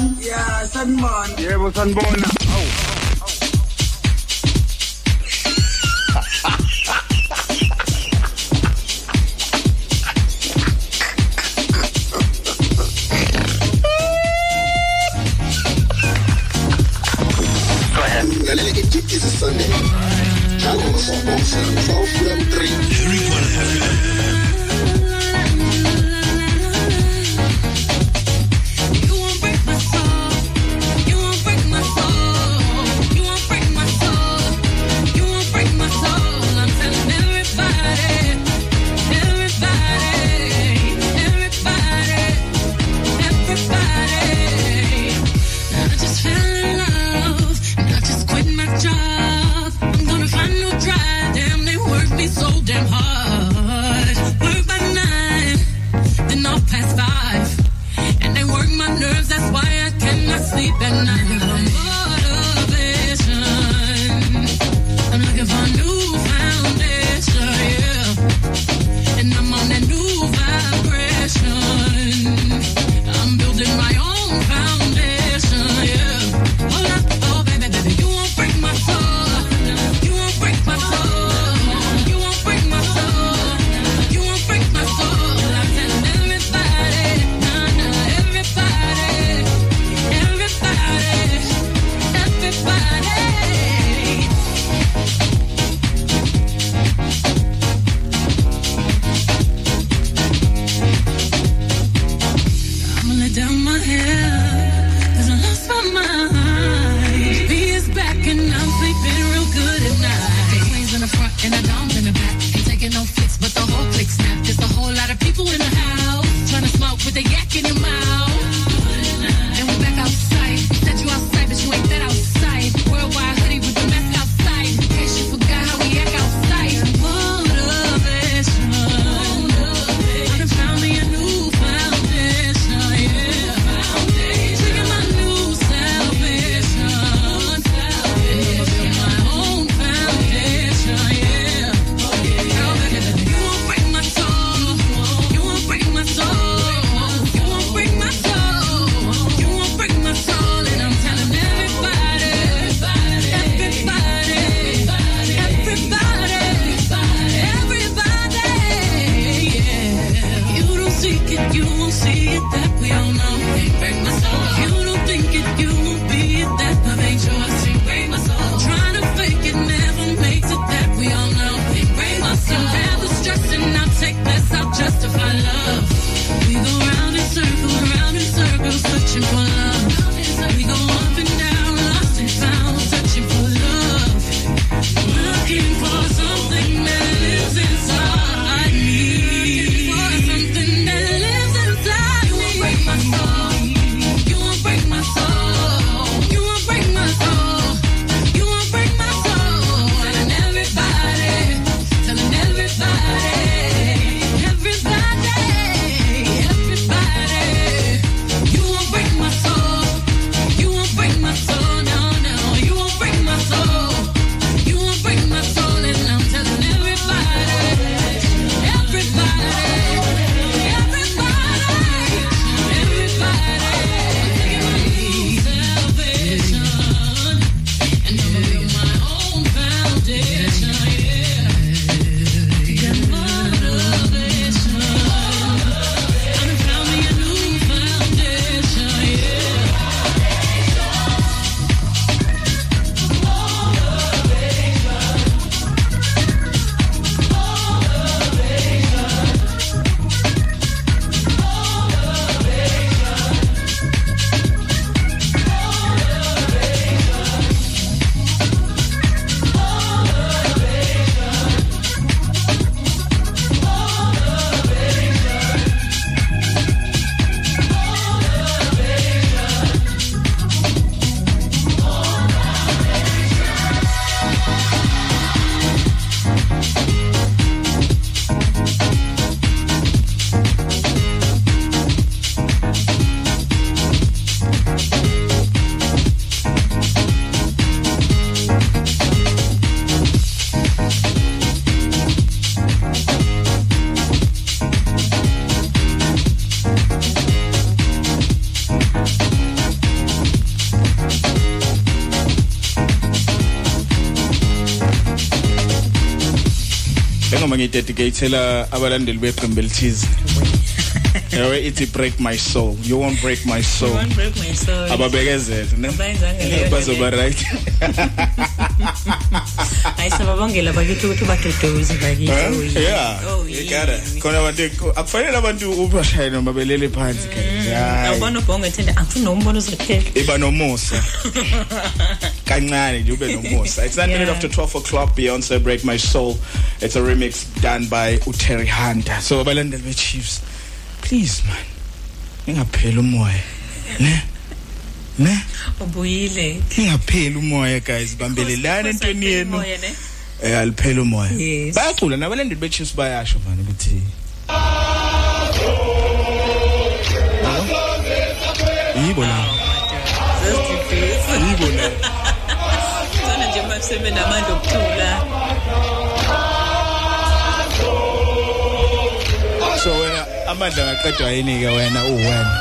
sanibona ya sanibona yebo sanibona awu Sunday. How long is that? Ngidedicatela abalandeli beqembu elithize. Yawe ithi break my soul. You won't break my soul. Won't break my soul. ababekezele ne? Bazoba right. Hayi sababongela bakithi ukuthi baduduze bakithi. Oh, yeah. Oh, it. Khona abantu akufanele abantu ubashaye noma belele phansi guys. Hayi Awubona ubhongo ethende angifuni umbono uzothela. iba nomusa. kancane nje ube nomusa it's 9 minutes Yeah. after 12 o'clock Beyonce break my soul. It's a remix done by uTerry Hunter. So abalandeli be Chiefs please man. Ningapheli umoya ne? Ne? Ubuyile. ningapheli umoya guys. Bambelelana entweni yenu. eh aliphela umoya. Yes. bayacula nabalandeli be Chiefs bayasho man ukuthi yibo la. Yibo la. Zona nje masebe namandla okuthula. so wena amandla ngaqedwa yini ke wena uwena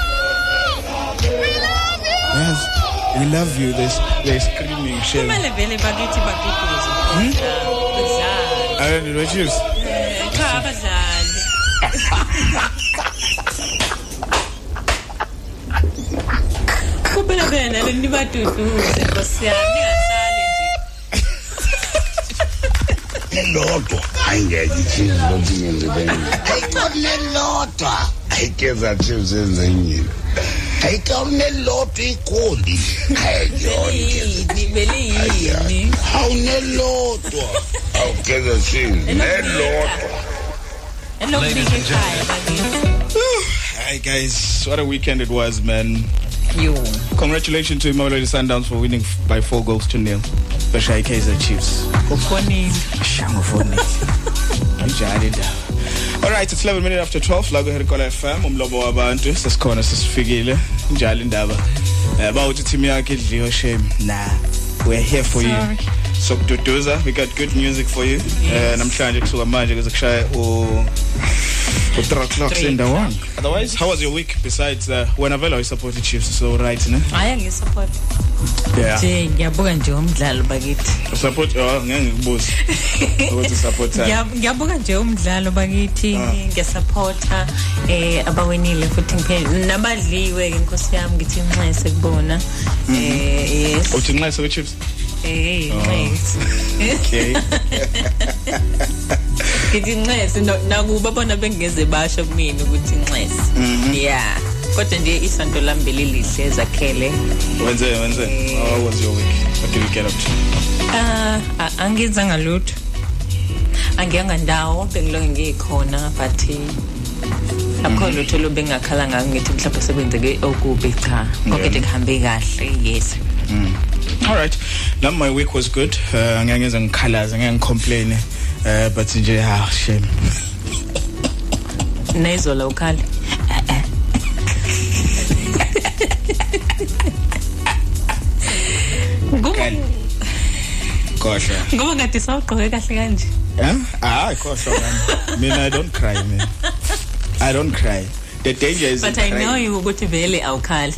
yes we love you this they screaming shit Kumele vele bakithi baduduze. Badlali. i don't know what you Eh, Cha abadlali. Kuphela bena lenibaduduze Nkosi lelodwa. Ayingeke ichizi lokunyenzibeni ayikho lelodwa ayikeza chiefs enzenyini ayikho lelodwa igoli ayiyona Beliyini? awunelodwa awugeza chiefs nelodwa. Hi guys. What a weekend it was man. Yo. congratulations to Mamelodi Sundowns for winning by 4 goals to nil. Bashai Kaizer Chiefs. Ufonile. shango phone njalo indaba. All right it's 11 minutes after 12 la ku Herikola FM umlobo wabantu. Sesikhona sesifikile. Njalo indaba. Eh bawuthi team yakhe idliwe shame. Nah we're here for you. Sorry. so kududuza we got good music for you. Eh namhlanje kusuka manje kuze kushaya u u 3 o'clock Three sendawana otherwise how was your week besides uh, when Avelo I supported Chiefs so right ne Haya ngisupport. yeah Nje ngiyabuka nje umdlalo bakithi. support oh ngeke ngikubuze ukuthi support Ngiyab- Ngiyabuka nje umdlalo bakithi Ah. ngiyasupporta eh abawinile futhi ngiphinde nabadliwe ke inkosi yami ngithi inxese kubona. Eh yes. uthi nxa so Chiefs Eh inxese. okay Ngithi inxese no- nakuba bona bengeze basho kumina ukuthi inxese. Yeah. Kodwa nje isanto lami belilihle ezakhele. wenze wenze how was your week what did you get up to Ah, a- angenzanga lutho. Angiyanga ndawo bengilonge ngikhona but eh, akho lutho lobengakhala ngako ngithi mhlawumbe sekwenzeke okubi cha. Konke Yeah. nje kuhambe kahle yes. All right now my week was good uh, ngeke ngize ngikhalaze ngeke ngicomplain uh, but nje ah shame Nezola Kali. Khohla. ngoba ngathi sawugqoke kahle kanje. Huh? Ah, khohla man. Mina I don't cry man. I don't cry. The danger is But I know crying. you ukuthi vele awukhali.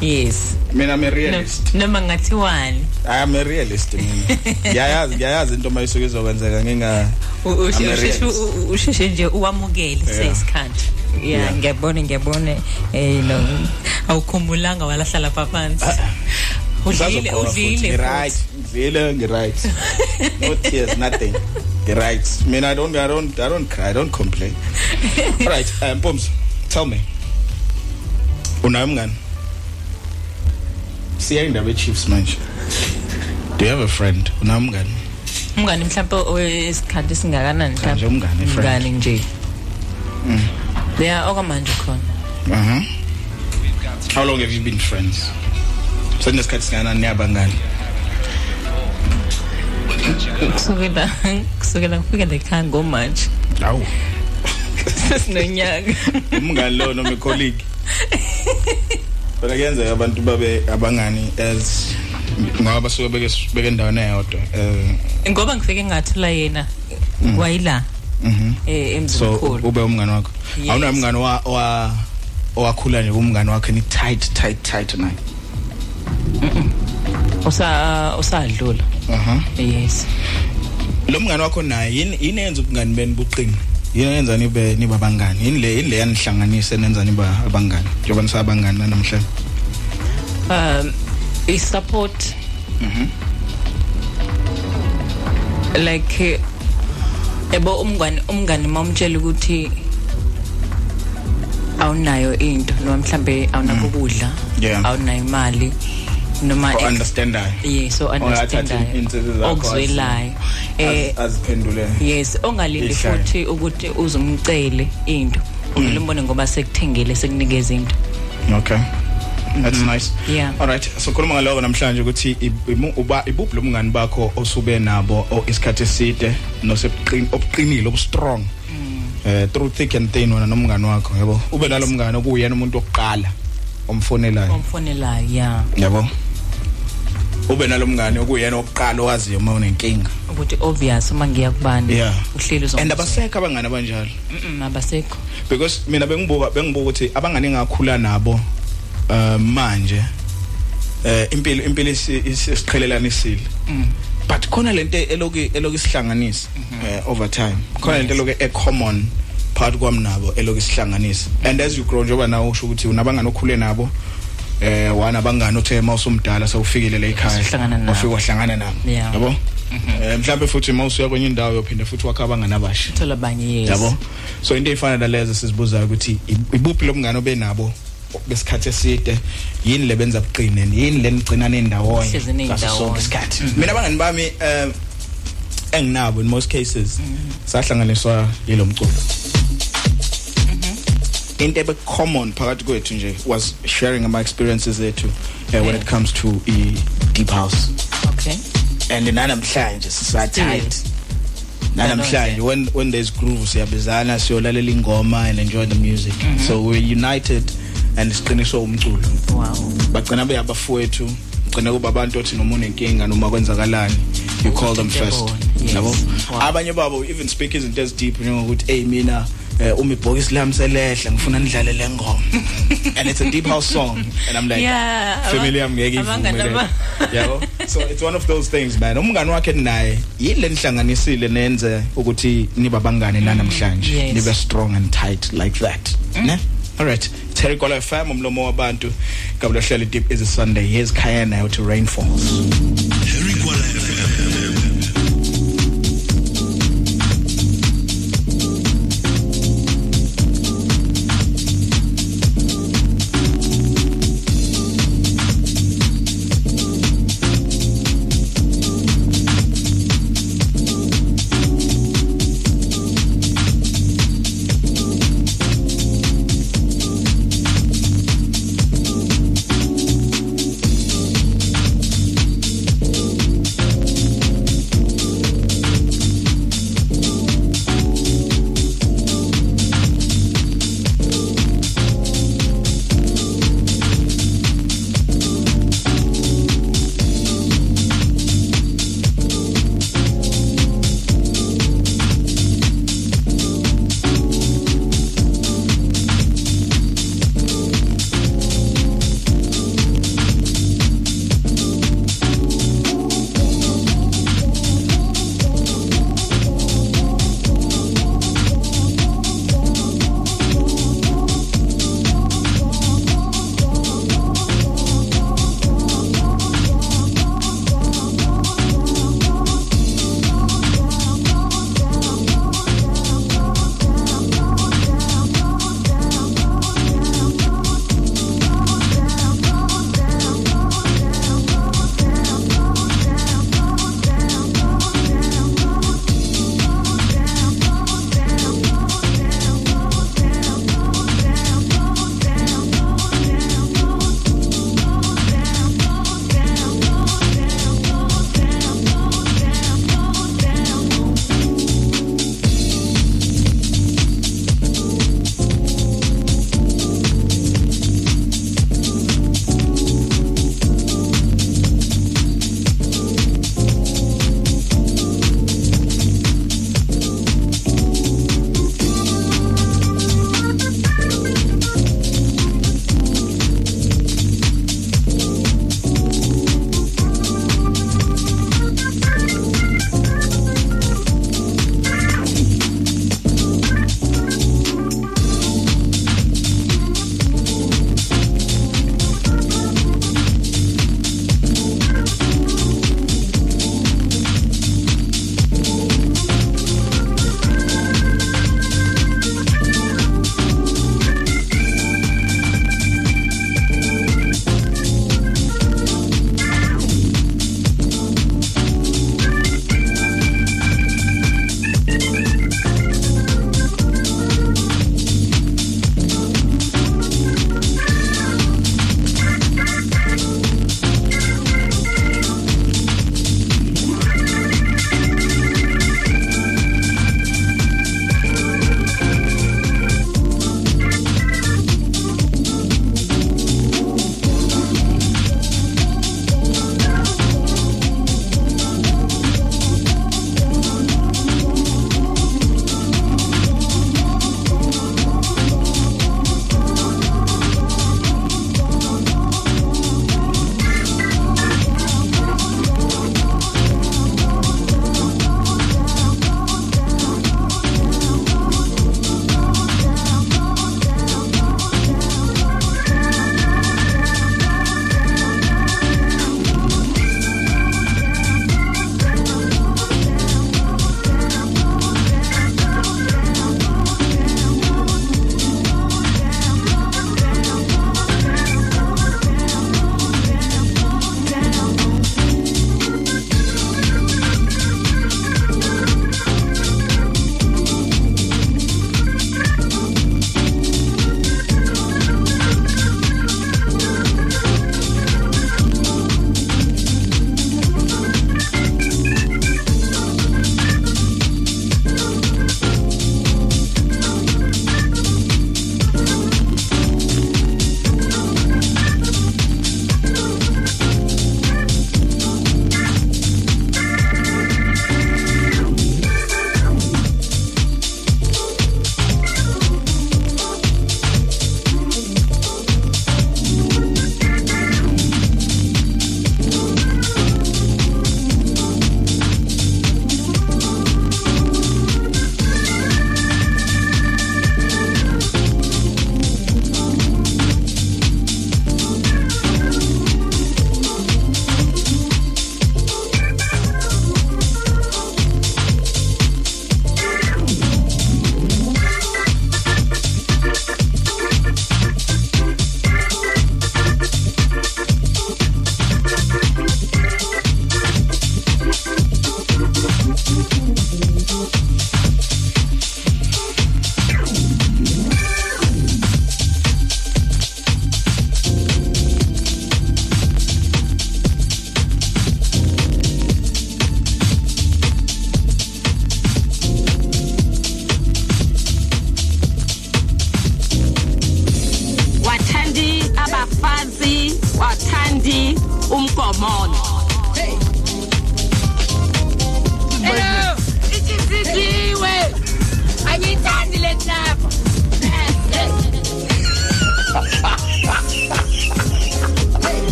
Yes. Mina I'm a No- realist. Noma ngathiwani. I am a realist mina. Ngiyayazi ngiyayazi into mayisuke izokwenzeka nginga U- u- I'm a usheshe realist. u- usheshe nje uwamukele seyisikhathi yeah Yeah. ngiyabona ngiyabona eh no awukhumbulanga walahla lapha phansi udlile Sazokhona futhi. udlile Ngi-right ngidlile ngi-right no tears nothing ngi-right mina i don't i don't i don't cry i don't complain all right um Poms tell me unayo mngani siya indaba chiefs manje. Do you have a friend? Unayo mngani? Umngani mhlawumbe owesikhathi singakanani Cha, nje umngani, friend. mngani nje. Yeah okwamanje khona. Uh-huh. How long have you been friends? Senisikhathi singakanani niyabangani kusukela kusukela ngifika lekhaya ngomanje awu. Sesinonyaka umngani lo noma icolleague? Phela kuyenzeka abantu babe abangani as ngoba basuke beke beke endaweni eyodwa eh. Ngoba ngifike ngathola yena wayila mhm. eh so emzimkhulu ube umngani wakho. Yes. awunayo umngani wa wa owakhula nje umngani wakhe ni tight tight tight naye usa usadlula. Aha yes. Lo mngani wakho naye yini yini yenza ubungani beni buqine? yini yenza nibe niba bangani yini le yini le yanihlanganise nenza niba abangani? Njengoba nisabangani namhlanje um i support like eh, ebo umngani umngani mamtshela ukuthi awunayo into noma mhlambe awunako ukudla Yeah. awunayo imali. Noma understandayo. Yes so understandayo. okuzwelayo eh Az- aziphendule. yes ongalindi futhi ukuthi uzumcele into. Uvele umbone ngoba sekuthengile sekunikeza into. Okay. That's nice. Yeah. all right. So khuluma ngaloko namhlanje ukuthi uba ibuphi lomngani bakho osube nabo o- isikhathi eside nosebuqini obuqinile obustrong? Eh through thick and thin wena nomngani wakho yabo ube nalo mngani okuyena umuntu wokuqala omfonelayo. Omfonelayo yeah. Yabo? Ube nalo mngani okuyena wokuqala owaziyo uma unenkinga? Ukuthi obvious uma ngiya kubani Yeah. uhleli and uzongizwa. abasekho abangani abanjalo? Mm, abasekho. Because mina bengibuka bengibuka ukuthi abangani engakhula nabo uh, manje eh impilo impilo isi- isiqhelelanisile but khona lento eloku eloku isihlanganisa eh, over time. Khona lento eloku e common part kwami nabo eloku isihlanganisa and as you grow njengoba nawe usho ukuthi unabangani okhule nabo eh wana abangani othe mawusumdala sewufikile la ekhaya. Uhlangana nabo. wafika wahlangana nabo. Yeah. yabo? Eh mhlawumbe futhi mawusuya kwenye indawo yophinda futhi wakha abangani abasha. Thola abanye yes. Yabo? So into efana nalezo sizibuzayo ukuthi i- ibuphi lomngane obenabo besikhathi eside? Yini lebenza buqine? Yini lenigcina nendawonye Hlezi nindawonye. sonke isikhathi. Mina abangani bami eh enginabo in most cases sahlanganiswa yilo mculo. Into ebe common phakathi kwethu nje was sharing my experiences ethu uh, when it comes to i deep house. Okay. And nanamhlanje sisatight nanamhlanje when when there's groove siyabizana siyolalela ingoma and enjoy the music. So we're united and siqiniswe umculo. Wow. Bagcina beyabafowethu gcina kuba abantu othi noma unenkinga noma kwenzakalani you call them first. yabo? Abanye babo even speak izinto ezideep njengokuthi hey mina eh, uma ibhokisi lami selehla ngifuna nidlale le ngoma. And it's a deep house song. And i'm like Yeah, family yami ngeke ivume yabo? So it's one of those things man. Umngani wakhe naye yile nihlanganisile nenze ukuthi niba bangane nanamhlanje. Yes. nibe strong and tight like that ne? All right. Terry Gola FM umlomo wabantu. Kabla hleli deep is a Sunday. Here's Kayana out to rainfalls. Harry Kwala FM.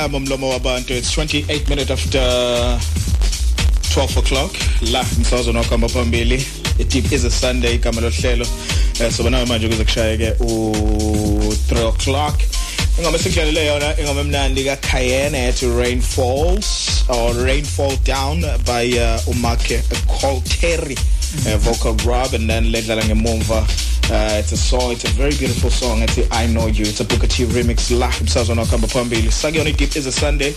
FM umlomo wabantu it's 28 minutes after 12 o'clock. La msazwe nokuhamba phambili. It is a Sunday igama lohlelo. Eh soba nawe manje kuze kushaye ke u 3 o'clock. Ingoma esikudlalele yona ingoma emnandi ka Cayenne ethi Rainfalls or Rainfall Down by uh, Umake Colteri uh, vocal Rob and then ledlala ngemumva Uh, it's a song it's a very beautiful song it's I know you. It's a Booker T remix la umsazwa nokuhamba phambili. Sakuyona deep is a Sunday.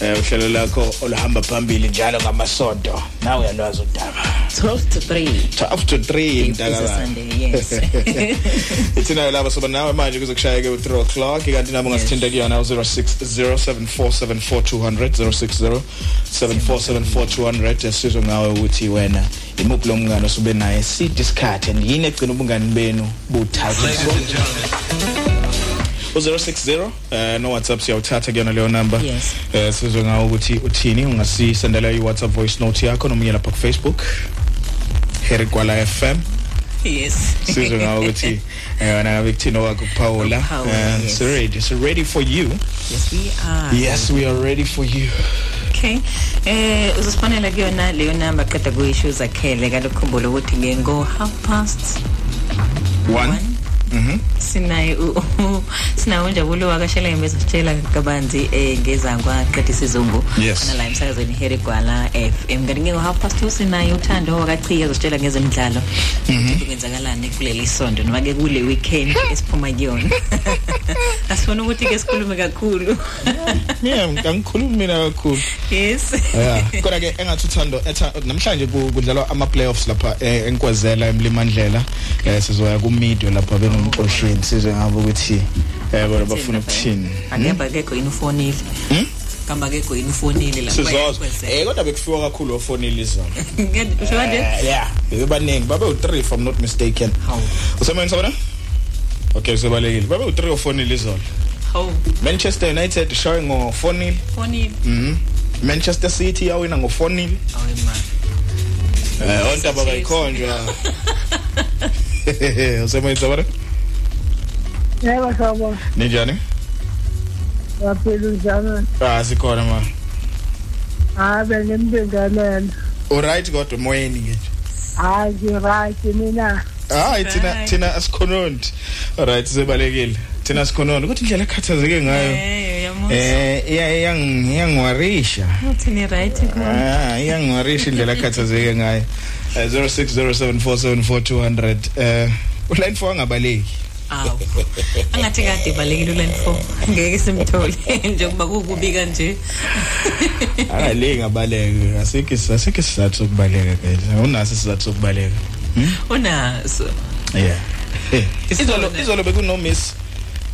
Eh uhlelo lakho olahamba phambili njalo ngamasonto nawe uyalwazi udaba. 12 to 3 12 to 3 It's a Sunday, yes. Ithi nayo laba soba nawe manje kuze kushaye ke u3 o'clock kanti nabo ngasithinta kuyona 0607474200 0607474200 esizwe ngawe ukuthi wena imuphi lo mngane osube naye sidi isikhathi and yini egcina ubungani benu buthatha? U060 eh no WhatsApp siyawuthatha kuyona leyo number. Yes. eh sizwe ngawo ukuthi uthini ungasisendela i WhatsApp voice note yakho noma lapha ku Facebook. Harry Kwala FM yes. Sizwe ngawo ukuthi eh wena ngabe kuthina wakho Paula Paula, and yes. so ready so ready for you. Yes we are. Yes we are ready for you. Okay. Eh uzosifanele kuyona leyo number qeda kuyisho zakhele kalokhumbula ukuthi ngengo half past 1 one. sinaye u- u- sinaye unjabulo wakashela ngemeza sitshela kabanzi eh ngezangwa qeda isizungu. Yes. khona la emsakazweni Harry Gwala FM kanti ngengo half past 2 sinaye uthando wakachiya uzositshela ngezemidlalo. Ukuthi kwenzakalani kuleli sonto noma ke kule weekend esiphuma kuyona? Asifuna ukuthi ke sikhulume kakhulu. Yeah ngikhuluma mina kakhulu. Yes. Yeah. Kodwa ke engathi uthando etha- namhlanje ku- kudlalwa ama playoffs lapha eh, enkwazela emlimandlela. Eh sizoya ku mido lapha bengumxosheni sizwe ngabo ukuthi eh bona bafuna ukuthini. angehamba kekho yini ufonile? Kamba kekho yini ufonile la sizoza eh kodwa bekufiwa kakhulu ofonile izolo. Usho kanje Eh, yeah. Bebaningi babe u3 if i'm not mistaken. Hawu. usemoyeni sabona okay sebalekile babe u3 ofonile izolo. Hawu. Manchester United showing ngo 4-0 fonile. Mhm. Manchester City yawina ngo 4-0 hawe man eh ontaba bayikhonjwa usemoyeni sabona Yebo sabo, ninjani? Waphila njani? ah sikhona ma. Habe ngimbengalela. alright kodwa moyeni nje. Hayi right mina. hayi thina Right. thina asikhonondi alright sebalekile. Thina sikhonondi ukuthi indlela ekhathazeke ngayo. Eh eh iya iyang iyangwarisha. Uthi ni right khona ah iyangwarisha indlela ekhathazeke ngayo. Eh, 0607474200 eh uline 4 angabaleki. Awu. Angathi kade balekile 4 ngeke simthole njengoba kukubi kanje. Akaleki ngabaleka asikho asikho isizathu sokubaleka phela. Unaso isizathu sokubaleka. Unaso. Yeah. izolo Isona. izolo bekuno miss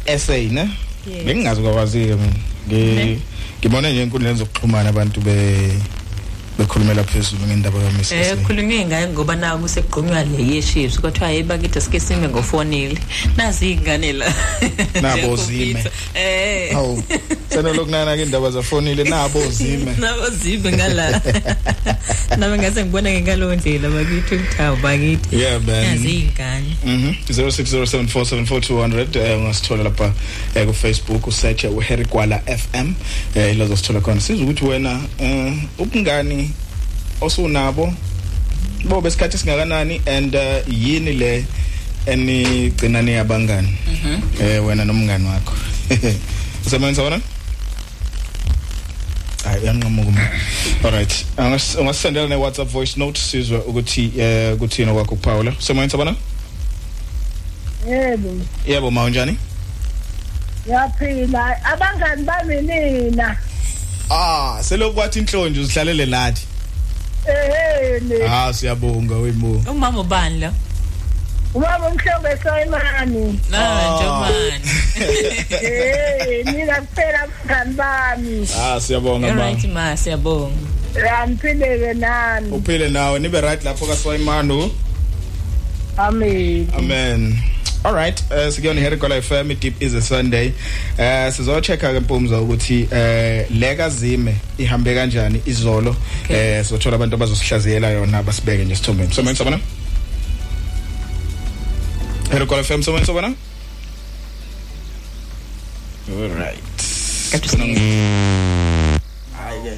essay ne Yes. bengingazi kwakwazike mina Ngi- ngibona nje inkundleni zokuxhumana abantu be bekhulumela phezulu ngendaba ka miss Eh essay khulunywe ngayo ngoba naku kuseqhonywa le yeships kwathiwa hey bakithi sike sime ngofonile. Nazi ingane la. Nabo zime. eh. Hawu sena lokunana ke indaba zafonile nabo zime. Nabo zime ngala. Nami ngase ngibona ngekalowo ndlela bakithi ukuthawu bakithi. Yeah nazi man ingane Mhm 0607474200 eh ungasithola lapha eh ku Facebook usearch u Harry Gwala FM eh ilazo sithola khona. Sizwe ukuthi wena eh ubungani osunabo. Bo besikhathi singakanani and uh, yini le enigcina ni abangani eh wena nomngani wakho. Usebenza wona hayi yanqamuka uma. Alright Angas- ungasendela ne WhatsApp voice note sizwe ukuthi eh kuthina kwakho Paula usebenza bona? Yebo. yebo ma unjani? Yaphila. Abangani bami nina. ah selokwathi inhlonje uzihlalele nathi. Ehele. ah siyabonga wemo umama ubani la Ubaba umhlongo Soyimani. na njomani Eh, mina kuphela abangani bami. ah siyabonga right ma siyabonga Yangiphileke nani. uphile nawe nibe right lapho ka Swayimano Amen. amen all right uh, sikuyona Harry Gola FM deep is a Sunday. Eh sizo checka ke mpumza ukuthi eh leka zime ihambe kanjani izolo. Eh sizothola abantu abazosihlaziyela yona abasibeke nje sithombeni so manje sabona Harry Gola FM so manje sabona all right. Kade Khona usiza. hayi. ke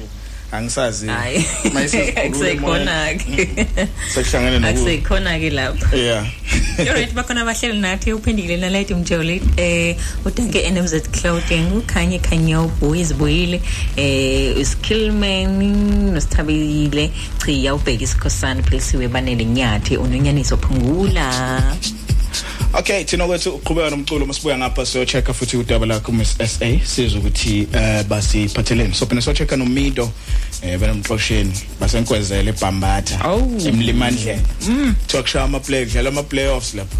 angisazi. Hayi. Mayisesikhuluma akusekhona ke sekuhlangene noku akusekhona ke lapho. Yeah. Alright bakhona abahleli nathi uphendile naleti umjoli? Eh udanke NMZ Clothing ukhanye khanyo boys boyile eh uskillman nosithabile chiya ubheka isikhosana philisiwe banele nyathi unonyaniso phungula. Okay thina kwethu uqhubeka nomculo masibuya ngapha so checka futhi udaba lakho Miss SA sizwe ukuthi eh basiphatheleni so phela so checka nomido eh benomxosheni basenkwezele ebhambatha Awu. emlimandleni mm. Talk ama play dlala ama playoffs lapha.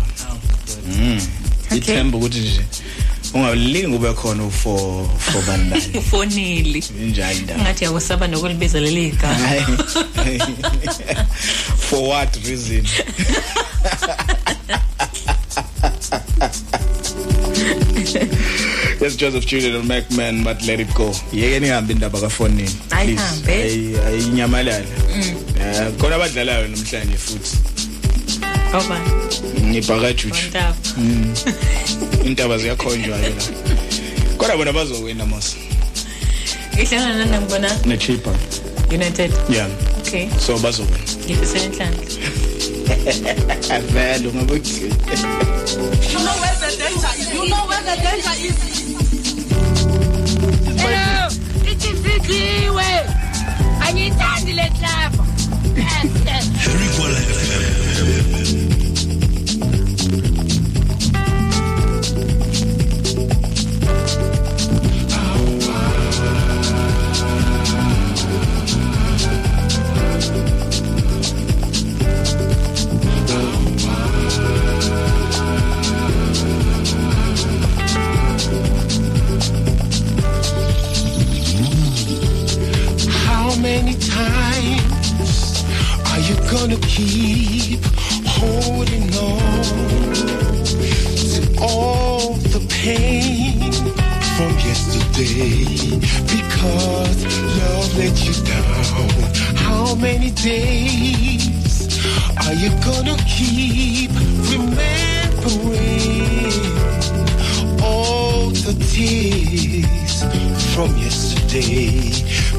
Mm. Okay. ithemba ukuthi nje ungalingi ube khona for for bandani ufonili injani ndaba? Ngathi yakusaba nokulibiza leli gama Hayi. for what reason? Yes Joseph Julian and McMahon but let it go. Yeke nihambe indaba kafonini. Ayihambe. Ayinyamalala. Eh khona abadlalayo namhlanje futhi. oba Ngibhaka juju. ontaba Intaba ziyakhonjwa ke la. Kodwa bona bazowina mos. ihlangana nani ngibona Ne cheaper. United Yeah. okay So bazowina. ngifisela inhlanhla Avelo ngabuthi. You know where the danger is. You know where the danger is. Hello, ithi sidliwe. Angiyithandi le club. Yes, yes. How gonna keep holding on to all the pain from yesterday? Because love let you down. How many days are you gonna keep remembering all the tears from yesterday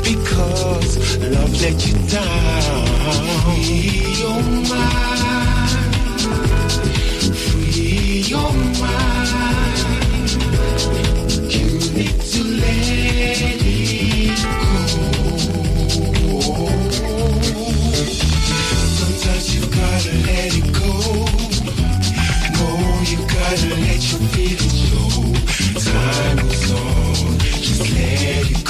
because love let you down. Free your mind, free your mind. You need to let it go. Sometimes you gotta let it go. No, you gotta let your feelings. Time moves on, just let it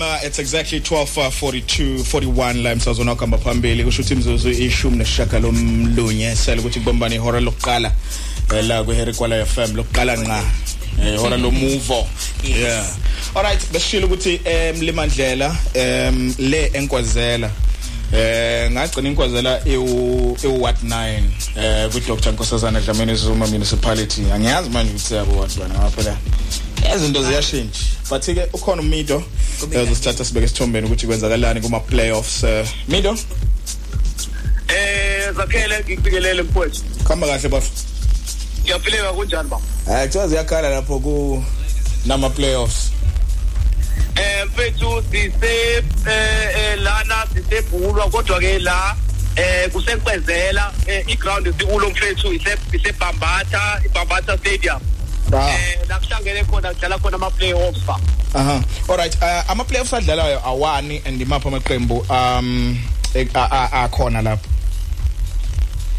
FM uh, it's exactly 12:42 41 la emsazweni wakamba phambili. Kusho ukuthi imzuzu ishumi nesishaka lomlunye sele ukuthi kubombani ihora lokuqala eh, la kuherikola FM lokuqala nqa eh, ihora lomuvo. Yeah. Alright besishilo ukuthi em limandlela em le enkwazela eh ngagcina inkwazela ewu what 9 eh ku Dr Nkosazana Dlamini Zuma municipality. Angiyazi manje ukuthi yabo what bana ngaphela izinto ziyashintsha. But ke ukhona umido. Uzosithatha sibeke isithombeni ukuthi kwenzakalani kuma playoffs eh, mido Eh zakhele ngikufikelele mfowethu. khamba kahle bafo Ngiyaphileka kunjani ba? hayi kuthiwa ziyakhala lapho ku nama playoffs Eh mfethu sise eh eh, lana sisebhulwa kodwa ke la eh kusenkwezela eh, iground sikulo mfethu ise isebhambatha ibhambatha stadium. ah Eh la kuhlangene khona kudlala khona ama playoffs ba. aha alright uh, ama playoffs adlalayo awani and imapha amaqembu um e- akhona lapho.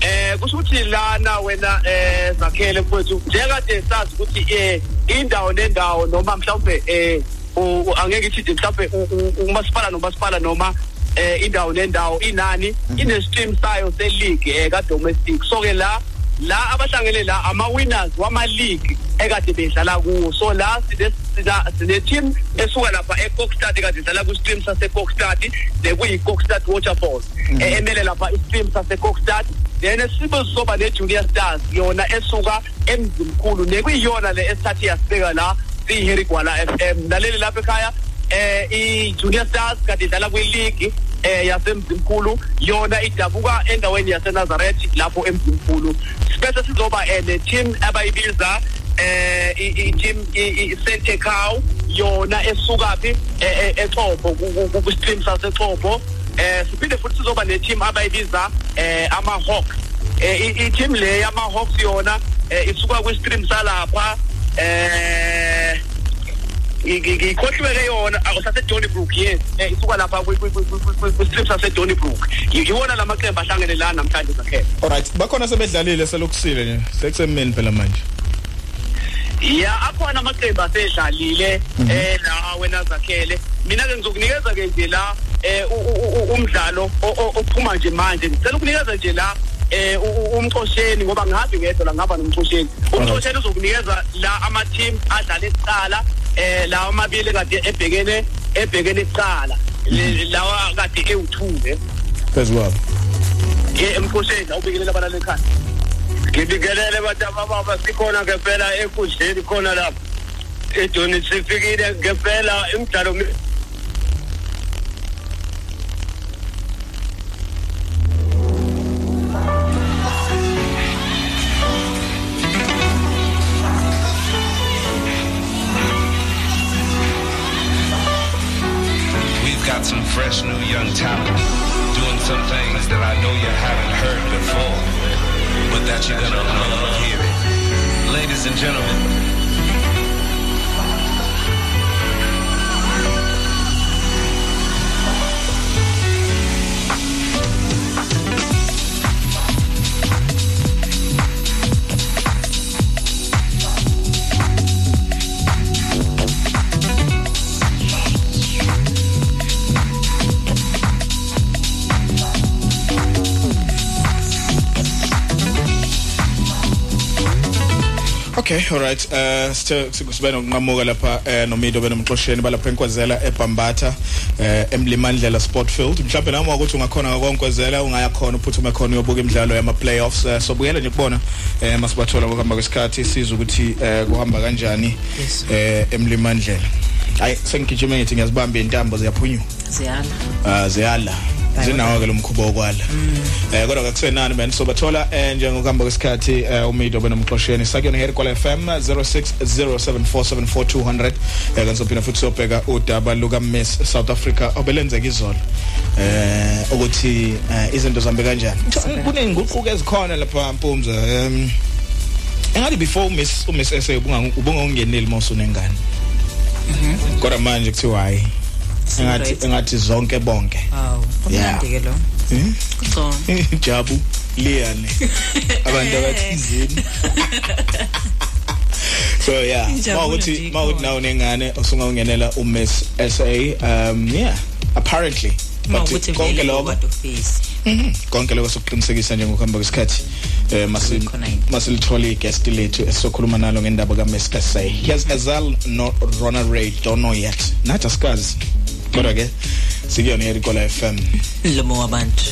Eh kusho ukuthi lana wena eh zakhele mfethu njengade sazi ukuthi eh indawo nendawo noma mhlawumbe eh angeke ithi mhlawumbe umasipala nomasipala noma eh indawo nendawo inani ine stream sayo se league eh ka domestic so ke la la abahlangene la ama winners wama league ekade bedlala kuwo. So la sine sine team esuka lapha eCockstad kade idlala ku-stream saseCockstad bekuyi-Cockstad Waterfalls mm. e-, emele lapha i-stream saseCockstad then sibe sizoba ne-Junior Stars yona esuka emzimkhulu nekuyiyona le esithathe yasibeka la siyiherigwala FM naleli lapha ekhaya eh i-Junior Stars kade idlala kwi-league eh yasemzimkhulu yona idabuka endaweni yaseNazareth lapho emzimkhulu. Sibese sizoba eh ne-team abayibiza eh i-team isetekhaw yona esukapi eXhobo e, ku-stream saseXhobo eh siphinde futhi sizoba ne-team abayibiza eh ama-hawks. Eh i-team le yama-hawks yona eh, isuka kwi-stream salapha eh ngikhohliweke yona akusasedonnybrook yes. Um isuka lapha kwistrip sasedonnybrook yiwona la maqembu ahlangene la namhlanje zakhele allright bakhona sebedlalile selokusile sekusemini phela manje. Ya akhona amaqembu asedlalile eh la wena zakhele. Mina ke ngizokunikeza ke nje la eh u- u- u- umdlalo o- o- ophuma nje manje. Ngicela ukunikeza nje la eh u- u- umxosheni ngoba ngihambi ngedwa la ngihamba nomxosheni umxosheni uzokunikeza la ama team adlala ecala eh lawa amabili kade ebhekene ebhekene ecala Le- lawa kade ewu2 phezulu ke emxosheni awubikelela abalala ekhaya. Ngibingelele abantu abababa sikhona ngempela enkundleni khona lapho. Edoni sifikile ngempela imidlalo got some fresh new young talent doing some things that I know you haven't heard before, that you're gonna love hearing. Ladies and gentlemen, Okay, all right. Uh sithe sibe nokunqamuka lapha eh nomido benomxosheni balapha enkwezela eBhambatha eh eMlimandlela Sportfield. Mhlawumbe nami ukuthi ungakhona ngakonkwezela ungaya khona uphuthume khona uyobuka imidlalo yama playoffs. Eh, sobukela nje kubona eh masibathola ngokuhamba kwesikhathi sizwe ukuthi eh kuhamba kanjani Yes. eh eMlimandlela. Hayi sengigijima ngithi ngiyazibamba intambo ziyaphunyuka. Ziyala Ah ziyala. Zinawo ke lo mkhubo okwala. Eh kodwa akusenani man so bathola eh njengokuhamba kwesikhathi eh umido benomxosheni sakuyona here kwala FM 0607474200 eh kanti sophina futhi sobheka udaba luka Miss South Africa obelenzeka izolo. Eh ukuthi eh, izinto zambe kanjani. Kunenguquko ezikhona lapha Mpumza. Em engathi before Miss uMiss SA ubunga ubunga ungeneli mawusunengane. Kodwa manje kuthiwa hayi engathi Right. engathi zonke bonke. hawu Yeah. kumnandi ke lo Hmm? kucona Jabu Liane abantu abathizini So yeah Injabulo mawuthi nje mawuthi ikhona. nawo nengane osungaungenela uMiss SA um yeah apparently but mawukuthi konke vele lokho what face Mhm. konke lokho sokuqinisekisa nje ngokuhamba kwesikhathi eh masi Khona yini. masilithole igest lethu esizokhuluma nalo ngendaba kaMiss SA here's Azal no Ronald Ray don't know yet nathi asikazi kodwa ke sikuyona yerikola FM lomo wabantu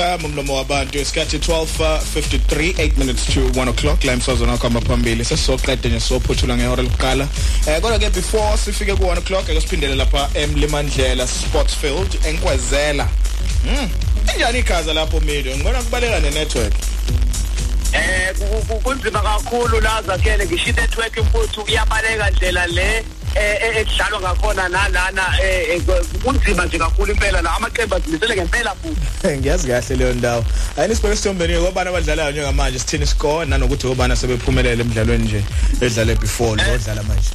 FM umlomo wabantu isikhathi 12:53 8 minutes to 1 o'clock la imsazwana kwamba phambili sesizoqeda nje sophuthula ngehora lokuqala. Eh kodwa ke before sifike ku 1 o'clock ake siphindele lapha eMlimandlela Sports Field enkwezela. Mm injani ikhaza lapho mido? Ngibona kubaleka ne network eh ku- ku- kunzima kakhulu la zakhele ngisho network mfuthu. Iyabaleka ndlela le. Ekudlalwa ngakhona nalana eh eh, kunzima nje kakhulu impela la amaqembu azimisele ngempela futhi. Ngiyazi kahle leyo ndawo. Ayini sibheke sithombeni ngobani abadlalayo njengamanje sithini score? Nanokuthi obani sebephumelele emidlalweni nje edlale before lo odlala manje.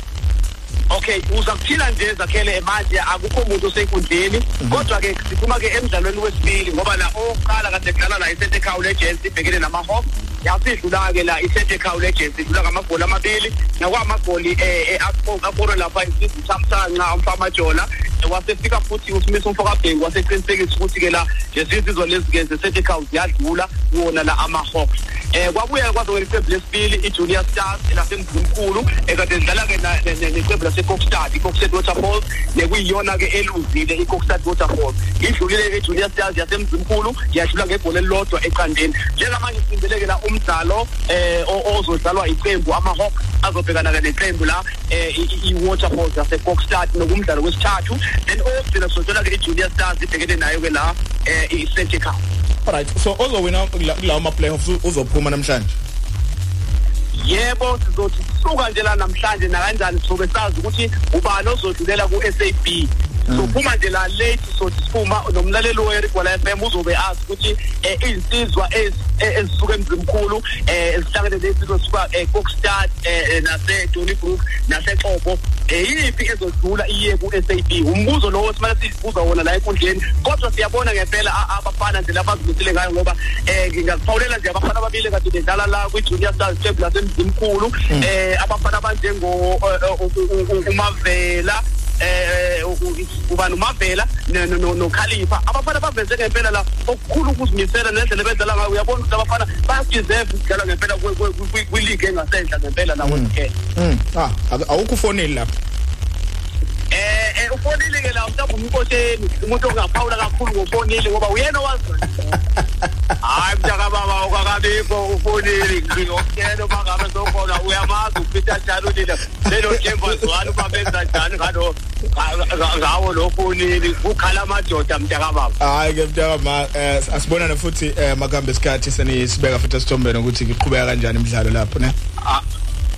Okay uza kuthina nje zakhele manje akukho umuntu osenkundleni kodwa ke siphuma ke emidlalweni wesibili ngoba la oqala kade kudlala la iSente Cow Legends ibhekene namahawks. yasidlula ke la iSente Cow Legends idlula ngamagoli amabili nakwamagoli eh akore lapha isizwe samsanqa umfama Jola wasefika futhi uSmith umfokabhengu waseqinisekisa ukuthi ke la lezizizwe lezi ke zeSente Cow ziyadlula wona la amahawks. Eh kwabuya kwazo iqembu lesibili iJunior Stars lasemzimkhulu ekade sidlala ke na- ne- ne- neqembu laseKokstad iKokstad Waterfalls nekuyiyona ke eluzile iKokstad Waterfalls idlulile ke iJunior Stars yasemzimkhulu yadlula ngebhola elilodwa eqandeni. Njengamanje simbeleke la umdlalo eh o- ozodlalwa iqembu amahawks azobhekana ke neqembu la eh, i- i- iWaterfalls yaseKokstad nokumdlalo wesithathu. Then oyokugcina sizodlala ke iJunior Stars ibhekene nayo ke la eh iSente Cup alright so ozowina kula- kulawo ma playoffs uzophuma namhlanje? Yebo sizothi suka nje la namhlanje na kanjani sobe sazi ukuthi ubani ozodlulela ku SAB sophuma nje la late sothi siphuma nomlaleli weRigwala FM uzobe azi ukuthi eh, izinsizwa ez- eh, ezisuka emzimkhulu eh ezihlangene nezizwe suka eKokstad nase Donnybrook nase Xobo eh yipi ezodlula iye ku SAB umbuzo lo simele sizibuza wona la enkundleni kodwa siyabona ngempela abafana nje labazimisele ngayo ngoba eh ngingakuphawulela nje abafana ababili kade bedlala la kwi Junior Stars Club lasemzimkhulu eh abafana abanjengo eh, umavela eh u- ubani umavela no- no- no- nokhalifa abafana baveze ngempela la okukhulu ukuzimisela nendlela benzela ngayo. Uyabona ukuthi abafana bayadeserve ukudlala ngempela kwi- kwi- kwi- kwi-league engasendla ngempela nawo ngeke mm. Ah ak- awukho ufonini lapha eh eh ufonile ke la mhlawumbe umkotsheni umuntu ongaphawula kakhulu ngofonile ngoba uyena owazi. Hayi mntaka baba ukakabikho ufonile ngiyokutshela uma ngabe sokhona uyamazi upita njalo lile lelo James Zwane babenza njani ngalo nga- nga- ngawo lo fonile ukhala amadoda mntaka baba. Hayi ke mntaka ma eh, asibonane futhi eh, makuhambe isikhathi senisibeka futhi esithombeni ukuthi iqhubeka kanjani imidlalo lapho ne? Ah,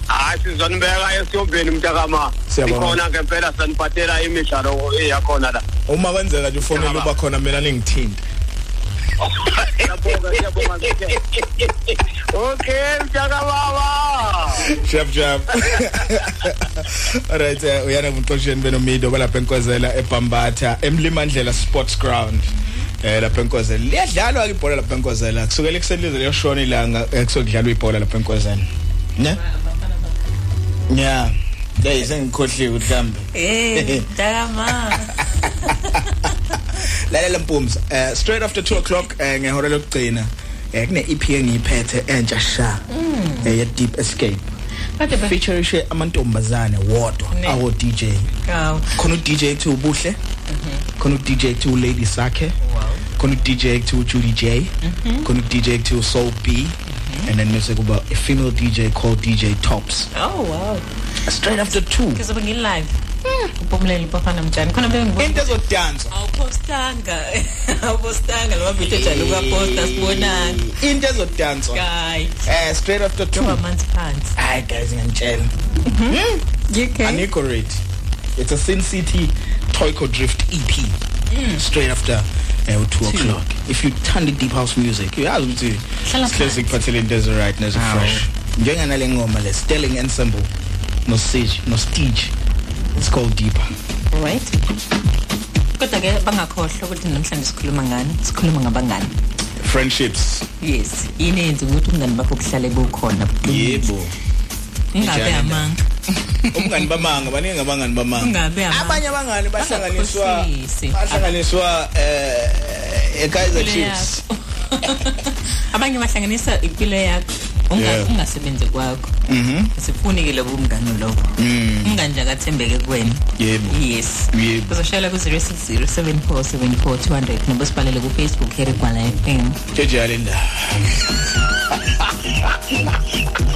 hayi sizonibeka esiyombeni mntaka ma Siyabonga. ikhona ngempela saniphathela imidlalo eyakhona la. Uma kwenzeka nje ufonele uba khona mina ningithinte. Okay, mntaka baba. shap shap alright eh, uyana kumxosheni benomido balapha enkozela ebhambatha emlimandlela sports ground. Eh lapha enkozela. Liyadlalwa ke ibhola lapha enkozela. Kusukela ekuselize liyoshona ilanga eh, kusokudlalwa ibhola lapha enkozela. Ne? Yeah hey sengikhohliwe ukuthi kambe Eh, dakama. lalela mpumza eh straight after 2 o'clock eh ngehora lokugcina eh kune EP engiyiphethe entsha sha. Eh ye deep escape. Kade ba feature amantombazane wodwa Ne. awo DJ Kaw. khona u DJ ethi ubuhle khona u DJ ethi u Lady Sakhe. Khona u DJ ethi u Judy J. Khona u DJ ethi u Soul B. and then bese kuba a female DJ called DJ Tops. Oh wow. straight after 2 Kuzobe ngi live. Upomlele bafana mjani. Khona bengibona. into ezodansa. Awupostanga. Awupostanga. Lo video jalo ukaposta sibonanga into ezodansa. Guy eh straight after 2 kuba manzi phansi. Hayi guys ngiyantshela okay? Aniko rate it's a Sin City Toyco Drift EP straight after uh, 2 o'clock. If you turn the deep house music uyazi ukuthi sihlezi phansi. kuphathele into ezi right Hawu. fresh. Njengana le ngoma le Sterling Ensemble no Sage no Stige it's called deeper. Right. Kodwa ke bangakhohlwa ukuthi namhlanje sikhuluma ngani? Sikhuluma ngabangani. Friendships. Yes. Yini yenza ukuthi umngani bakho kuhlale kukhona yebo. ingabe amanga? Umngani bamanga baningi abangani bamanga. Ungabe amanga? Abanye abangani bahlanganiswa bahlanganiswa eh eKaizer Chiefs. abanye bahlanganisa impilo yakho. Ungasebenze kwakho. Mhm. Sifunikile kumngani lowo umngani mm. akathembeke kuwena. Yebo. Yes. Uzoshayela ku 0607474200 noba sibalele ku Facebook Herigwala FM jejali la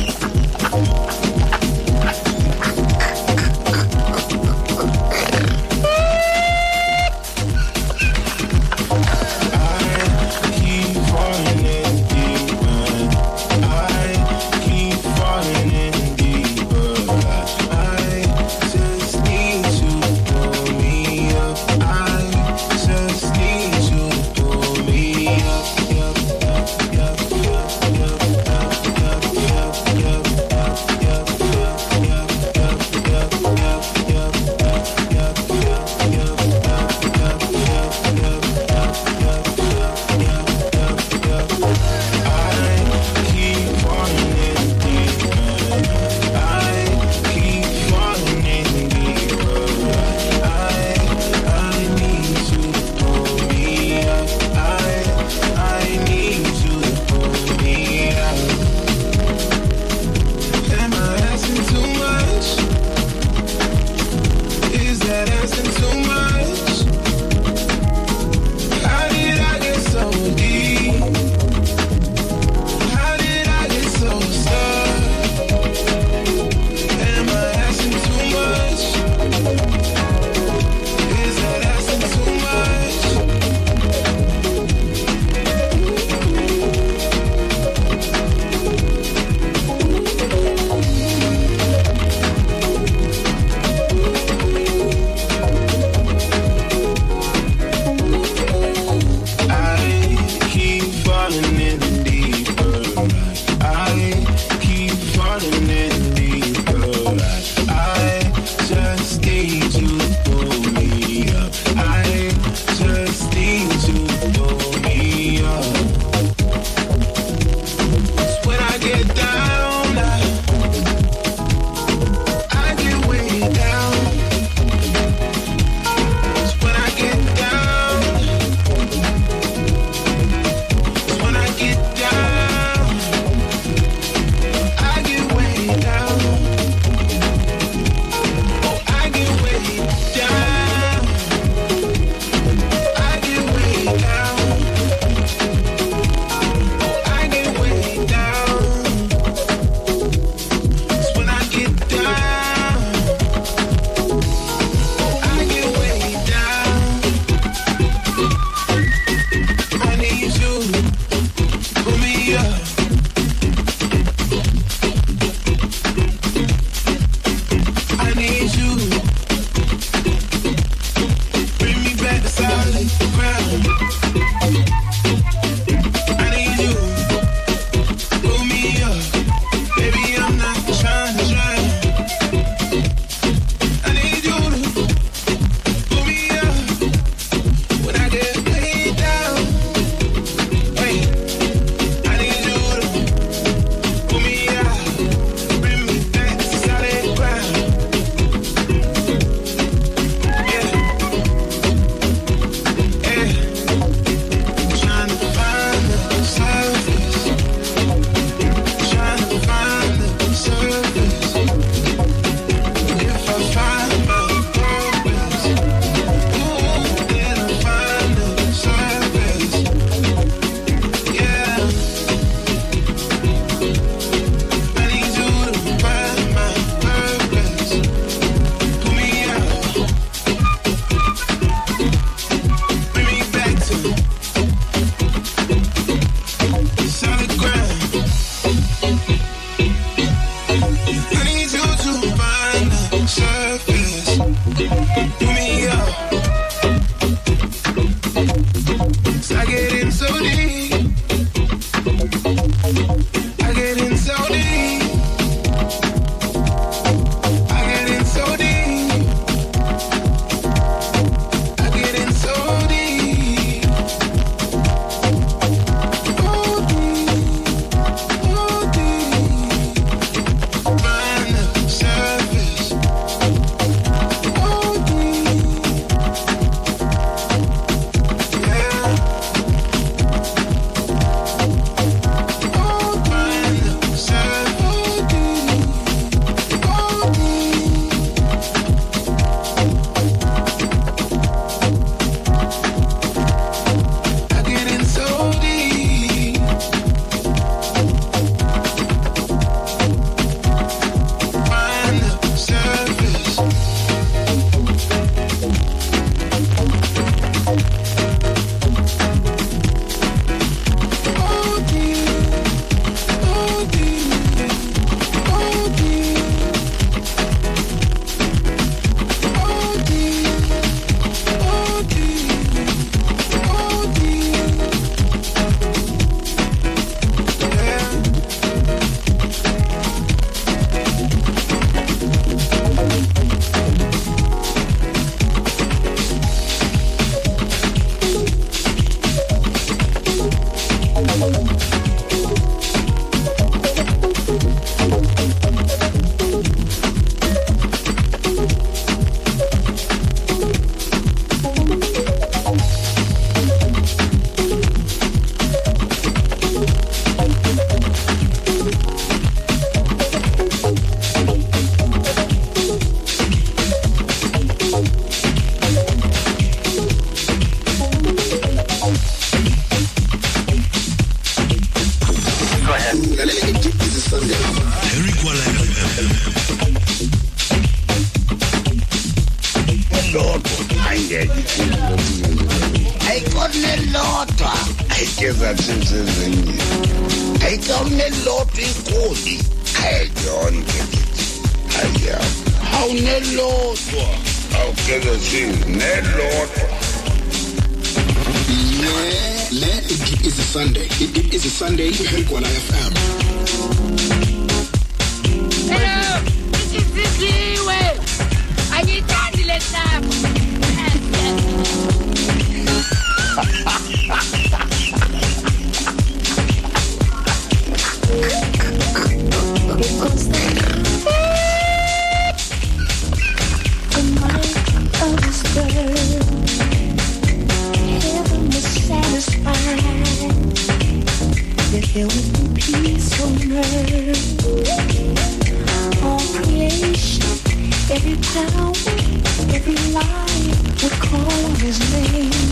call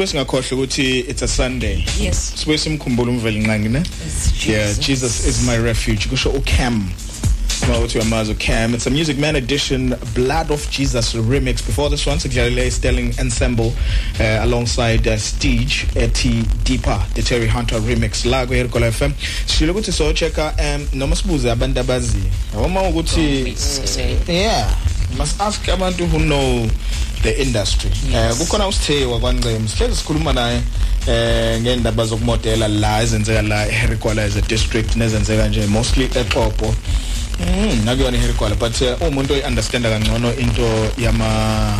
sibe singakhohle ukuthi it's a Sunday. Yes. Sibe simkhumbula umveli nqangi ne? Yeah, Jesus is my refuge. Kusho uCam. Mawuthi uyamazi uCam. It's a Music Man edition Blood of Jesus remix. Before this one sikudlalele Sterling Ensemble uh, alongside uh, Stige ethi Deeper the Terry Hunter remix la ku Herkola FM. Sishilo ukuthi so checka um noma sibuze abantu abazi. Noma ukuthi yeah, must ask abantu who know the industry. Eh kukhona usithiwa kwaNcema. Sihlezi sikhuluma naye eh ngendaba zokumodela la ezenzeka la eHerikola as a district nezenzeka nje mostly eXhopo. Mm, nakuyona iHerikola but uh, umuntu oyiunderstanda kangcono into yama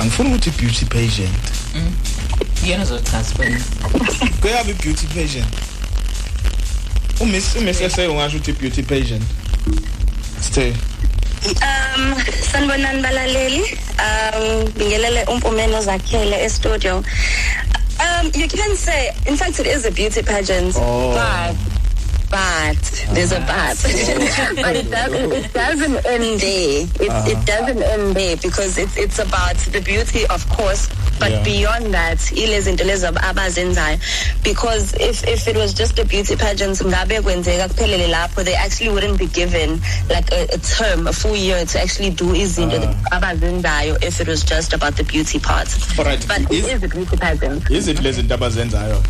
angifuni ukuthi beauty pageant. Yena uzochaza wena. Kuyabe beauty pageant. Umiss umiss essay ungasho ukuthi beauty pageant. Stay. Um sanibonani balaleli. Um bingelele umpumeno zakhele e studio um you can say in fact it is a beauty pageant. Oh. but but there's a but but it doesn't it doesn't end there it, Uh-huh. it doesn't end there because it's it's about the beauty of course but Yeah. beyond that ilezinto lezo ab- abazenzayo because if if it was just a beauty pageant ngabe kwenzeka kuphelele lapho they actually wouldn't be given like a, a term a full year to actually do izinto abazenzayo if it was just about the beauty part Alright. but it is a beauty pageant Izinto lezi zinto abazenzayo.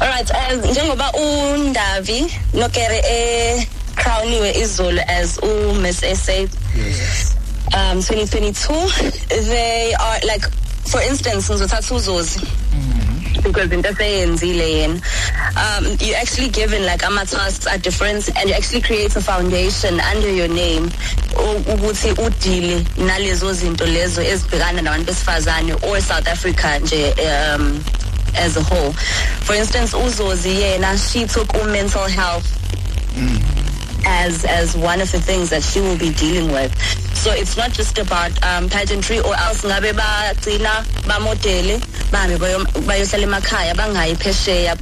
Alright, as njengoba uNdavi nokere e crowniwe izolo as u Miss SA um 2022 they are like for instance ngizothatha uzozi. Because into eseyenzile yena. Um you actually given like ama tasks are different and you actually create a foundation under your name ukuthi udile nalezo zinto lezo ezibhekana nabantu besifazane or South Africa nje um as a whole. For instance uzozi yena she took u mental health as as one of the things that she will be dealing with. So it's not just about um pageantry or else ngabe bagcina bamodele bahambe bayo- bayohlala emakhaya bangayi phesheya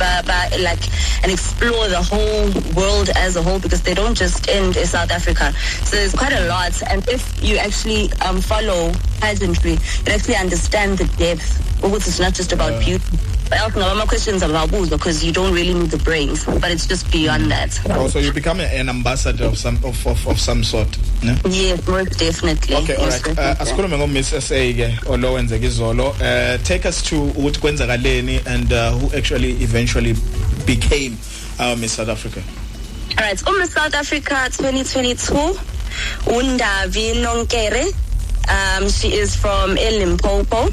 like and explore the whole world as a whole because they don't just end in South Africa. So there's quite a lot. And if you actually um follow pageantry you actually understand the depth ukuthi it's not just about beauty but else ngaba ama questions abawabuzwa because you don't really need the brains but it's just beyond that Also you become an ambassador of some of of, of some sort, ne? Yes, most definitely. Okay, all right. Uh, asikhulume ngo Miss SA ke olowenzeka izolo. Uh take us to ukuthi kwenzakaleni and uh, who actually eventually became our Miss South Africa. All right, um South Africa 2022, Undavi Nonkere. Um, she is from Limpopo.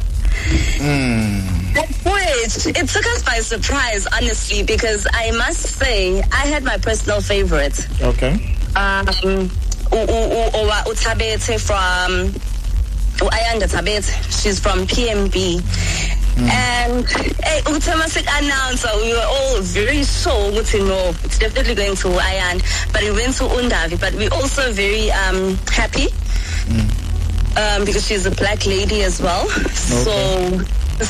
Which it took us by surprise, honestly, because I must say I had my personal favorite. Okay. Um, u- u- u- Owa Utabete from Ayanda Tabete. She's from PMB. And hey, Utamasik announcer, we were all very sure ukuthi no, it's definitely going to Ayan, but it went to Undavi. But we're also very um, happy um, because she's a black lady as well. So. So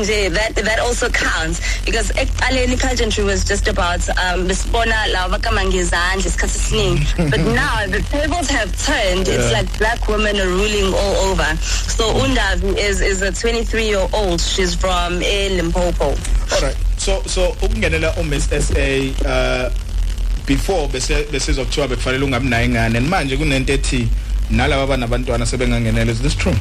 nje, that that also counts because ekuqaleni pageantry was just about um besibona lava kamangezandla isikhathi esiningi but now the tables have turned it's Yeah. like black women are ruling all over so Undavi is is a 23 year old she's from eh, Limpopo All right. So so ukungenela u Miss SA uh before bese besizokuthiwa bekufanele ungabi nayo ingane and manje kunento ethi nalabo abanabantwana sebengangenela is this true?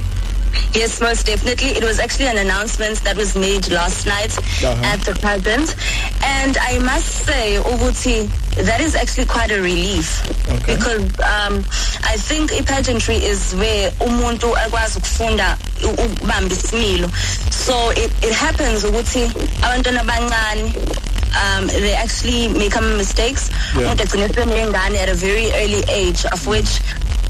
Yes, most definitely. It was actually an announcement that was made last night Uh-huh. at the pageant. And I must say, Ubuti, that is actually quite a relief. Okay. Because um, I think pageantry is where umuntu akwazi ukufunda u- ukubamba isimilo. So it, it happens ukuthi abantwana abancane um, they actually make mistakes. Yeah. Umuntu agcine senengane at a very early age of which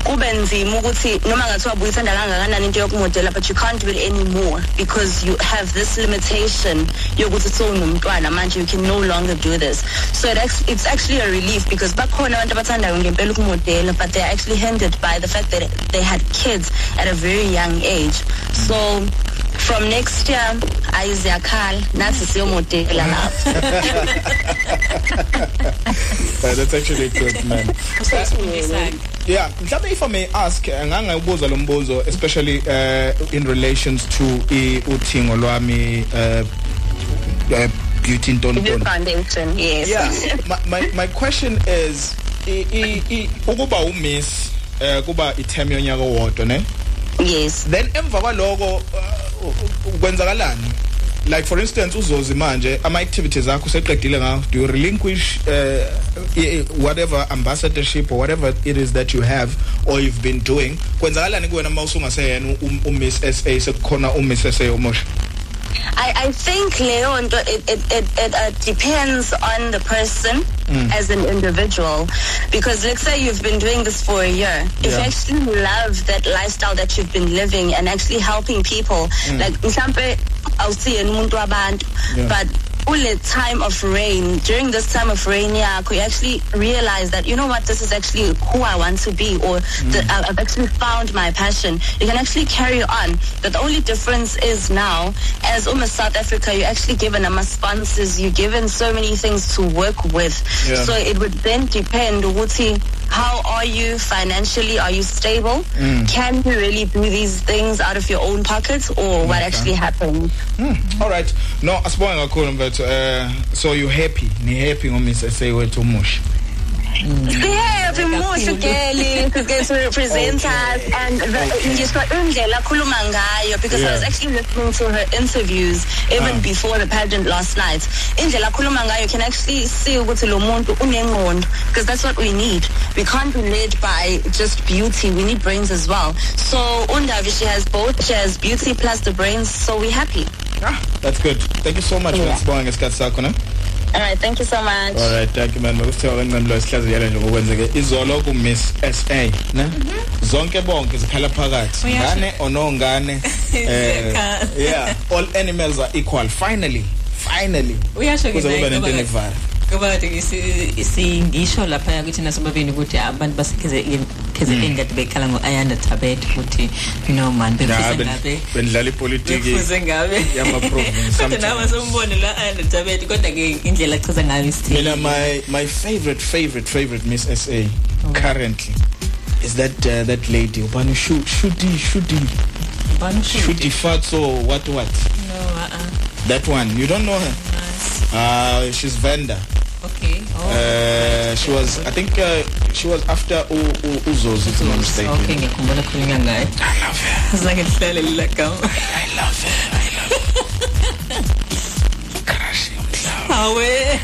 kube nzima ukuthi noma ngathiwa buyithanda kangakanani into yokumodela but you can't do it anymore because you have this limitation yokuthi sowunomntwana. Manje you can no longer do this. So it act- it's actually a relief because bakhona abantu abathandayo ngempela ukumodela but they're actually hindered by the fact that they had kids at a very young age. So from next year hayi ziyakhala nathi siyomodela lapho. That's actually good man. Yeah mhlawumbe if i may ask angangayibuza lo mbuzo especially uh, in relations to i uthingo lwami uh, uh, beauty ntonton foundation yes. Yeah my, my my question is ukuba umiss uh, kuba item yonyaka wodwa ne? Yes. Then emva kwaloko uh, kwenzakalani? Like for instance uzozi manje ama activities akho seqedile ngawo. Do you relinquish uh, whatever ambassadorship or whatever it is that you have or you've been doing? Kwenzakalani kuwena mawusungaseyena um- umiss SA sekukhona umiss SA omusha I, I think leyo nto it, it, it, it uh, depends on the person Mm. as an individual because let's say you've been doing this for a year if you Yeah. actually love that lifestyle that you've been living and actually helping people Mm. like awusiyena umuntu wabantu Yeah. but ule time of rain. During this time of rain yakho you actually realize that you know what this is actually who I want to be or the, I- I've actually found my passion. You can actually carry on. But the only difference is now as almost South Africa you're actually given um, sponsors you're given so many things to work with. Yeah. so it would then depend ukuthi how are you financially? Are you stable? Mm. can you really do these things out of your own pocket or what Okay. actually happens Hmm. all right. No asibonge kakhulu mfethu uh, so you happy? Ni happy ngomiss SA wethu umusha? Sihappy muhle geli get to represent us and ngisho indlela akhuluma ngayo because I was Yeah. actually listening to her interviews even Ah. before the pageant last night. Indlela akhuluma ngayo you can actually see ukuthi lo muntu unengqondo because that's what we need. We can't be led by just beauty we need brains as well. So undavi she has both she has beauty plus the brains so we happy. That's good thank you so much Yeah. yeah. sibonge ngesikhathi sakho ne all right thank you so much all right thank you man makusithiwa kancane lo sihlaziyela nje ngokwenzeke izolo ku Miss SA ne zonke bonke zikhala phakathi Uyasho. ngane onongane eh Ziyakhala. yeah all animals are equal finally finally uyasho ke kuze kube naye nento ngoba- enevara ngoba kade si- singisho lapha kithi nasobabini ukuthi abantu basekheze KZN kade bekhala ngo-ayanda tabet ukuthi you know man bekufuze ngabe bendlala ipolitiki bekufuze ngabe yama-province kodwa nawe sombone la ayanda tabet kodwa ke indlela achaza ngayo isithini mina my my favorite favorite favorite Miss SA currently is that uh, that lady ubani shoot shooty shooty shooty fatso what what? No uh-uh. That one. You don't know her? Uh she's Venda okay. Uh she was i think uh, she was after U, U, uzozi if i'm not mistaken. Okay ngiyakhumbula khulunywa ngayo i love her. Zange lihlale lila gama i love her. I love her. Crush awe Slowly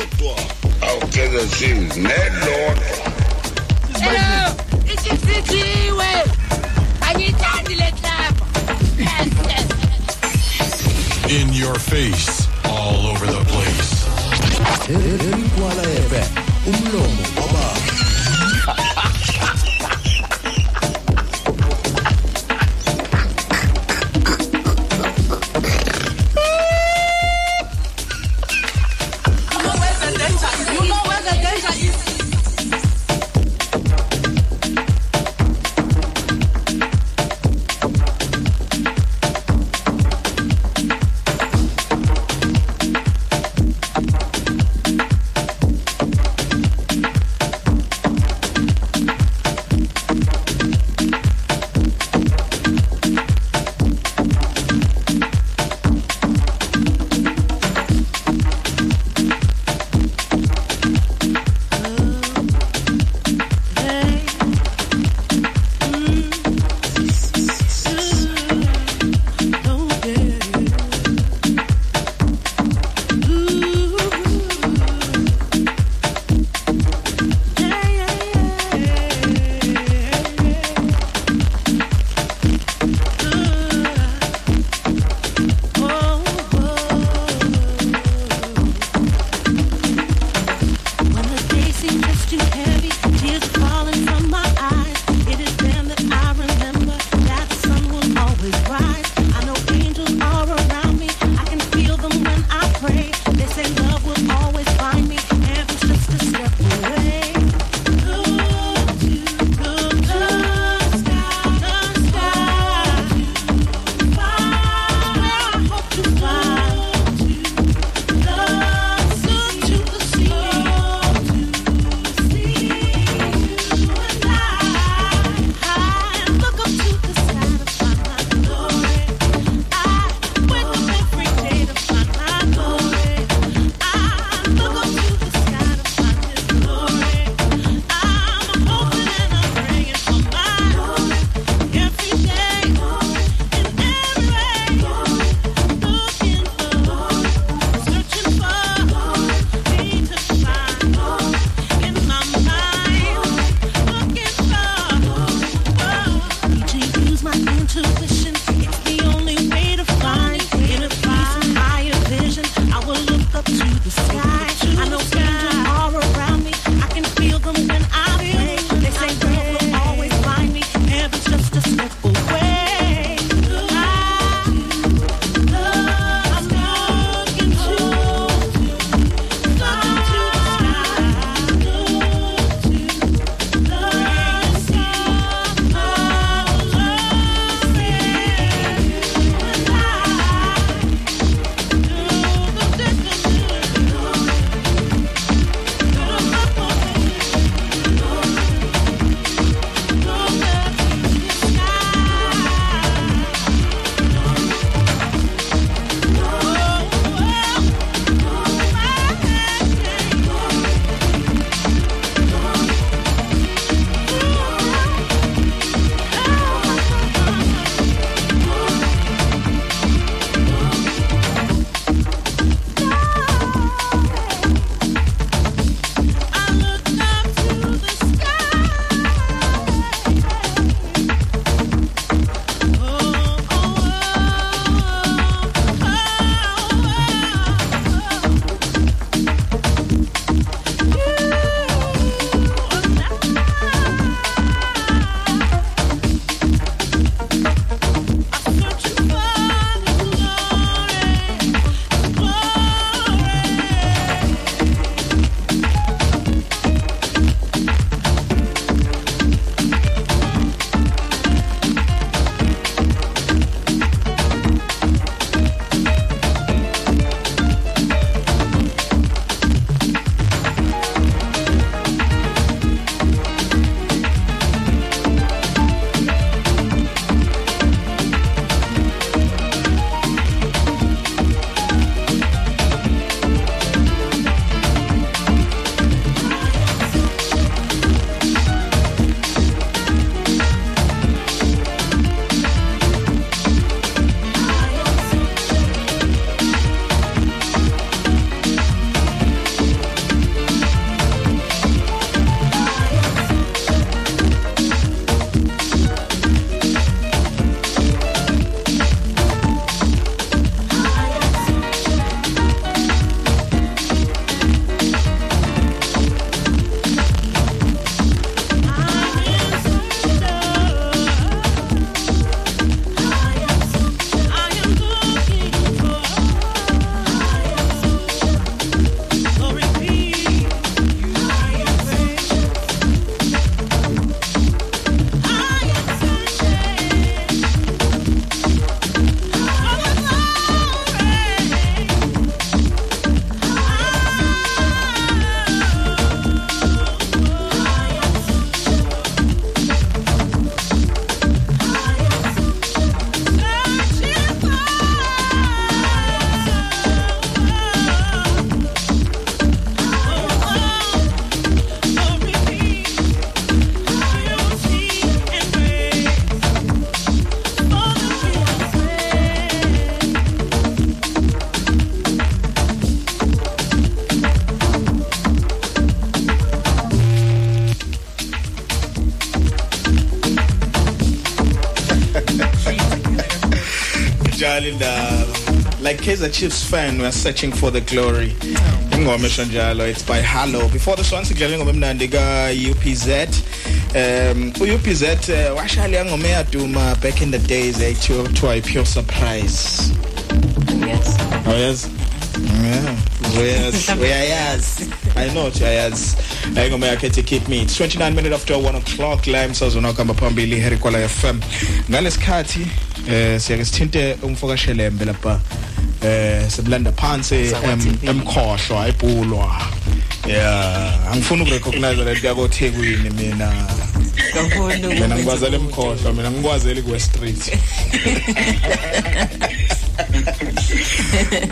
awunelodwa awugeza sizi nelodwa Hello, isifikiwe. Angithandi le club. In your face, all over the place. Elikwala FM umlomo wababa indaba like Kaizer Chiefs fan we are searching for the glory. Ingoma esho njalo it's by Hallow before this one sidlala ingoma emnandi ka UPZ um u UPZ uh, washaya ingoma eyaduma back in the days actually to a pure surprise. Yes. Oh yes? Yeah. Uyayazi uyayazi i know uyayazi ingoma yakhe ethi keep me. It's 29 minutes after 1 o'clock. La emsazweni okuhamba phambili Harry Kwala FM ngalesikhathi eh siyake sithinte umfokashelembe lapha eh sebulanda phansi em- emkhohlwa ayibhulwa yeah angifuni ukurecognize lento yakoThekwini mina. Kakhulu mina ngikwazela emkhohlwa mina ngikwazela ku Street.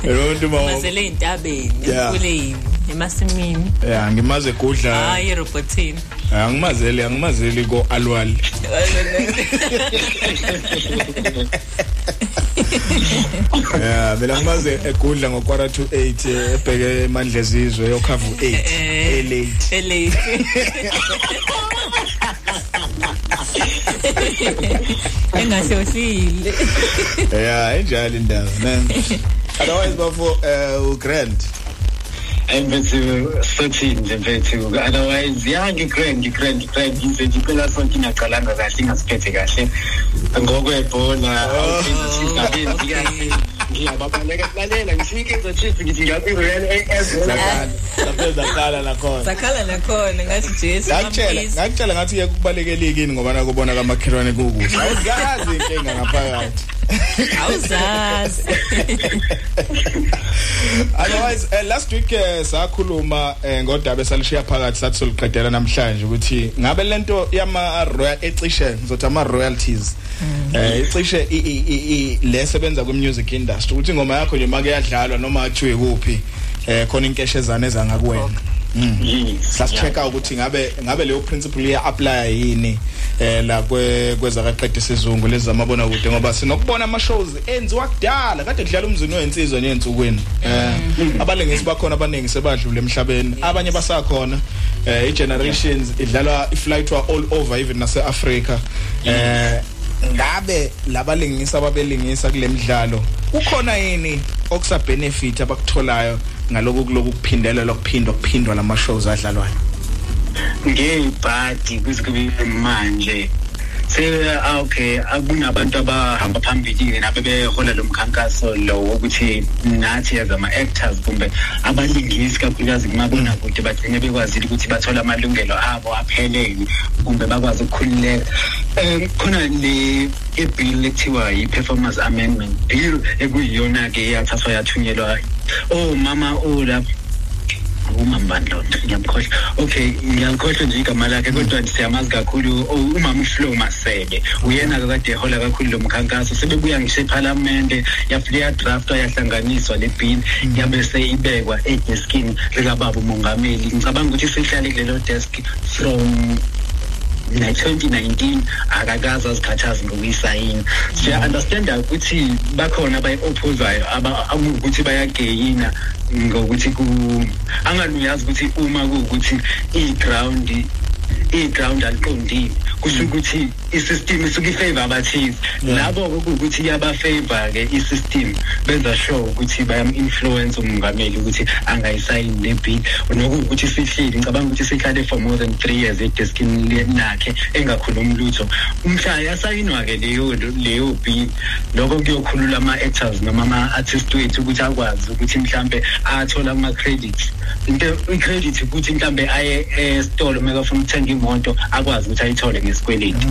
Eronto ma mazele intabeni Yeah. kuleni emasimini. Yeah ngimaze gudla hayi robotini angimazeli angimazeli ko alwal yeah mina ngimaze egudla ngokwara to 8 ebheke emandla ezizwe yokhava u8 Eh, elate elate engahlohlile yeah enjalo indaba man. Otherwise bafo uh grand emfethu sothini nje mfethu? Otherwise ya ngigrand ngigrand ngigrand ngize nje iphela sonke ingaqalanga kahle ingasiphethe kahle. Ngokwebhola awukenzi kahle ngiyababaleka lalela ngifike Chiefs ngithi ngiyakwi-Royal AS lapho zakhala nakhona sakhala nakhona ngathi jesu ngakutshela ngakutshela ngathi yekubalekekini ngoba nakubona kamakhelwane kukuhle? Awuzazi inkinga ngaphakathi. awuzazi. Otherwise uh, last week uh, sakhuluma uh, ngodaba esalishiya phakathi sathi soliqedela namhlanje ukuthi ngabe lento yama royal ecishe ngizothi ama royalties eh icishe lesebenza ku music industry ukuthi ingoma yakho nje make yadlalwa noma athiwe kuphi eh khona inkeshezana ezangakuwena. Sasichecka ukuthi ngabe ngabe leyo principle iya apply yini eh la kwe kweza kaqedwe isizungu lezi zamabona kude ngoba sinokubona ama shows enziwa kudala kade kudlala umzini wensizwa neensukwini. Eh abalengisi bakhona abaningi sebadlule emhlabeni abanye basakhona. Eh i generations idlalwa iflightwa all over even nase Africa eh ngabe labalingisa ababelingisa kule midlalo kukhona yini okusa benefit abakutholayo? Ngaloku kuloku kuphindela lokuphindwa kuphindwa lama shows adlalwayo. Ngebhadi kwisikubile manje. Se ah, okay. Akunabantu abahamba phambili nabe behola lo mkhankaso lo wokuthi nathi as ama-actors kumbe abalingisi kakhulukazi kumabonakude bagcine bekwazile ukuthi bathole amalungelo abo aphelele kumbe bakwazi ukukhululeka. Um khona le ibill ekuthiwa yi-performance amendment bill ekuyiyona-ke eyathathwa yathunyelwa omama olapha umambani lo ngiyamkhohlwa. Okay ngiyakhohlwa nje igama lakhe kodwa siyamazi kakhulu oh, umama uFlo Masebe uyena kade ehola kakhulu lo mkhankaso sebebuya ngisho eParliament yafika yadraftwa yahlanganiswa le bill yabe seyibekwa edeskini likababa umongameli ngicabanga ukuthi sihlale kulelo desk from na 2019 akakaza azikhathazi ngokuyisayina siya understanda ukuthi bakhona abayi-opposayo ukuthi bayageyina ngokuthi ku anganuyazi ukuthi uma kuwukuthi i-ground i-ground aliqondile kusho ukuthi i-system isuke ifavor abathize. Labo-ke kuwukuthi iyabafavor-ke i-system benza sure ukuthi bayam-influence umongameli ukuthi angayisayini le bill. Nokuwukuthi sihleli ngicabanga ukuthi sihlale for more than three years edeskini lakhe engakhulumi lutho. Mhla yasayinwa-ke leyo leyo bill lokho kuyokhulula ama-actors noma ama-artist wethu ukuthi akwazi ukuthi mhlambe athola ama-credits into i-credit ukuthi mhlambe aye esitolo uma kafuna ukuthenga imoto akwazi ukuthi ayithole ngesikweleti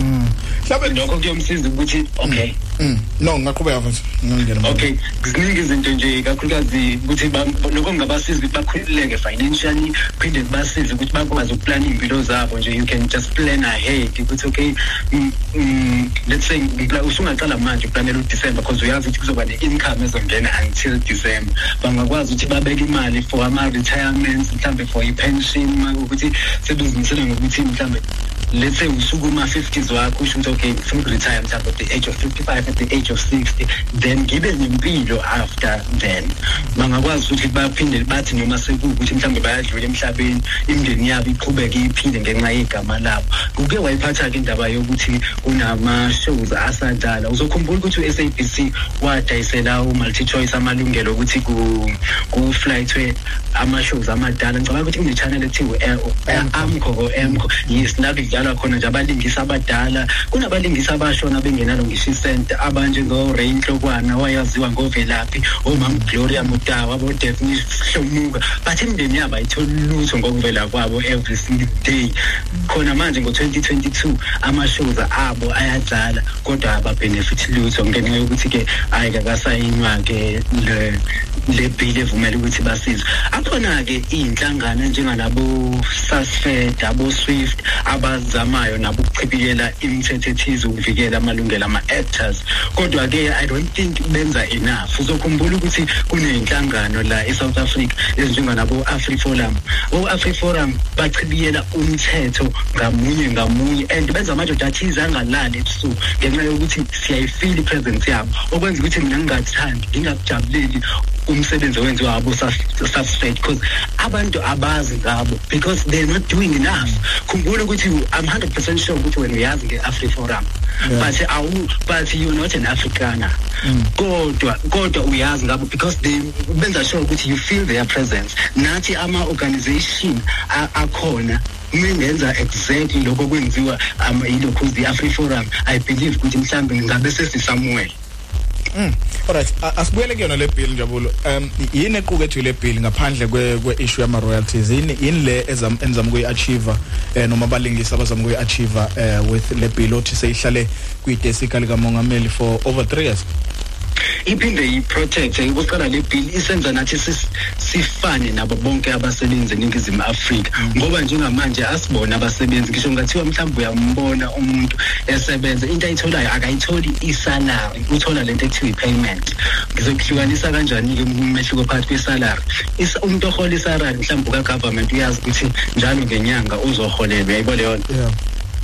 mhlawumbe lokho kuyomsiza ukuthi okay Mm. No ngaqhubeka mfethu. Ngingena. okay ziningi izinto nje kakhulukazi ukuthi lokho kungabasiza ukuthi bakhululeke financially phinde kubasize ukuthi bakwazi ukuplana iy'mpilo zabo nje you can just plan ahead ukuthi okay mm, mm, let's say usungaqala manje uplanela uDecember because uyazi ukuthi kuzoba ne-income ezongena until December bangakwazi ukuthi babeke imali for ama-retirements mhlambe for i-pension uma kuwukuthi sebezimisele ngokuthi mhlambe let's say usuku uma 50s wakho usho ukuthi okay ngifuna ukuretire mhlawumbe at the age of 55 at the age of 60 then ngibe nempilo after then. Bangakwazi ukuthi baphinde bathi noma sekuwukuthi mhlawumbe bayadlula emhlabeni imindeni yabo iqhubeke iphile ngenxa yegama labo. Kuke wayiphatha-ke indaba yokuthi kunama-shows asadala. Uzokhumbula ukuthi u-sabc wadayisela u-multi-choice amalungelo ukuthi ku- kuflightwe ama-shows amadala. Ngicabanga ukuthi kune-channel ethiwe amco or emco yes la kudlalwa khona nje abalingisi abadala. Kunabalingisi abashona bengenalo ngisho isente abanjengo-rain nhlokwana wayaziwa ngovelaphi omam gloria mutawa abo-defnis hlomuka but imindeni yabo ayitholi lutho ngokuvela kwabo every single day. Khona manje ngo-2022 ama-shows abo ayadlala kodwa ababhenefithi lutho ngenxa yokuthi-ke ayi kakasayinwa-ke le le bill evumela ukuthi basizwe. Akhona-ke iy'nhlangano enjengalabo susfed abo-swift abazamayo nabo ukuchibiyela imithetho ethize ukuvikela amalungelo ama-actors. Kodwa-ke i don't think benza enough. Uzokhumbula ukuthi kuney'nhlangano la e-south africa ezinjenganabo-afriforum o-afriforum bachibiyela umthetho ngamunye ngamunye and benza amadoda athize angalali ebusuku ngenxa yokuthi siyayifila i-presence yabo. Okwenza ukuthi mina ngingathandi ngingakujabuleli umsebenzi owenziwa abo susfed because abantu abazi ngabo because they're not doing enough. Khumbula ukuthi i'm 100 percent sure ukuthi wena uyazi nge-afriforum Yeah. but awu but you're not an afrikaner. Kodwa kodwa uyazi ngabo because they benza sure ukuthi you feel their presence. Nathi ama-organization akhona mengenza exactly lokho kwenziwa um, yilokhu the afriforum i believe ukuthi mhlawumbe ngabe sesisamuel. Mm. Alright, a- asibuyele kuyona le bill Njabulo. Um yini equkethwe le bill ngaphandle kwe kwe issue yama royalties? Yini yini le ezam enzama kuyiachieve eh noma abalingisi abazama kuyiachieve eh with le bill othi seyihlale kwidesika lika mongameli for over 3 years? Iphinde yi-protect ukuqala le bill isenza nathi sifane nabo bonke abasebenzi eningizimu afrika. Ngoba njengamanje asibona abasebenzi ngisho ngathiwa mhlawumbe uyambona umuntu esebenza. Into ayitholayo akayitholi isalary uthola lento ekuthiwa i-payment. Ngizokuhlukanisa kanjani-ke umehluko phakathi kwesalary? Umuntu ohola isalary mhlawumbe uka-government uyazi ukuthi njalo ngenyanga uzoholelwa yayibona leyo nto.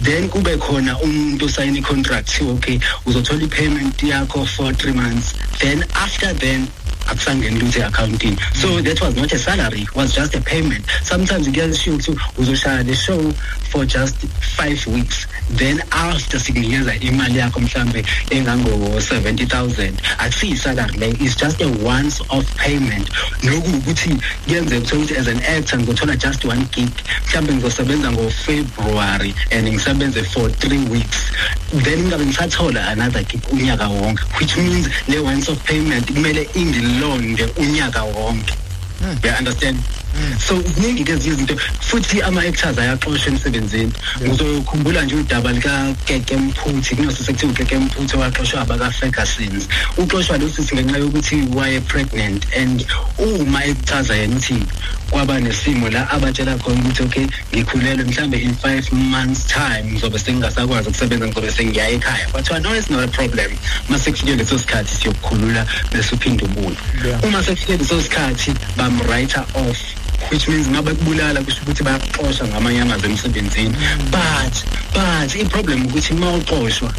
Then kube khona umuntu osayina i-contract kuthiwa okay uzothola i-payment yakho for three months. Then after then akusangeni lutho e-accountini so that was not a salary it was just a payment. Sometimes kuyashiwo ukuthi uzoshaya le show for just five weeks. Then after sikunikeza imali yakho mhlambe engango-seventy thousand akusiyi-salary leyo it's just a once off payment. Nokuwukuthi kuyenzeka kuthiwa ukuthi as an actor ngizothola just one gig mhlawumbe ngizosebenza ngofebruary and ngisebenze for three weeks. Then ngingabe ngisathola another gig unyaka wonke which means le once off payment kumele ingilonde unyaka wonke. You understand? So ziningi-ke ezinye izinto futhi ama-actors ayaxoshwa emsebenzini. Ngizokhumbula nje udaba likakeke mphuthi kunosi sekuthiwa ukeke mphuthi owaxoshwa abaka-fergusons uxoshwa lo sisi ngenxa yokuthi waye-pregnant and uma echaza yena ukuthi kwaba nesimo la abatshela khona ukuthi okay ngikhulelwe mhlambe in five months time ngizobe sengingasakwazi ukusebenza ngizobe sengiyaya ekhaya. Kwathiwa no it's not a problem. Uma sekufike leso sikhathi siyokukhulula bese uphinde ubuye Yeah. uma sekufike leso sikhathi bam-writer off which means ngabe kubulala kusho ukuthi bayaxoshwa ngamanye amazwi emsebenzini. But but i-problem ukuthi uma uxoshwa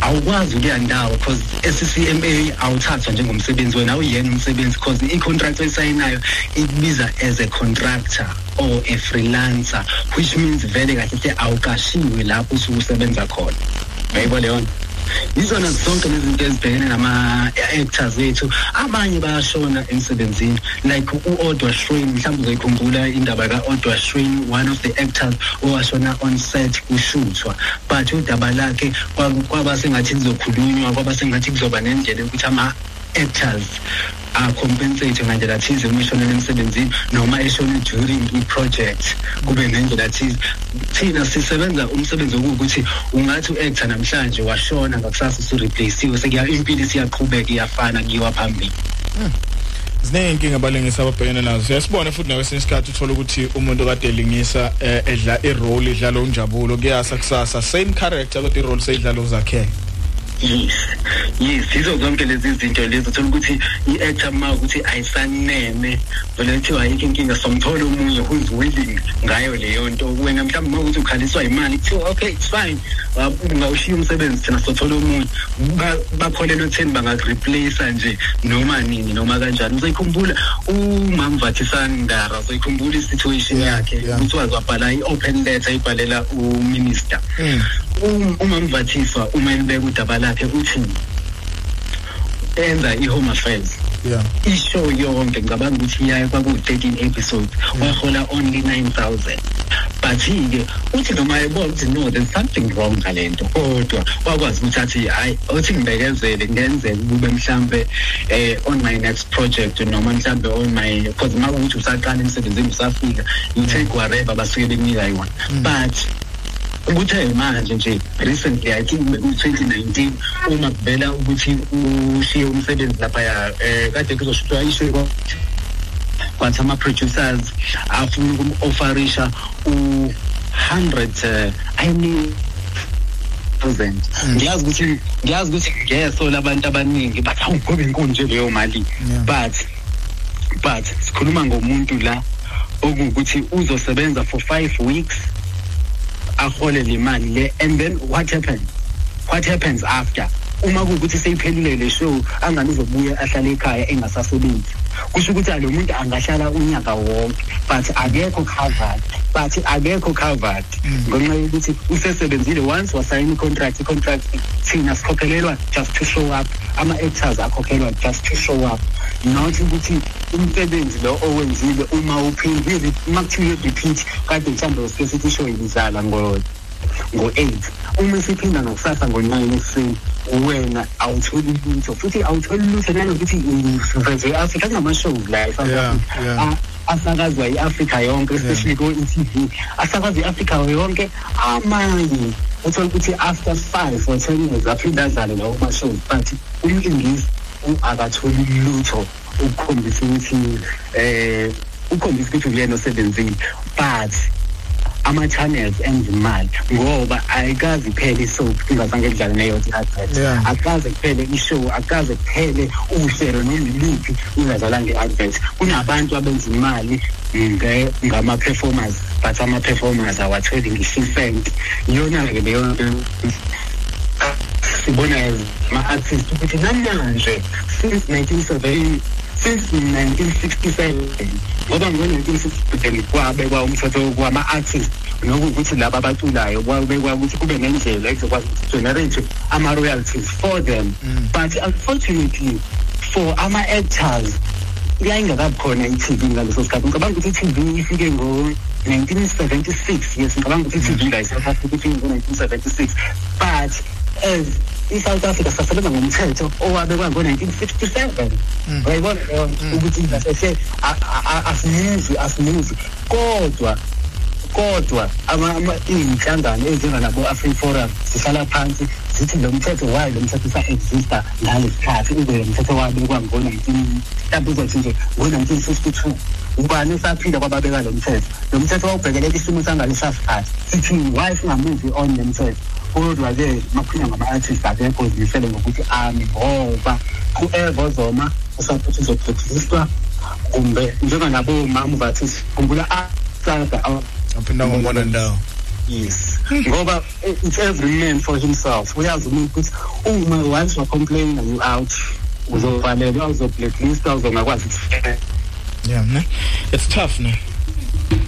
awukwazi ukuya ndawo because e-ccma awuthathwa njengomsebenzi wena awuyena umsebenzi because i-contract oyisayinayo ikubiza as a contractor or a freelancer which means vele kahle hle awukashiwe lapho usuke usebenza khona. Yayibo leyo nto? Yizona zonke lezi zinto ezibhekene nama-actors ethu abanye bayashona emsebenzini like u-odwa shrine mhlawumbe uzoyikhumbula indaba ka-odwa shrine one of the actors owashona on set kushuthwa but udaba lakhe kwa- kwaba sengathi lizokhulunywa kwaba sengathi kuzoba nendlela yokuthi ama-actors acompensate ngandlela thize uma eshonele emsebenzini noma eshone during i-project. Kube nendlela thize thina sisebenza umsebenzi okuwukuthi ungathi u-actor namhlanje washona ngakusasa usureplaciwe sekuya impilo isiyaqhubeka iyafana kuyiwa phambili. Ziningi inkinga abalingisi ababhekene nazo. Siyasibona futhi nawe sesikhathi uthola ukuthi umuntu kade elingisa eh, edla i-role idlala unjabulo kuyasa kusasa. Same character kodwa i-role seyidlala uzakhele. Yes yes yizo zonke lezi zinto lezi uthola ukuthi i-actor ma ukuthi ayisaneme vele kuthiwa ayikho inkinga. Somthola omunye who's willing ngayo leyo nto. Wena mhlawumbe uma ukuthi ukhaliswa imali kuthiwa okay it's fine. Uh, ungawushiya umsebenzi thina sothola omunye. Ba- bakholelwa ekutheni bangakureplace nje noma nini noma kanjani. Uzoyikhumbula umamvathisani ndara uzoyikhumbula i-situation yakhe. ukuthi wazi wabhala i-open letter ibhalela uminister. Um- umamvathiswa uma elibeka udaba lakhe uthi enza i-home affairs yeah. Ishow yonke ngicabanga ukuthi iyaye kwaku-13 episodes. Wahola only 9000 but-ke uthi noma ebona ukuthi no there's something wrong ngale nto kodwa wakwazi ukuthi athi hayi uthi ngibekezele ngenzeka kube mhlambe eh on my next project noma mhlambe on my because uma ukuthi usaqala emsebenzini usafika you take whatever basuke bekunika yona. But ukuthe manje nje recently i think beku-2019 uma kuvela ukuthi ushiye umsebenzi laphaya um kade kuzoshutshwa ishow kwathi ama-producers afuna ukum-offerisha u-hundred um i mean thousand. Ngiyazi ukuthi ngiyazi ukuthi ngeso labantu abaningi bathi hawu ngoba inkulu nje leyo mali. But but sikhuluma ngomuntu la okuwukuthi uzosebenza for five weeks ahole le mali le and then what happens what happens after? Uma kuwukuthi seyiphelile le show angani uzobuya ahlale ekhaya engasasebenzi kusho ukuthi lo muntu angahlala unyaka wonke but akekho covered but akekho covered. Ngenxa yokuthi usesebenzile once wasayina i-contract i-contract thina sikhokhelelwa just to show up. Ama-actors akhokhelwa just to show up. Not ukuthi umsebenzi lo owenzile uma uphindile uma kuthiwa repeat kade mhlawumbe usike sithi ishow ibizala ngo ngo-eight. Uma isiphinda ngokusasa ngo-nine ekuseni wena awutholi lutho futhi awutholi lutho nanokuthi uveze i-afrika kunama-shows la e-South Yeah, Africa. yeah. A- asakazwa i-afrika yonke especially ko-e-tv asakazwa i-afrika yonke amanye uthola ukuthi after five or ten years aphinde adlale lawo ma-shows but umlingisi u- akatholi lutho. Ukukhombisa ukuthi um ukhombisa ukuthi uyena osebenzile but ama-channels enza imali ngoba ayikaze iphele isoap ingazange kudlale neyodwa i-advert. Yeah. akaze kuphele ishow akaze kuphele uhlelo noma iliphi ingadlalanga i-advert kunabantu abenza imali nge- ngama-performers but ama-performers awatholi ngisho isenti iyona-ke leyo nto sibona as ama-artist ukuthi namanje since 1970 since 1967 ngoba ngo-1967 kwabekwa umthetho kwama-artist nokuwukuthi laba abaculayo kwabekwa ukuthi kube nendlela ezokwazi generate ama-royalties for them. But unfortunately for ama-actors yayingakabi khona i-tv ngaleso sikhathi. Ngicabanga ukuthi i-tv ifike ngo-1976 yes ngicabanga ukuthi i-tv la e-south africa ifike ngo-1976 but as i-south africa sasebenza ngomthetho owabekwa ngo-1967 uyayibona leyo? Nto ukuthi ngasese asimuzi asimuzi kodwa kodwa ama- ama- iy'nhlangano ezinganabo-african forum zihlala phansi zithi lo mthetho wayo lo mthetho usa-exista ngale sikhathi ube lo mthetho wabekwa ngo-nineteen mhlawumbe uzothi nje ngo-nineteen fifty two ubani usaphinda kwababeka lo mthetho? Lo mthetho wawubhekelela isimo sangalesa sikhathi sithi why singamuvi on le mthetho? Kodwa-ke makukhulunywa ngama-artist akekho zimisele ngokuthi ami ngoba whoever ozoma usaphuthi uzoproducedwa kumbe njenganabomama bathi khumbula asada aphinda ngongona ndawo? Yes. Ngoba it's every man for himself. Uyazi umuntu ukuthi uma once wacomplaina you out uzovalelwa uzoblacklista uzongakwazi ukuthi yeah ne? It's tough ne?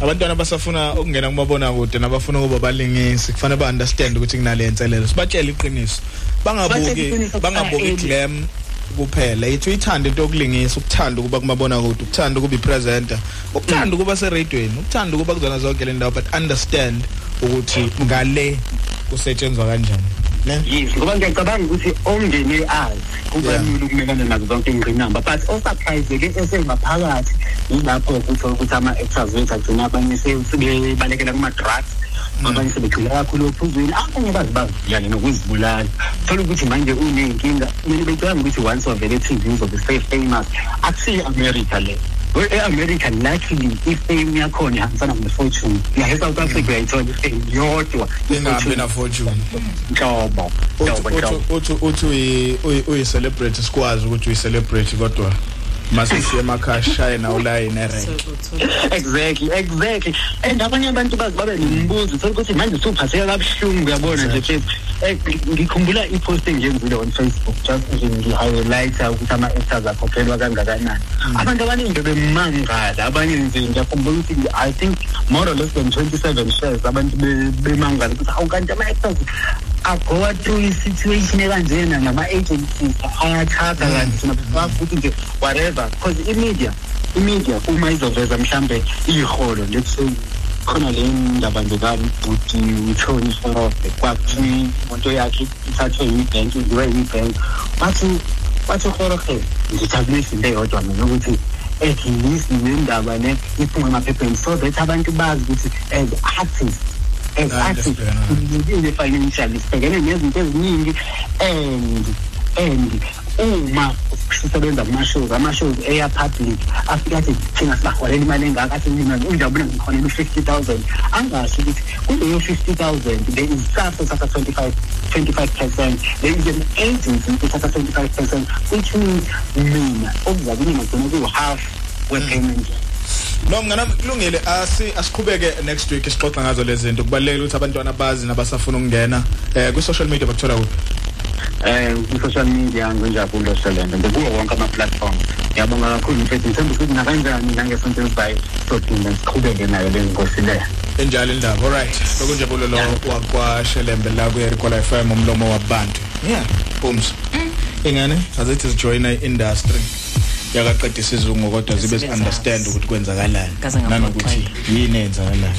Abantwana basafuna ukungena kumabona kude nabafuna ukuba balingisi kufanele ba understand ukuthi kunale inselelo sibatshela iqiniso. Batshele bangabuki iqiniso bangabuki kuqala glam kuphela. Yithi uyithanda into yokulingisa ukuthanda ukuba kumabona kude ukuthanda ukuba ipresenter ukuthanda ukuba seradweni ukuthanda ukuba kuzona zonke le ndawo but understand ukuthi ngale kusetshenzwa kanjani. ne yes ngoba ngiyacabanga ukuthi omndeni azi kubalula ukumelana nazo zonke iy'ngqinamba but osurprise-ke esengaphakathi yilapho kutho ukuthi ama-actors wethu agcina abanye se- sebebalekela kuma-drugs abanye sebegxila kakhulu ophuzweni. Abanye bazi baziyale nokuzibulala. Thola ukuthi manje uney'nkinga kumele becabanga ukuthi once wavele e-tv uzobe se-famous akusiyo america le. E-america luckily ifame yakhona ihambisana ne-fortune la e-south africa uyayithola ifame yodwa ingabi na fortune nhlobo nhlobo nhlobo uthi uthi uyi- uyi- uyi-celebrity sikwazi ukuthi uyi-celebrity kodwa mase siye emakhaya shaye nawo layini erenk exactly exactly. And abanye abantu bazi babe nombuzo uthola ukuthi manje usuphatheka kabuhlungu uyabona nje Faith Eh, ngikhumbula i-post engiyenzile on facebook just nje ngi-highlighta ukuthi ama-actors akhokhelwa kangakanani. Abantu abaningi bebemangala abanye nje ngiyakhumbula ukuthi i think more or less than 27 shares abantu be- bemangala ukuthi hawu kanti ama-actors agoa through i-situation ekanjena nama-agencies ayathatha kanti thina besibazi ukuthi nje whatever because i-media i-media uma izoveza mhlambe iholo let's khona le ndaba nje kabhuti utshoni sorobe kwakuthiwa imoto yakhe ithathwe yibhenki iziwe yibhenki bathi bathi uhorohe ngithathe izinto eyodwa mina ukuthi at least nendaba le iphume emaphepheni. So that abantu bazi ukuthi as artists as artists sinikile financially sibhekene nezinto eziningi and and uma sisebenza kuma-shows ama-shows eya public afike athi thina sibaholela imali engaka athi mina unjabula ngikhonela u-fifty thousand. Angasho ukuthi kuleyo fifty thousand there is staff ethatha twenty-five twenty-five percent. There is an agency ethatha twenty-five percent which means mina okuza kimi ngagcina kuwu-half we-payment no mngana kulungile. Asi asiqhubeke next week sixoxa ngazo lezi zinto. Kubalekile ukuthi abantwana bazi nabasafuna ukungena eh ku social media bakuthola kuphi? Eh ku-social media nginjabulo selendo ngikuwo wonke ama-platform. Ngiyabonga kakhulu mfethu ngithemba ukuthi nakanjani nangesonto elizayo sodinga siqhubeke nayo le nkosi leyo enjalo indaba alright. Bekunjabulo lo wakwashelembe la ku-ericola FM umlomo wabantu. Yeah booms ingane azithi zijoyina i-industry. Yakaqeda isizungu kodwa zibe zi-understand ukuthi kwenzakalani. Kaze ngaphoxa. nanokuthi yini eyenzakalayo.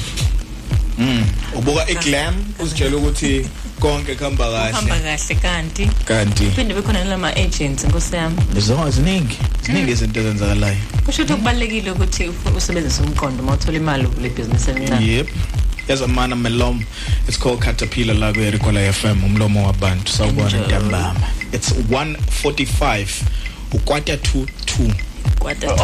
Mm. Ubuka iglam uzitshela ukuthi konke kuhamba uhamba kahle kahle kanti kanti phinde bekhona nalama agents nkosi yami. Zo ziningi ziningi izinto ezenzakalayo. Kusho ukuthi kubalekile ukuthi uf- usebenzise umqondo uma uthola imali kule business elincane yep. Yazamana melom it's called caterpillar la ku-ericola fm umlomo wabantu. Sawubona Enjoy. ntambama. It's 145 ukwata to 2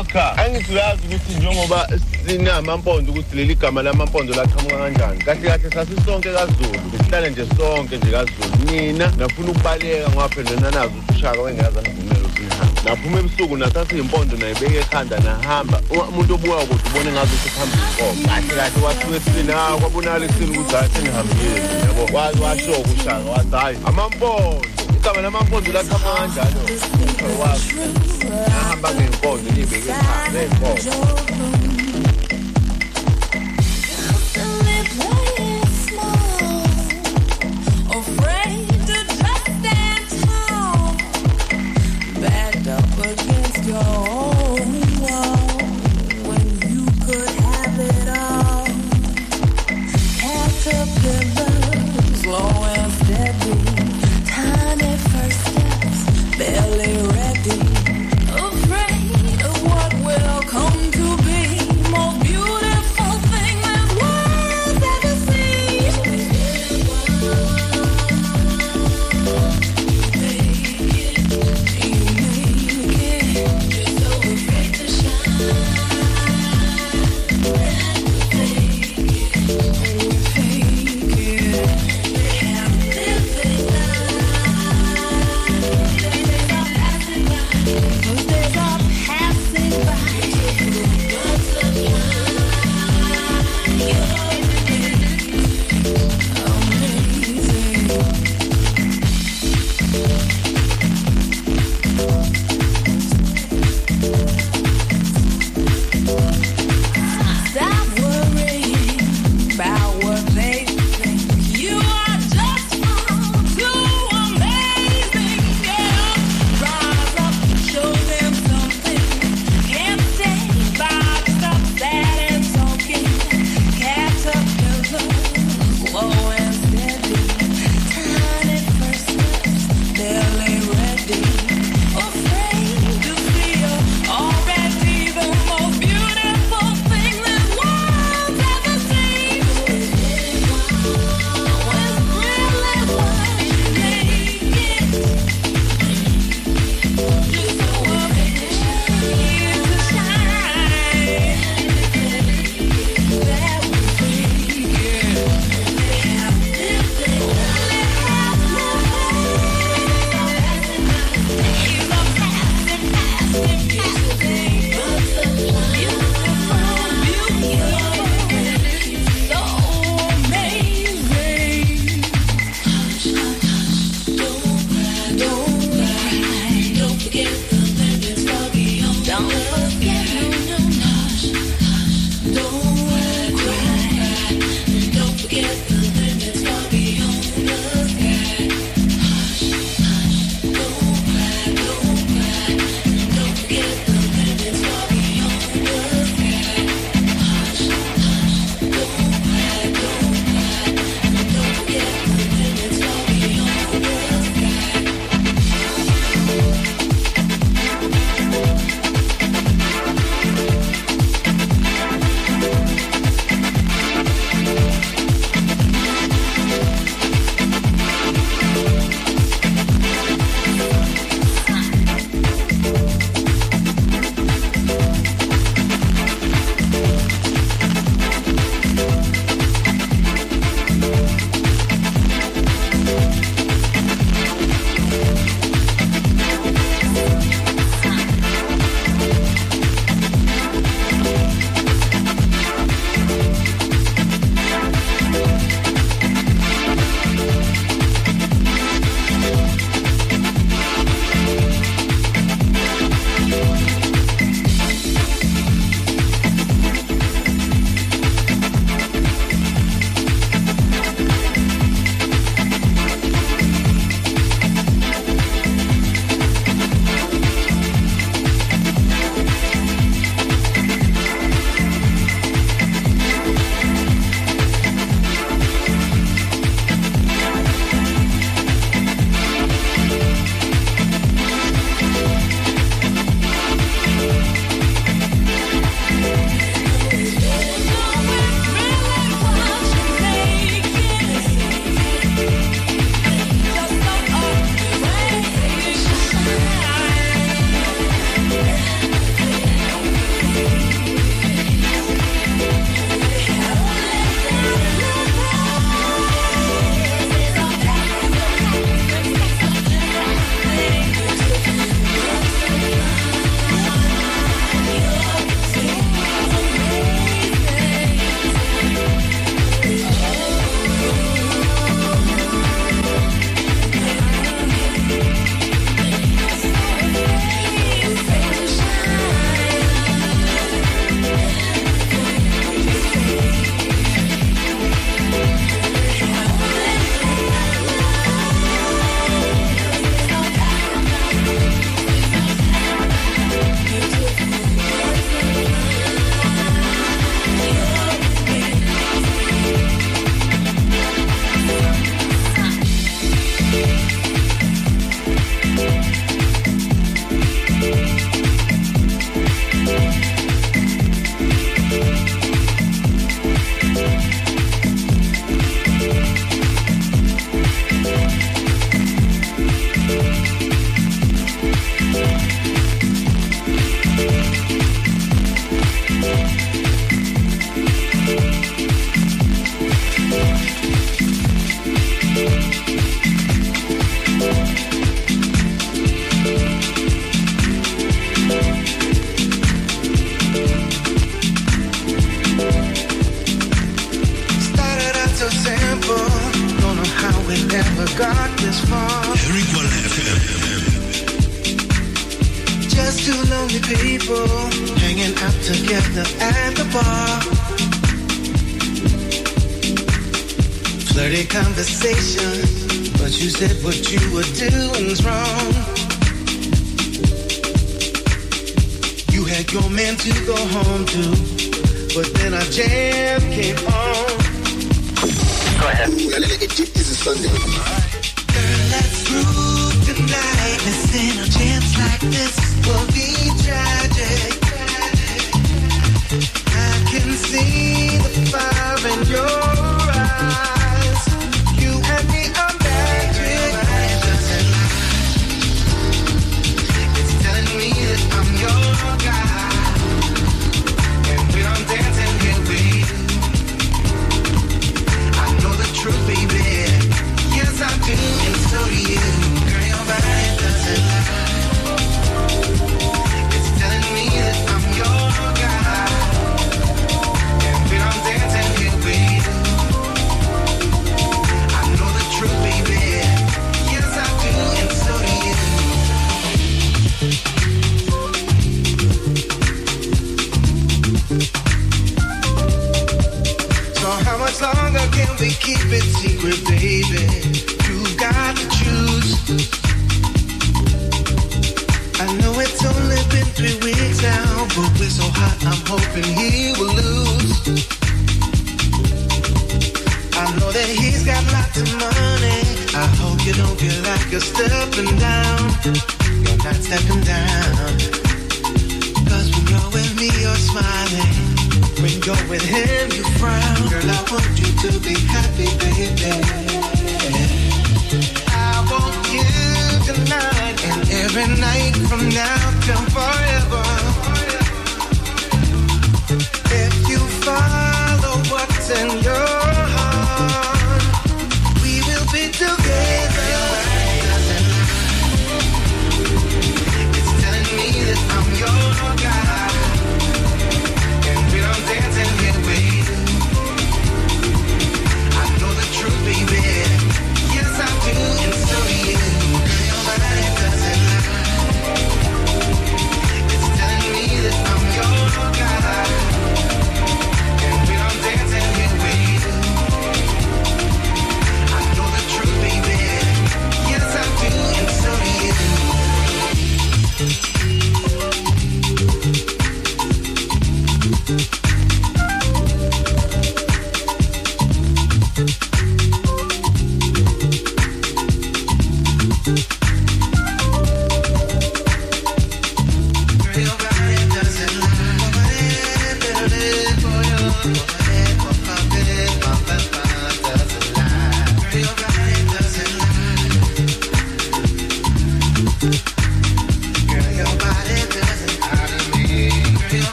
okay angithi uyazi ukuthi njengoba sinamampondo ukuthi leli gama lamampondo laqhamuka kanjani kahle kahle sasisonke kazulu besihlale nje sonke nje kazulu. Mina ngafuna ukubaleka ngoba phela nanazi ukuthi ushaka wengazi angivumele ukuthi naphuma ebusuku nathatha iy'mpondo nayibeka ekhanda nahamba. U- umuntu obuka ukuthi ubone ngazi ukuthi kuhamba inkomo kahle kahle wathiwa ekuseni ha kwabonakala ekuseni ukuthi hayi senihambile yabo. Wa- washoka ushaka wathi hhayi amampondo igama lamampondo laqhamuka kanjalo wazi. Nahamba ngey'nkonzo ngiyibeke ekhanda ey'nkomo your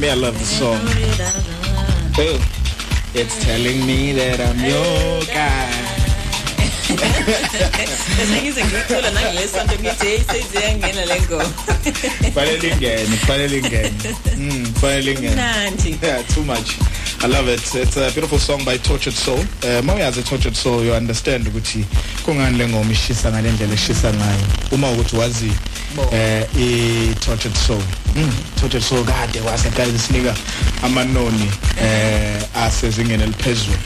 Me, I love the song. Oh, it's telling me that I'm your guy. bese ngize ngiyithola nangilesonto ngithi hey seyiziyangena le ngoma Kufanele ingene, kufanele ingene. Mm, kufanele ingene. Mnandi. Yeah, too much. I love it. It's a beautiful song by Tortured Soul. Uh, uma uyazi Tortured Soul you understand ukuthi kungani le ngoma ishisa ngale ndlela ishisa ngayo. Uma ukuthi wazi eh i Tortured Soul. Mm, Tortured Soul kade wasaqala isinika amanoni eh asezingeni eliphezulu.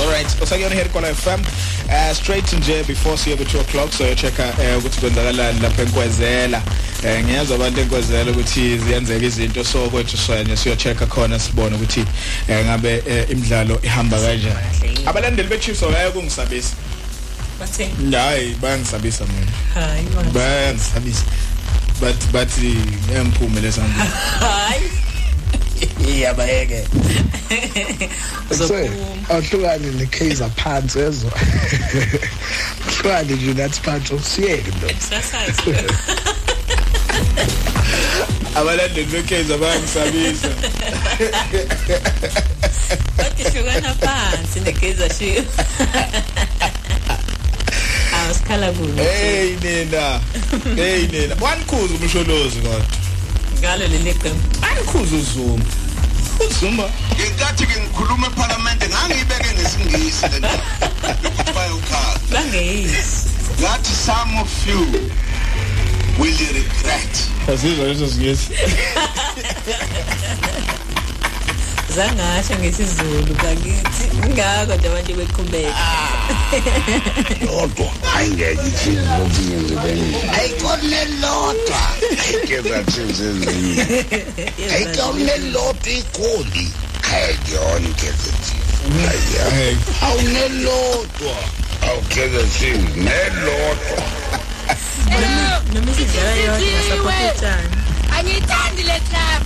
Alright, usakuyona here kola FM. Uh, straight nje before siye ku 2 o'clock so checker uh, ukuthi kwenzakalani lapha enkwezela. Eh ngiyazwa abantu enkwezela ukuthi ziyenzeka izinto so kwethu soyanye siyo checker khona sibone ukuthi eh, ngabe eh, imidlalo ihamba kanjani. Abalandeli beChiefs baye kungisabisa. Bathini Hayi bayangisabisa mina. hayi. Bayangisabisa. But but ngemphume lesandla. hayi Iyabayeke. Awuhlukani ne-Kaizer phansi ezwa. Uhlukani nje nathi phansi usiyeke sasazi Abalandeli beChiefs bayangisabisa. Kodwa hlukana phansi negeza shiyo. Awusikhala kulo. hey nina. Hey nina. Wanikhuza umsholozi kodwa. Ngalo leli qembu. anikhuza uzuma. Uzuma. Ngenkathi ke ngikhuluma eParliament ngangibeke ngesingisi lento lokuphaya ukhala Bangeyisi. ngathi some of you will regret. Asizwa leso singisi Zangasho ngesizulu bakithi. Ngakho nje abantu beqhubeka. lodwa hayi ngeke ichizi lokunye ngibenye ayikona lodwa. Ayikeza chizi ezinye ayikona lodwa igoli. Ayikona keza chizi awunelodwa awukeza chizi nelodwa. Noma isidlala yodwa sapothetshana. Angiyithandi le club.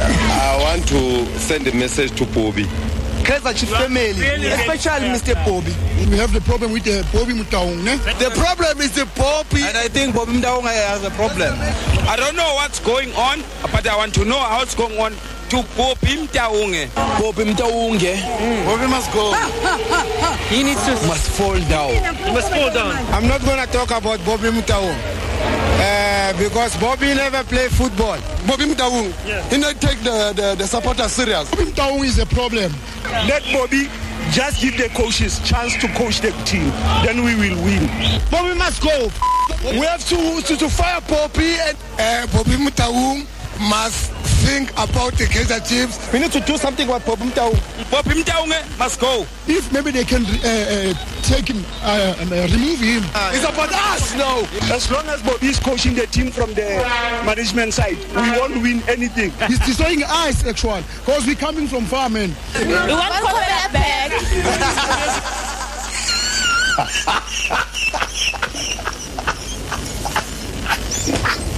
I want to send a message to Bobby. Kaizer Chiefs family, especially Mr. Bobby. We have the problem with the Bobby Mutaung, ne? The problem is the Bobby. And I think Bobby Mutaung has a problem. I don't know what's going on, but I want to know how it's going on to Bobby Mtaunge. Bobby Mtaunge. Bobby must go. he needs to must fall down. He must fall down. I'm not going to talk about Bobby Mutaung. Uh, because Bobby never play football. Bobby Mtaung, he not take the, the, the supporters serious. Bobby Mtaung is a problem. Let Bobby just give the coaches chance to coach the team. Then we will win. Bobby must go. We have to to, to fire Bobby and uh, Bobby Mtaung must think about the Kaizer Chiefs. We need to do something about Bobby Mtaung. Bobby Mtaung must go. If maybe they can uh, uh, take him uh, and uh, remove him. it's about us now. As long as Bobby is coaching the team from the management side, we won't win anything. He's destroying us actually because we're coming from far man. We want Kobela back.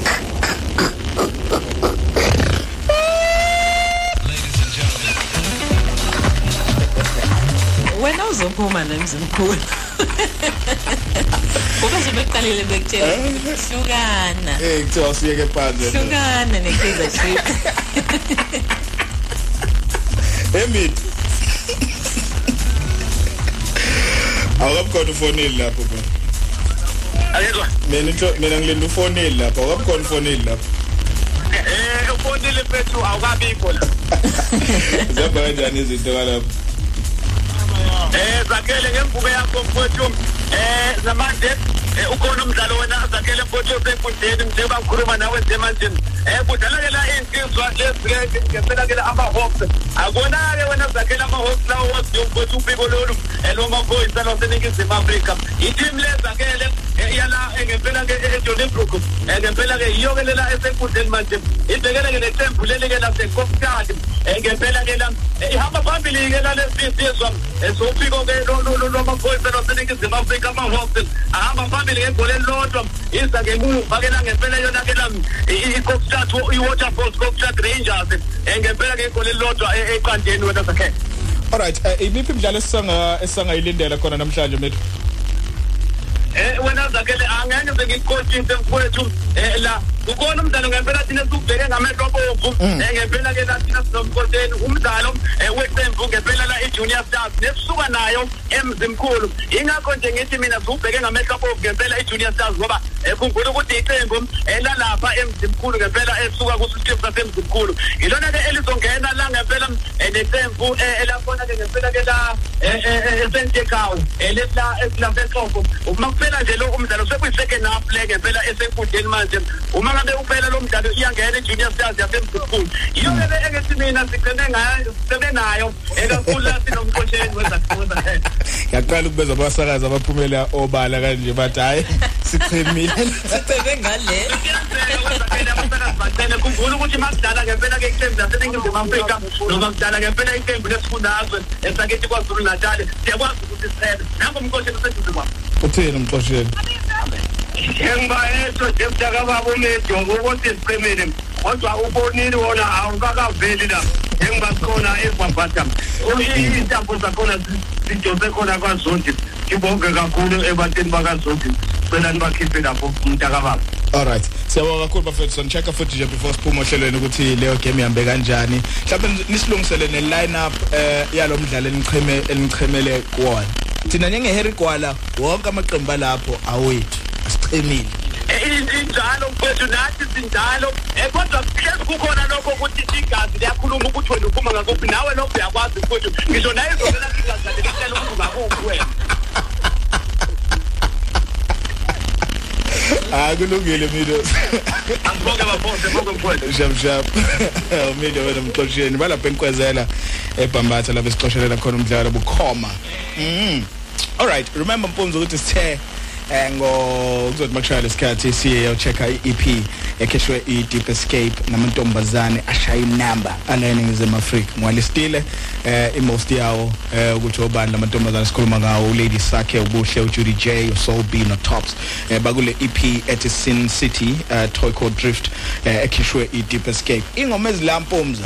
Wena uzophuma la emzimkhulu. Ube nje beqalile bekutshela hlukana. hey kuthiwa siyeke phansi Hlukana nekaizer chiefs. emithi awukabukhona ufonile lapho bro Ayezwa. mina into mina ngilinda ufonile lapho awukabukhona ufonile lapho Eh ufonile mfethu awukabikho la. zihamba kanjani izinto kalapho Eh zakele ngemvume yakho mfethu. Eh zamanje eh, ukhona umdlalo wena zakele mfethu osenkundleni njengoba ngikhuluma nawe nje manje. Eh kudlala ke la insizwa lezi ngempela ke la ama Hawks. Akona ke wena zakele ama Hawks lawo waziyo mfethu ubiko lolu eloma boys laseningizimu Afrika. Iteam lezakele yala ngempela ke eJohannesburg. Eh ngempela ke yiyo ke lela esenkundleni manje. Ibhekele ke neqembu leli ke laseKopstad. Eh ngempela ke la eh, ihamba phambili ke la lesizwa esofiko ke lo lo lo loma boys laseningizimu Afrika ama Hawks. Ahamba phambili ngegoli elilodwa. Iza ngemuva ke la ngempela yona ke la iKopstad iWaterfalls Kopstad Rangers. Eh ngempela ke igoli elilodwa e- eqandeni wena zakhe. alright eh, imiphi imidlalo esisanga esisangayilindela khona namhlanje mfethu eh wena zakele angeke ngikuqoqise mfowethu eh la ukona umdlalo ngempela thina sikubheke ngamehlo abomvu eh ngempela ke la thina sinomkoteni umdlalo eh weqembu ngempela la iJunior Stars nesisuka nayo emzimkhulu. Ingakho nje ngithi mina siubheke ngamehlo abomvu ngempela iJunior Stars ngoba khumbula ukuthi iqembu elalapha emzimkhulu ngempela esuka kusisiqembu sasemzimkhulu. Ilona ke elizongena la ngempela neqembu elakhona ke ngempela ke la esentekawo lesla esilasenhloko uma kuphela nje lo umdlalo sekuyi-second half le ngempela esenkundleni manje. Uma ngabe uphela lo mdlalo iyangena i-junior stars yasemzimkhulu iyo ke le engithi mina sigcine ngayo sebenayo ekakhulu la sinomkosheni wezakhona yaqala ukubeza abasakazi abaphumela obala kanje bathi hayi sichemile Sicebe ngale. bacele khumbula ukuthi makudala ngempela ke iqembu laseningizimu afrika noma kudala ngempela iqembu lesifundazwe esakithi kwazulu natali siyakwazi ukuthi sisebe nangomkosheni useduze kwami uthini umxosheni njengoba demdakababa umejongo ukuthi siqemile kodwa ubonile wona awukakaveli la njengoba sikhona egwabhata iintambo zakhona zijose khona kwazondi ngibonge kakhulu ebantwini bakazondi cela nibakhiphe lapho umntakababa Alright. Siyabonga kakhulu bafethu son checka futhi nje before siphuma ohlelweni ukuthi leyo game ihambe kanjani. Mhlawumbe nisilungisele ne lineup eh yalomdlalo enicheme enichemele kuwona. Thina njenge Harry Gwala wonke amaqembu lapho awethu. Asichemile. injalo mfethu nathi sinjalo eh kodwa hlezi kukhona lokho ukuthi igazi liyakhuluma ukuthi wena uphuma ngakuphi nawe lokho uyakwazi mfethu ngisho naye izona igazi lakhe litshela ukuthi ngakuphi wena Ah kulungile Mido. Angibonge bafowethu bonke mfowethu. Shap shap. Mido wena mxosheni balapha enkwezela eBhambatha lapho sixoshelela khona umdlalo bukhoma. Mhm. Alright, remember Mpumzo ukuthi sithe eh ngo kuzothi makushaya lesikhathi siye yo checka iEP ekheshwe iDeep Escape namantombazane ashaya inamba aneningizimu Afrika. Ngwalistile eh imost yawo eh ukuthi obani lamantombazane sikhuluma ngawo uLady Sakhe ubuhle uJudy J uSoul B no Tops eh bakule EP ethi Sin City eh Toyco Drift eh ekheshwe iDeep Escape. Ingoma ezilampomza.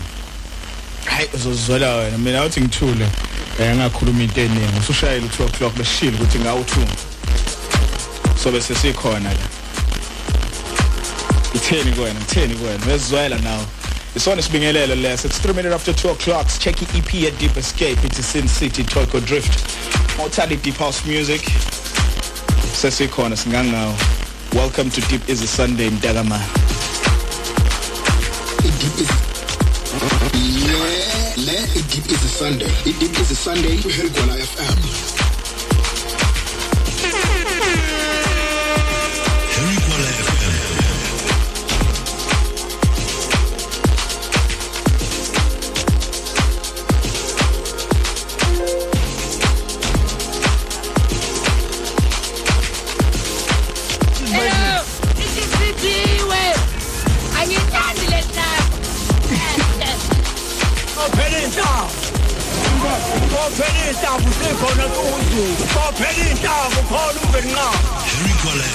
Hayi uzozwela wena mina uthi ngithule eh ngakhuluma into eningi. Usushayela u2 o'clock beshilo ukuthi ngawu 2 so bese sikhona la itheni kuwena? Itheni kuwena? Wezwela nawe. Isona sibingelelo leso it's 3 minutes after 2 o'clock. Check EP at Deep Escape. It's Sin City Toyco Drift. Motali Deep House Music. Sesikhona singangawo. Welcome to Deep is a Sunday mdakama Yeah, le iDeep is a Sunday. iDeep is a Sunday kuHerigwala FM. Qophela intambo sikhona kuZulu. Qophela intambo khona ubenqaba. Herigwala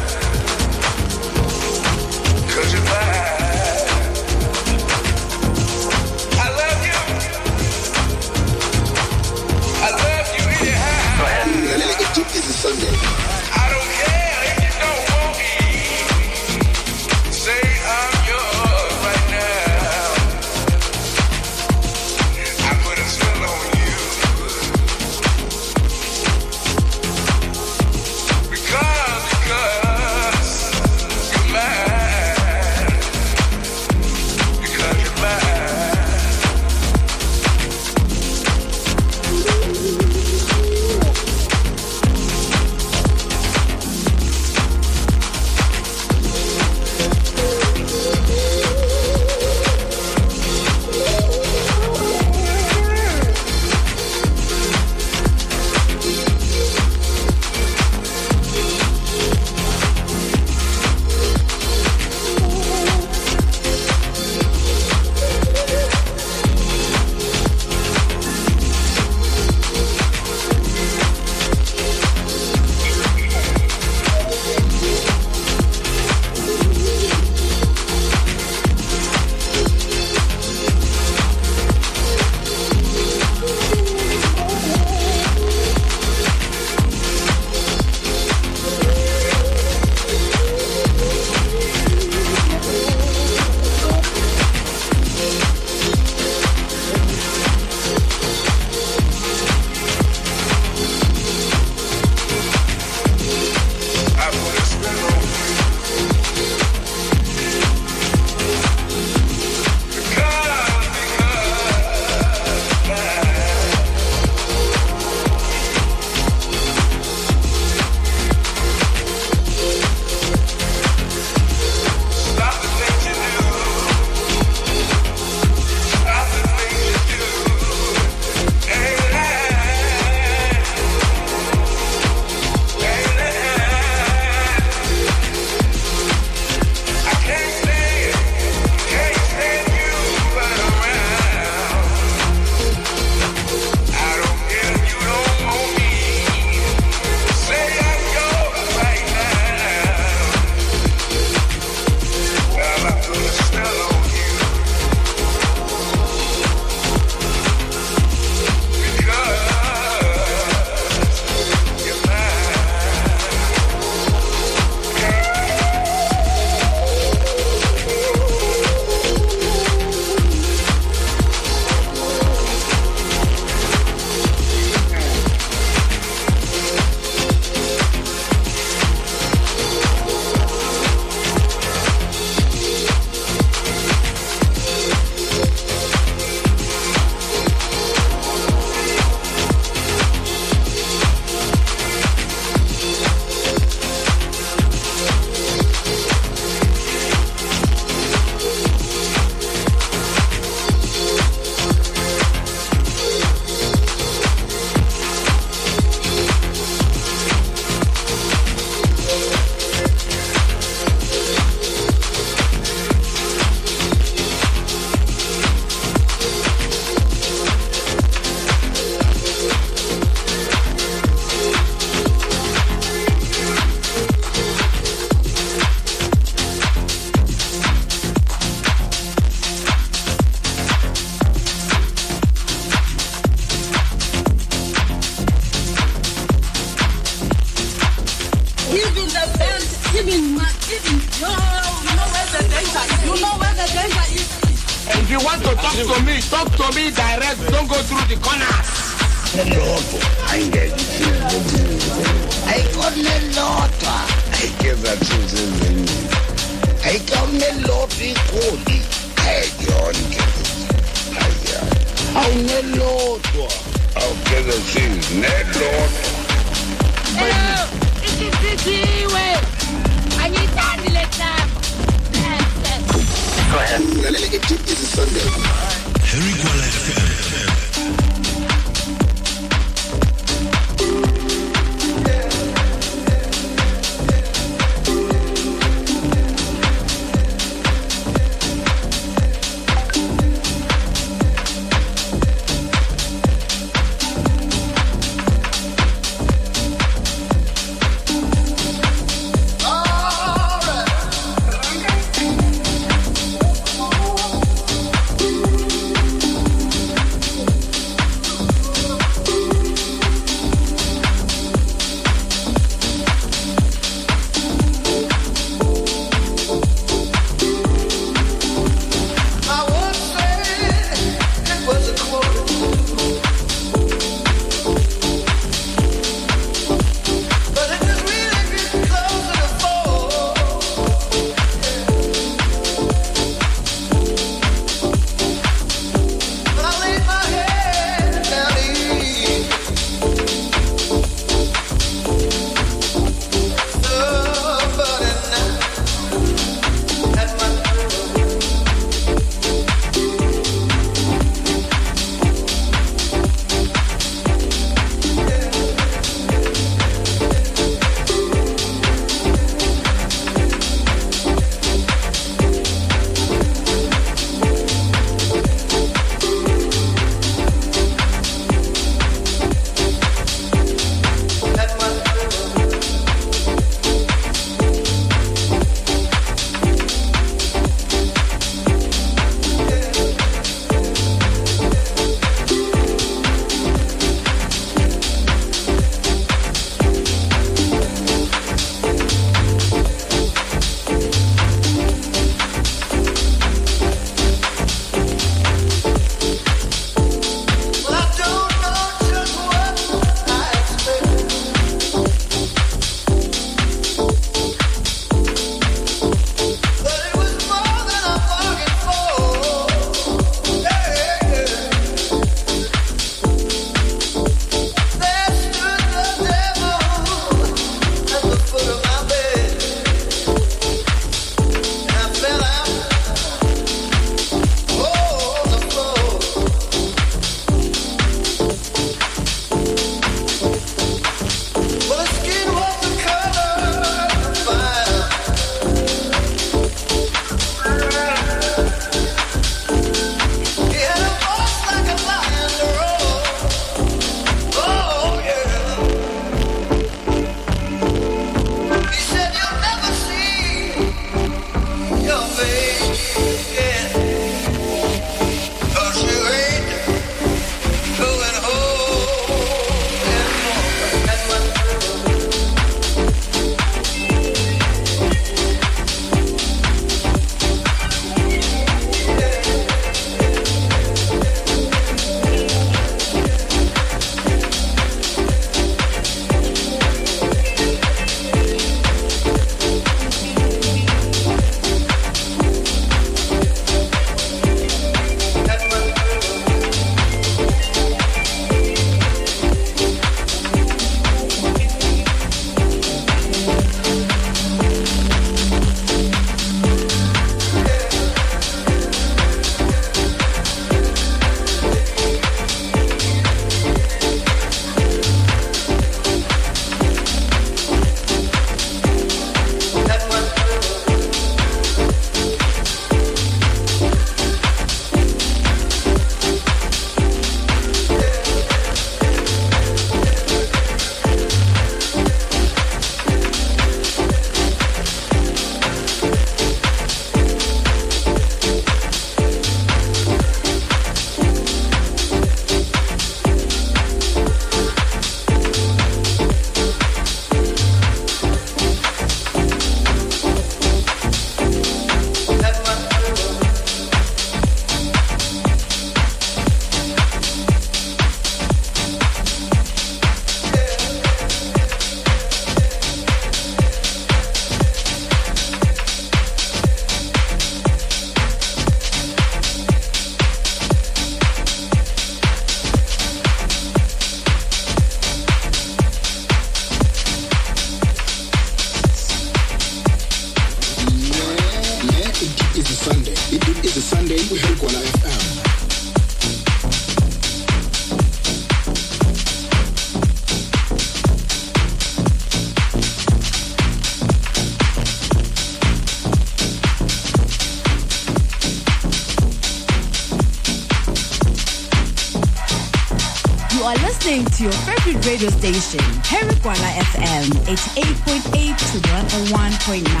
radio station, Herigwala FM 88.8 to 101.9.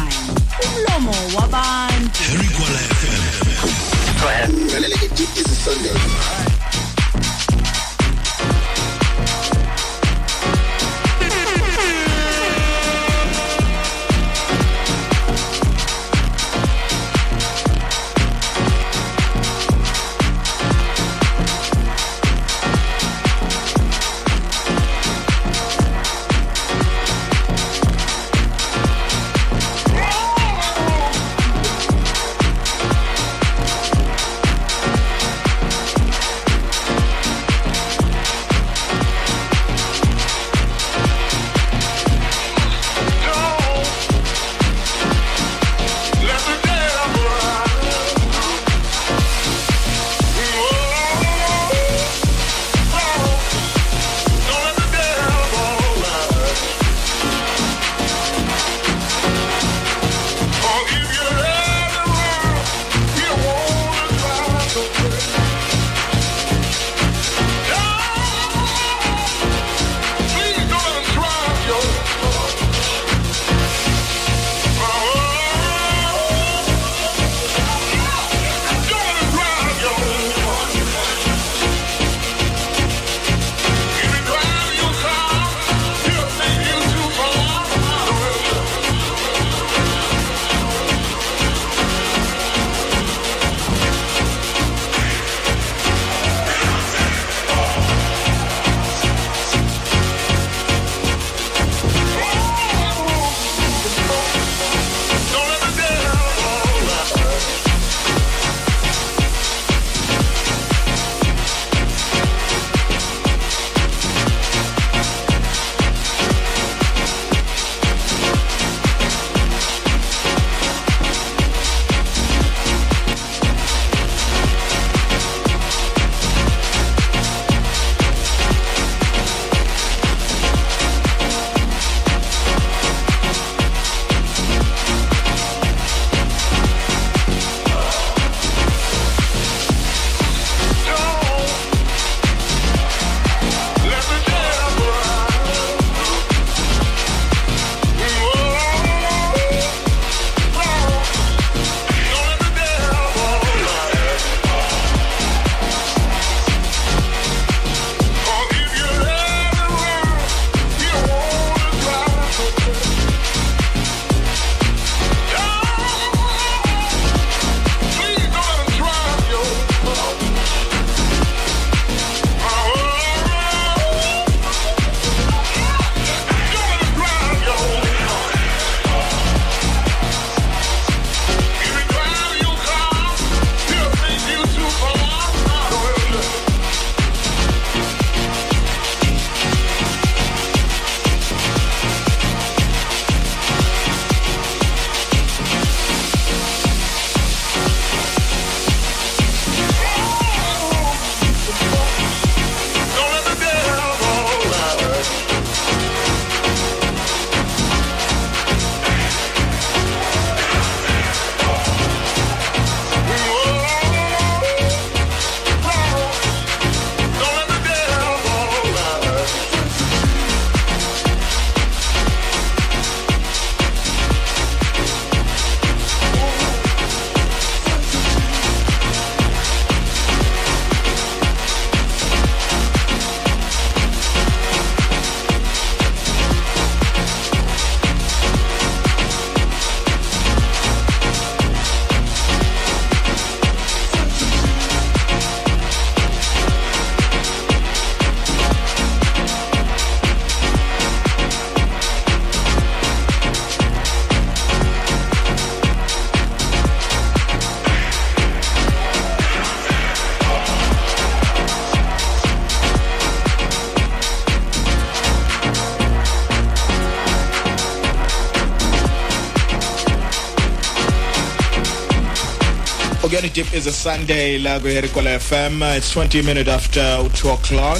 Deep is a Sunday la ku Herikola FM. It's 20 minutes after 2 o'clock.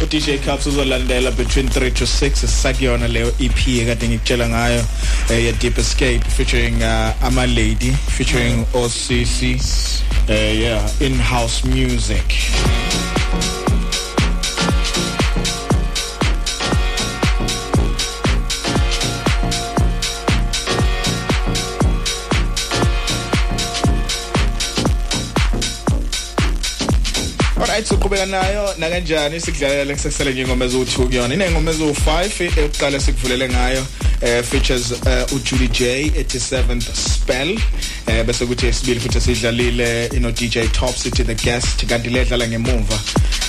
U DJ Caps uzolandela between 3 to 6 sakuyona leyo EP ekade ngikutshela ngayo eh, ya Deep Escape featuring uh, Ama Lady featuring OCC. Uh, yeah, in-house music. Siqhubeka nayo na kanjani sikudlalela lekusesele nje ingoma ezu2 kuyona. Inengoma ezu5 eyokuqala sikuvulele ngayo eh features uh, uJudy J 87th spell. Eh bese kuthi esibili futhi sidlalile ino DJ Tops ithi the guest kanti ledlala ngemuva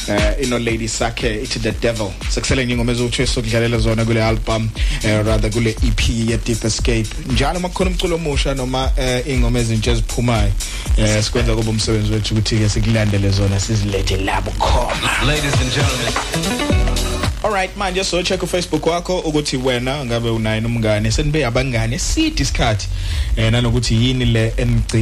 eh ino lady sakhe ithi the devil. Sekusele nje ingoma ezu2 esokudlalela zona kule album eh, rather kule EP ye Deep Escape. Njalo makukhona umculo omusha noma eh, ingoma ezintsha eziphumayo eh sikwenza kube umsebenzi wethu ukuthi ke sikulandele zona sizilethe labo khona Ladies and gentlemen. Alright manje so check uFacebook wakho ukuthi wena ngabe unayo umngane senibe abangane sidi isikhathi eh nanokuthi yini le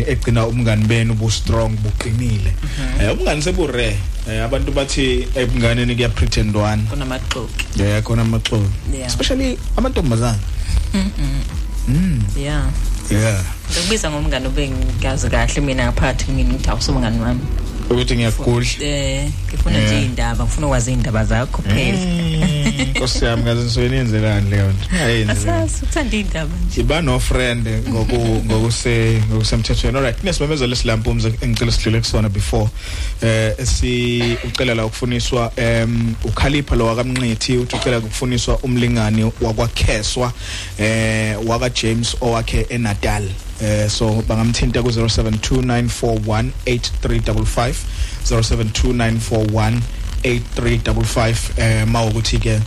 egcina umngane benu bu strong buqinile eh umngane sebu rare eh abantu bathi ebunganeni kuya kunamaqoki yeah khona amaxolo Yeah. especially amantombazana mm mm. Yeah. Yeah. Ngikubiza ngomngane obengazi kahle mina ngaphakathi ngini ngithi awusumngane wami. Ukuthi ngiyakudla eh ngifuna nje Yeah. indaba ngifuna ukwazi indaba zakho phela Nkosi yami ngaze nisoyenenzelani leyo nto. Hayi asazi uthanda indaba nje. Iba no friend ngoku ngokuse ngokusemthethweni. Alright kunesimemezelo lesilampumza engicela sidlule kusona before. Eh si ucela la ukufuniswa em ukhalipha lo wakamnqithi uthi ucela ukufuniswa umlingani wakwakheswa eh waka James owakhe eNatal eh so bangamthinta ku 0729418355 072941 8355 eh mawukuthi ke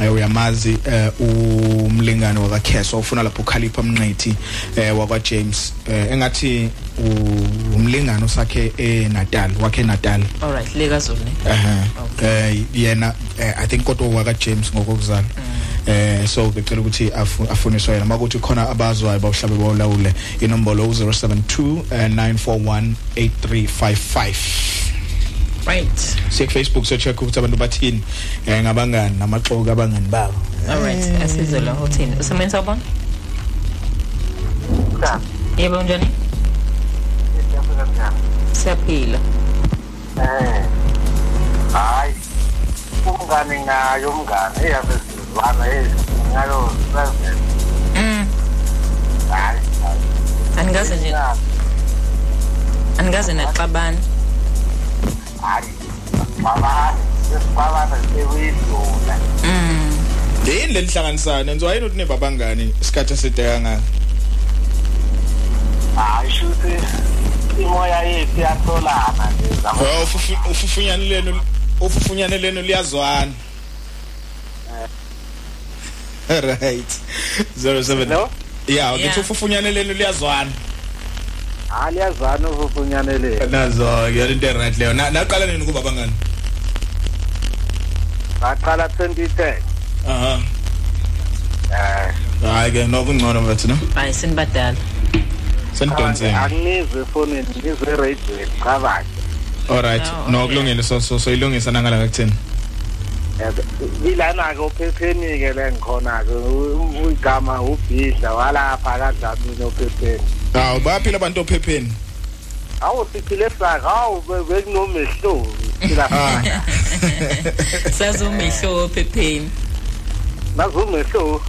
eh, uyamazi eh, umlingane wakaKheso ufuna lapho Khalipha Mnqithi eh wakwa James eh, engathi u- umlingane osakhe eNatal wakhe Natal all right le kaZulu ne? Eh eh yena eh, i think kodwa waka James ngokokuzala eh so ngicela ukuthi afu- afuniswe yena. Makuthi khona abazwayo bawuhlabe bawulawule inombolo 072 eh, 941 8355 right siye ku Facebook so check ukuthi abantu bathini. Eh ngabangani namaxoko abangani babo. All right asizwe la hothini usemenza sawubona yebo unjani siyaphila. Eh. Hayi. Umngane ngayo umngane eyabe sizwana ezingayo seven. mm Hayi. angaze nje angaze naxabana Hayi. Baba, sesibaba sewidlula. mm yini lenhlanganisana nenziwa yini ukuthi nebabangani isikhathi eside kangaka Hayi shuthi imoya yethu yatholana nje zama. Oh, ufufu- ufufunyane lenu ufufunyane lenu liyazwana right. 07 Hello? yeah ngithi Yeah. ufufunyane lenu liyazwana. Hayi yazana uvufunyane le. nazo yona into right leyo. Na- naqala nini kuba bangani? Baqala 2010. aha. Eh. hayi ke nokungcono mfethu no? Hayi sinibadala senidonseni Angizwe efonini, ngizwe radio cha alright Oh, nokulungile so so so ilungisa nangala ngakuthini Ilana ke ophepheni ke le ngikhona ke igama ubhidla walapha kadlamini ophepheni. hawu baphila abantu ophepheni Awu siphile saka awu bekunomehlo. Sila sazumehlo ophepheni Nazumehlo.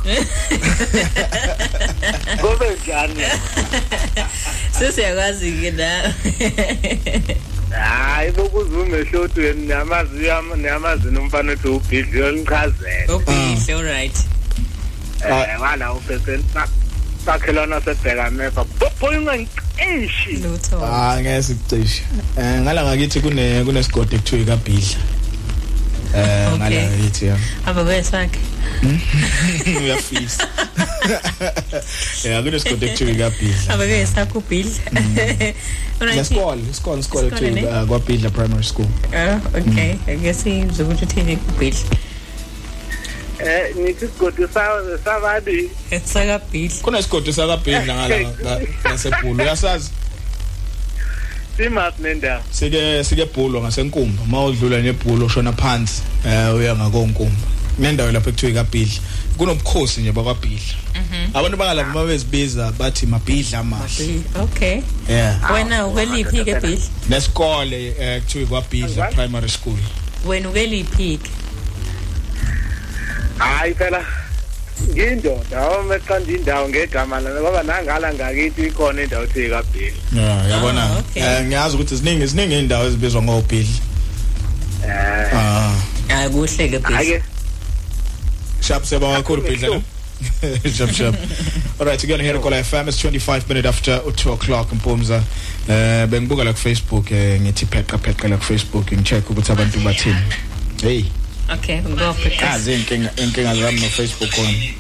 Kobe njani? sesiyakwazi ke na Hayi bokuzumehlo uthweni namazi namazi nomfana othi ubhidla yonichazela. obhihle all right Eh wala ophepheni sakhelana sebheka mefa. Boy ungangiqishi. lutho ah ngeke sikucishe eh ngala ngakithi kune kunesigodi ekuthiwa ikabhidla eh ngala Okay. ngakithi ya. Aba kwesakhe uyafisa yeah kunesigodi ekuthiwa ikabhidla aba kwesakhe ubhidla all right Lesikole, isikole, isikole Isikole ekuthiwa ne? uh, kwabhidla primary school. ah okay ngiyasizwa ukuthi uthini ubhidla Eh nithi sigodi sa sabadi. sakabhidla Kunesigodi sakabhidla ngala nga- ngaseBhulu uyasazi? Simas nendawo sike sike bhulo ngasenkumba. Mawudlula nebhulo ushona phansi eh uya ngakonkumba. Nendawo lapho ekuthiwa kaBhidla kunobukhosi nje bakwaBhidla. Mhm. abantu bangalapha mabezibiza bathi mabhidla amahle Okay. yeah. Wena ukeliphi ke Bill? nesikole eh, kuthiwa kwaBhidla primary school. Wena ukeliphi ke? hayi phela. Ngiyindoda uma eqanda indawo ngegama lana ngoba nangala ngakithi ikhona indawo ethi kabhili yeah yabona Ah, okay. eh ngiyazi ukuthi ziningi ziningi indawo ezibizwa ngobhidla eh ah Hayi kuhle ke Bill. Ake. Sharp seba kakhulu bhidla no? Sharp sharp. All right, again here call FM it's 25 minutes after 2 o'clock Mpumza. Eh bengibuka la ku Facebook eh ngithi pheqa pheqa la ku Facebook ngicheck ukuthi abantu bathini. Hey, Okay, go for it. azi inkinga inkinga zami no Facebook wami.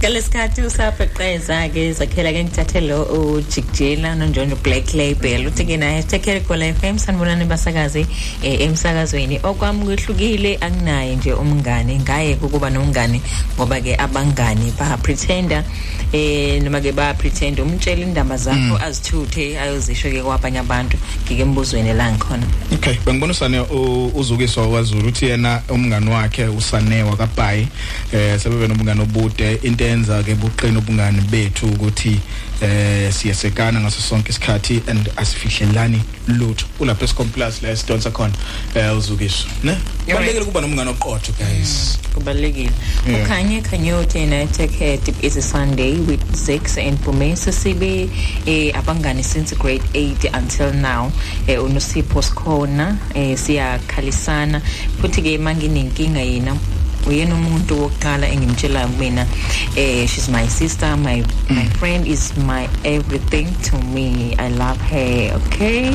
Ngalesikhathi usapheqeza ke zakhela ke ngithathe lo uJikjela noNjonjo Black Label uthi ke naye tekele kola FM sanibonani basakazi eh, emsakazweni okwami kwehlukile anginaye nje umngane ngaye ukuba nomngane ngoba ke abangani ba pretender eh noma ke ba pretend umtshela indaba zakho azithuthe ayozisho ke kwabanye abantu ngike embuzweni la ngikhona Okay, bengibona usane u- uzukiswa kwaZulu uthi yena umngani wakhe usane wakabhayi eh sebebe nomngani obude. Into enza ke buqina ubungani bethu ukuthi eh siyasekana ngaso sonke isikhathi and asifihlelani lutho. Ulapha escomplus la esidonsa khona eh uzukiswa ne? Kubalekile kuba nomngani oqotho guys. Kubalekile Yeah. ukhanye khanyothi yena take deep is a sunday with Zix and Bumesa sibe eh abangani since grade 8 until now eh unosipho sikhona eh siyakhalisana. Futhi ke manginenkinga yena. Uyena umuntu wokuqala engimtshelayo mina eh she's my sister my my friend is my everything to me. I love her okay?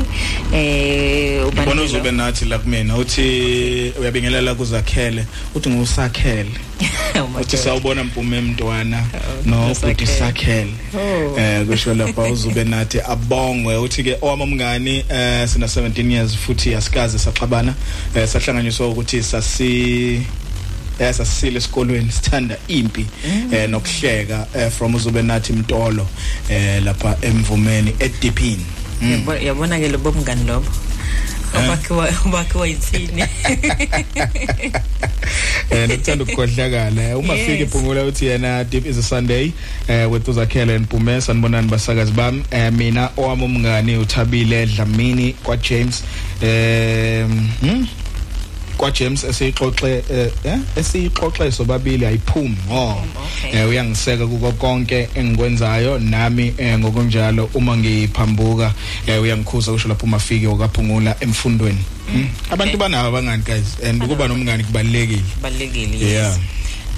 Eh ubona ubanike lo- uzobe nathi la kumina uthi uyabingelela kuzakhele uthi ngusakhele. Uthi sawubona mpume mntwana no futhi sakhele. Oh. eh kusho lapha uzube nathi abongwe uthi ke owamamngani eh sina 17 years futhi asikaze saxabana eh sahlanganyiswa ukuthi sasi eh sasile esikolweni sithanda impi eh nokuhleka eh from uzube nathi mtolo eh lapha emvumeni edipini Yabo- yabona ke lobo? Mngani lobo obakhiwa obakhiwa yithini? Eh nokuthanda ukukhohlakala. Uma Yes. fika iphungula uthi yena deep is a sunday eh with uzakhele npume sanibonani basakazi bami. Eh mina owami umngani uthabile dlamini kwa James eh hmm? Kwa James esixoxe eh eh, esixoxe sobabili ayiphumi ngo eh uyangiseka kuko konke engikwenzayo nami eh, ngokunjalo uma ngiphambuka eh, uyangikhuza usho lapho umafiki okaphungula emfundweni. Hmm? abantu banabo abangani guys and ukuba nomngani kubalekile balekile Yeah.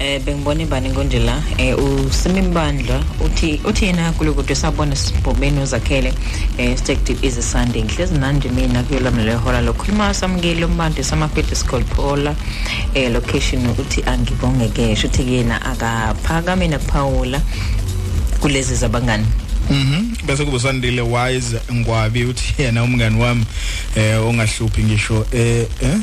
Yes eh bengibona ibani konje la eh usimimbandla uthi uthi yena kulokude sabona sibhomeni uzakhele eh stacked is a sunday. Ngihlezi nanje mina kuyela mina lehola lokhuluma samukele umbandi samakwete school phola eh location uthi angibonge ke uthi yena akaphakame nakuphawula kulezi zabangani. Mhm. Bese kuba sandile wise ngwabi uthi yena umngani wami eh ongahluphi ngisho eh eh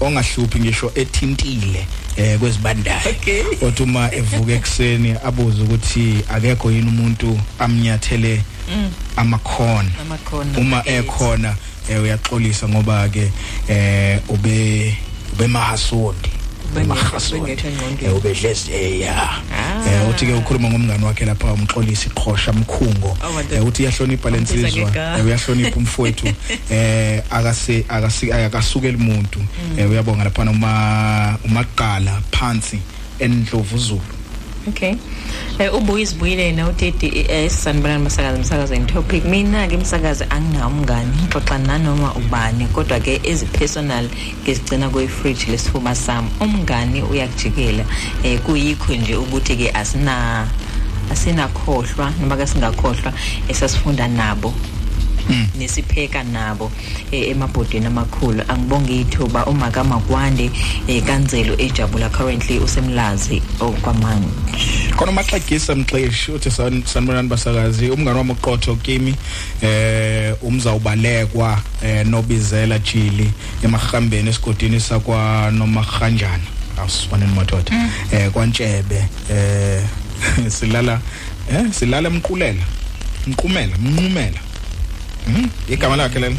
ongahluphi ngisho ethintile. Eh kwezibandayo othi uma evuka ekseni abuze ukuthi akekho yini umuntu amnyathele Mm. amakhona uma ekhona eh, uyaxolisa ngoba ke eh ube ube mahasondi mahasondi eh, ube hlezi eh ya eh uthi ke ukhuluma ngomngani wakhe lapha umxolisi iqhosha mkhungo. Eh uthi iyahlonipha lensizwa ngegama. eh, uyahlonipha umfowethu. Eh akase akasi akasukela umuntu. Mm. eh uyabonga lapha uma umaqala phansi endlovu zulu. Okay. Eh ubuye isibuyile yena uTedi esisanibonani masakazi. Umsakazweni topic. Mina ke umsakazi anginawo umngani xoxa nanoma ubani kodwa ke ezi personal ngesigcina kwe fridge lesifuba sami umngani uyakujikela. Eh kuyikho nje ukuthi ke asina asinakhohlwa noma ke singakhohlwa esasifunda nabo. Nesipheka nabo eh, emabhodini amakhulu. Angibonge ithuba umaka makwande eh, kanzelo ejabula currently usemlazi okwamanje. Khona maxegisa mxeshi uthi san- sanibonani basakazi umngane wami uqotho kimi eh umzawubalekwa eh nobizela jili emahambeni esigodini sakwa nomahanjana awusiboneni madoda eh kwantshebe eh silala eh silala emqulela Mqumela Mnqumela. Igama lakhe lelo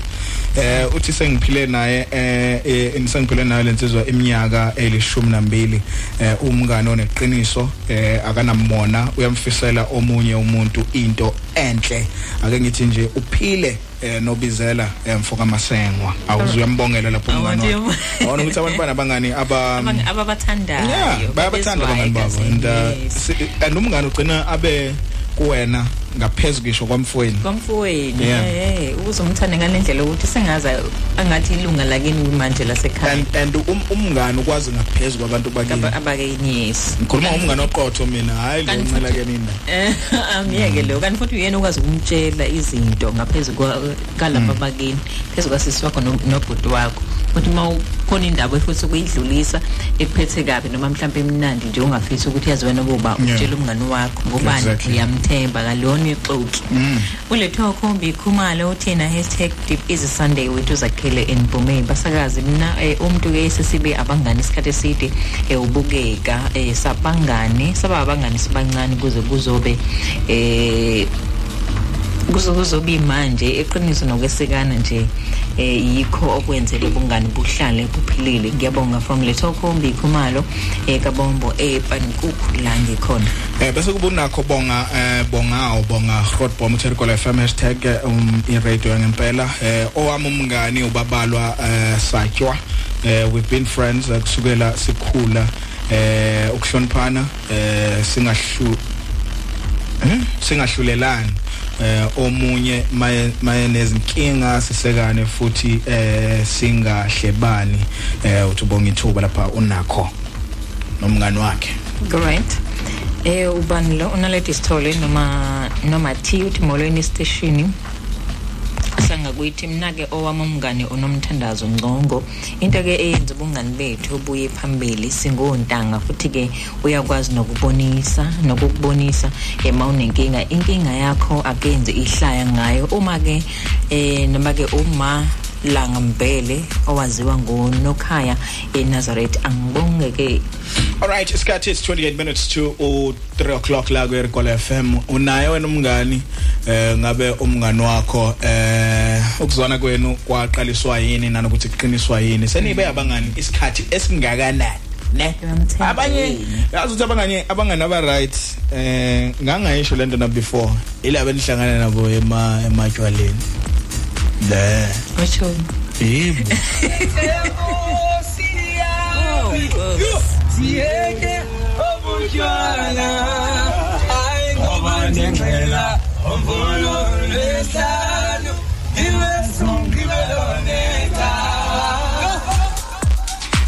eh uthi sengiphile naye eh eh, sengiphile naye lensizwa iminyaka elishumi nambili eh umngane oneqiniso eh akanamona uyamfisela omunye umuntu into enhle. Ake ngithi nje uphile eh nobizela eh, mfoka masengwa. Awuzuyambongela lapho wakhe. awona ukuthi abantu banabangani aba ababathandayo bayabathanda abangani babo. and uh, and umngane ugcina abe kuwena ngaphezulu ngisho kwamfweni kwamfowenu Yeah. eh uzomthanda ngalendlela ukuthi sengaza angathi ilunga lakini manje lasekhaya. And and um- umngane ukwazi ngaphezulu kwabantu bakini? Abakeni yes. Ngikhuluma ngomngane oqotho mina hayi lo Kanti umncela futhi- ke nina Eh angiyeke lo kanti futhi uyena ukwazi ukumtshela izinto ngaphezulu kwa- kalapha bakini phezulu kwasisi wakho no- nobhuti wakho. Futhi uma ukhona indaba futhi ukuyidlulisa ekuphethe kabi noma mhlawumbe emnandi nje ungafisi ukuthi yazi wena kuba utshela umngane wakho ngobani? Uyamthemba kalona ixoki. Ulethiwa khombi ikhumalo uthina hashtag deep is sunday wethu zakhele enbhomeni basakazi mina eh, umuntu ke sesibe abangani isikhathi eside eh, ubukeka eh, sabangani saba abangani sibancane kuze kuzobe eh kuze kuzobe manje eqiniso nokwesekana nje eh yikho okwenzele ubungani buhlale buphilile. Ngiyabonga from lethokhombi ikhumalo eh kabombo epankukhu la ngikhona. Eh bese kuba unakho bonga eh bongawo bonga hotbomb uthericola FM hashtag eh, um iradio ngempela eh owami umngani ubabalwa eh satywa. Eh we've been friends eh, kusukela sikhula eh ukuhloniphana eh singahlu Eh? singahlulelani. Eh omunye maye maye nezinkinga sisekane futhi eh singahlebani eh uthi ubonga ithuba lapha unakho nomngani wakhe. Great. Eh ubani lo? Unaleti sithole noma noma T uthi molweni station sanga kuyithi mina ke owami umngane unomthandazo ngcongo into ke eyenza ubungani bethu obuye phambili singontanga futhi ke uyakwazi nokubonisa nokukubonisa ema unenkinga inkinga yakho akenze ihlaya ngayo. Uma ke eh noma ke uma langa mbele owaziwa ngonokhaya eNazareth angibonge ke Alright, isikhathi is 28 minutes to u 3 o'clock la ku Erikola FM. Unaye wena umngani eh ngabe umngani wakho eh ukuzwana kwenu kwaqaliswa yini nanokuthi kuqiniswa yini. Senibe abangani isikhathi esingakanani? Ne? Abanye yazi ukuthi abangani abangani aba right eh ngangayisho lento na before. Ilabe nihlangana nabo ema ematshwaleni. Le. Ocho. Yebo. siyeke obutshwala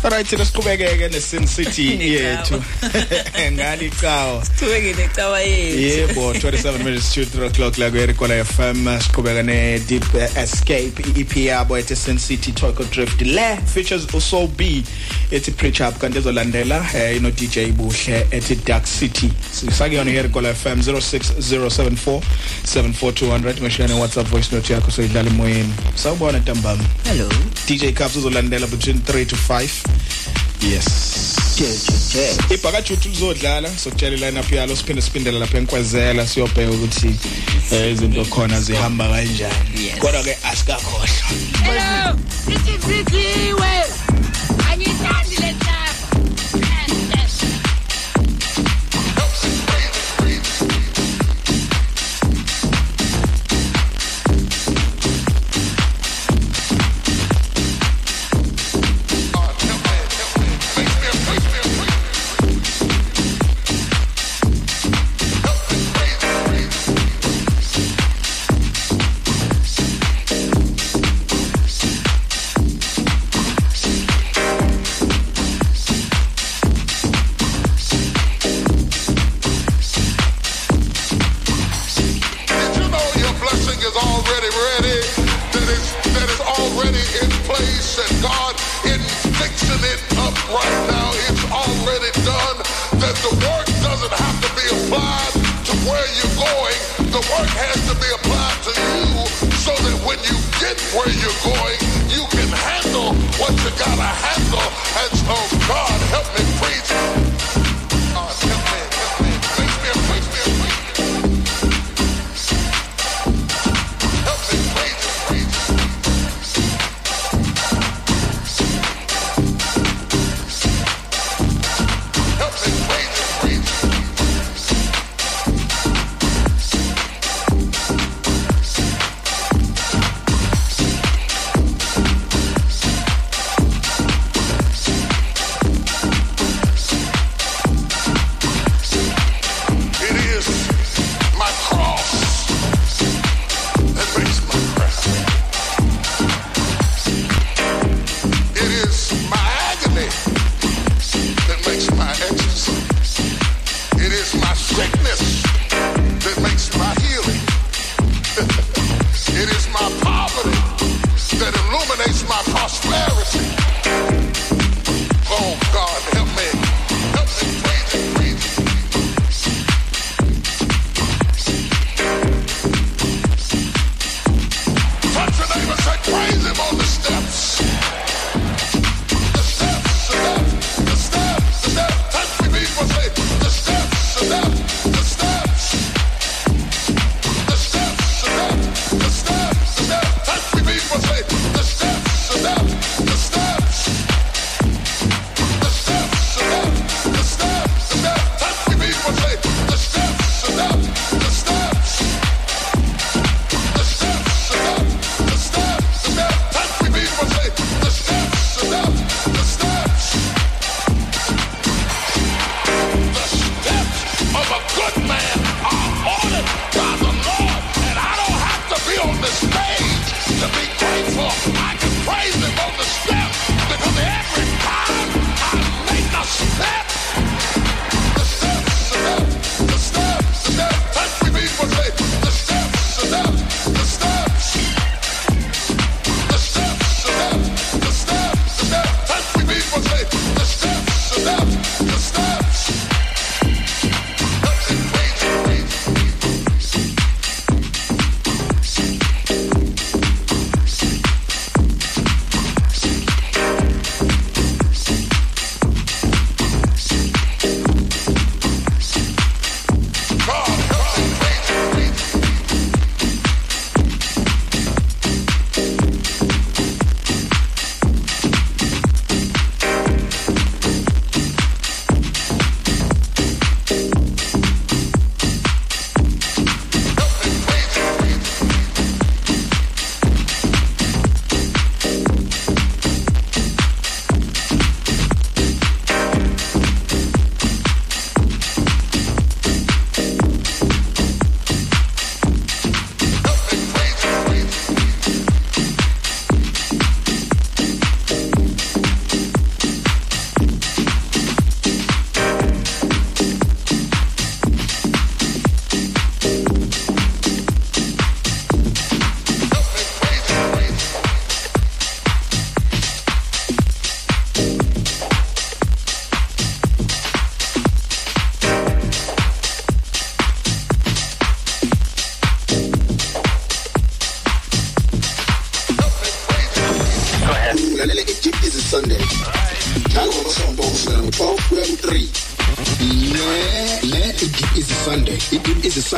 Alright, siqhubekeke ne Sin City yethu. Ngali cawo. Siqhubeke necawa yethu. Yebo 27 minutes to 3 o'clock la kweRikola FM siqhubeka ne Deep Escape EP yabo ethi Sin City Toko Drift. Le features uSoul B ethi Preach Up kanti ezolandela eh ino DJ Buhle ethi Dark City. Sisake yona iRikola FM 06074 74200 ngishane WhatsApp voice note yakho soyidlala emoyeni. Sawubona ntambama. Hello. DJ Caps uzolandela between 3 to 5 yes. Ibhakajuthu lizodlala sokutshela line up yalo siphinde siphindela lapha enkwezela siyobheka ukuthi eh, izinto khona zihamba kanjani. Kodwa ke asikakhohlwa. Angithandi le ndaba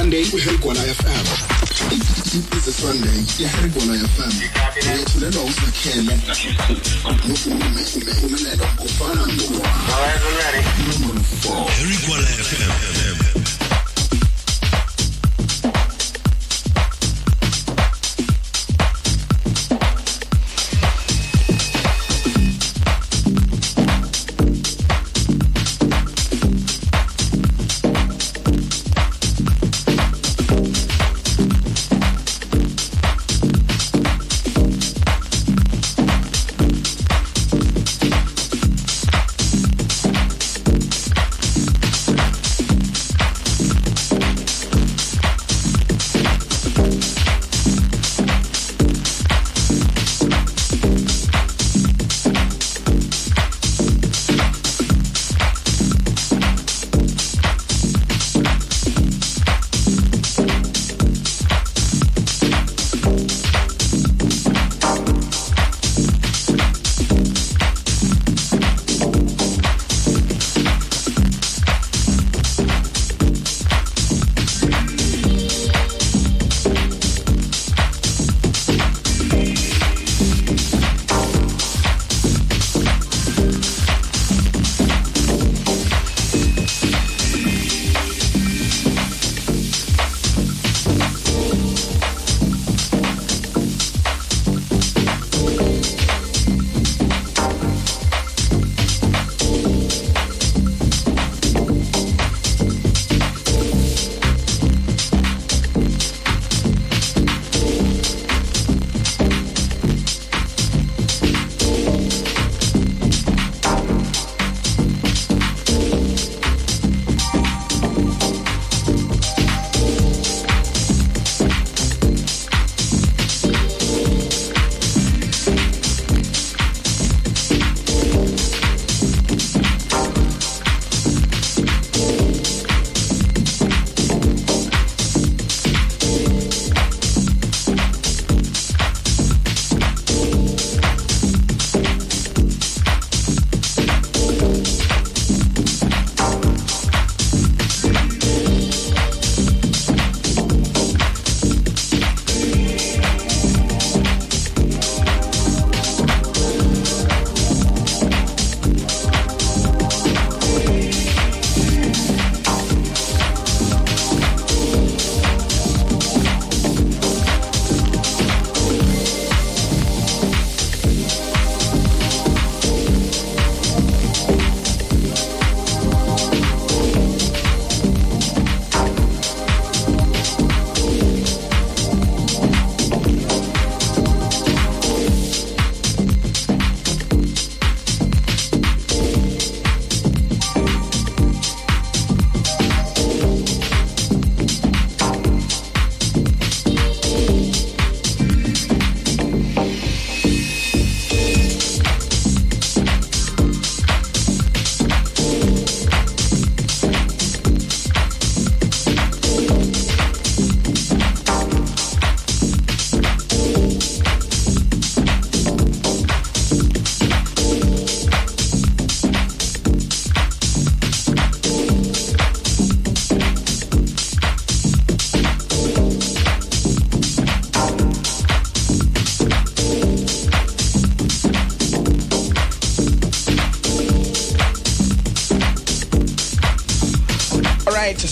Sunday kuHelgwala FM Ibhizi Sunday yeHelgwala FM yethulelwa usakhele nokume umelelo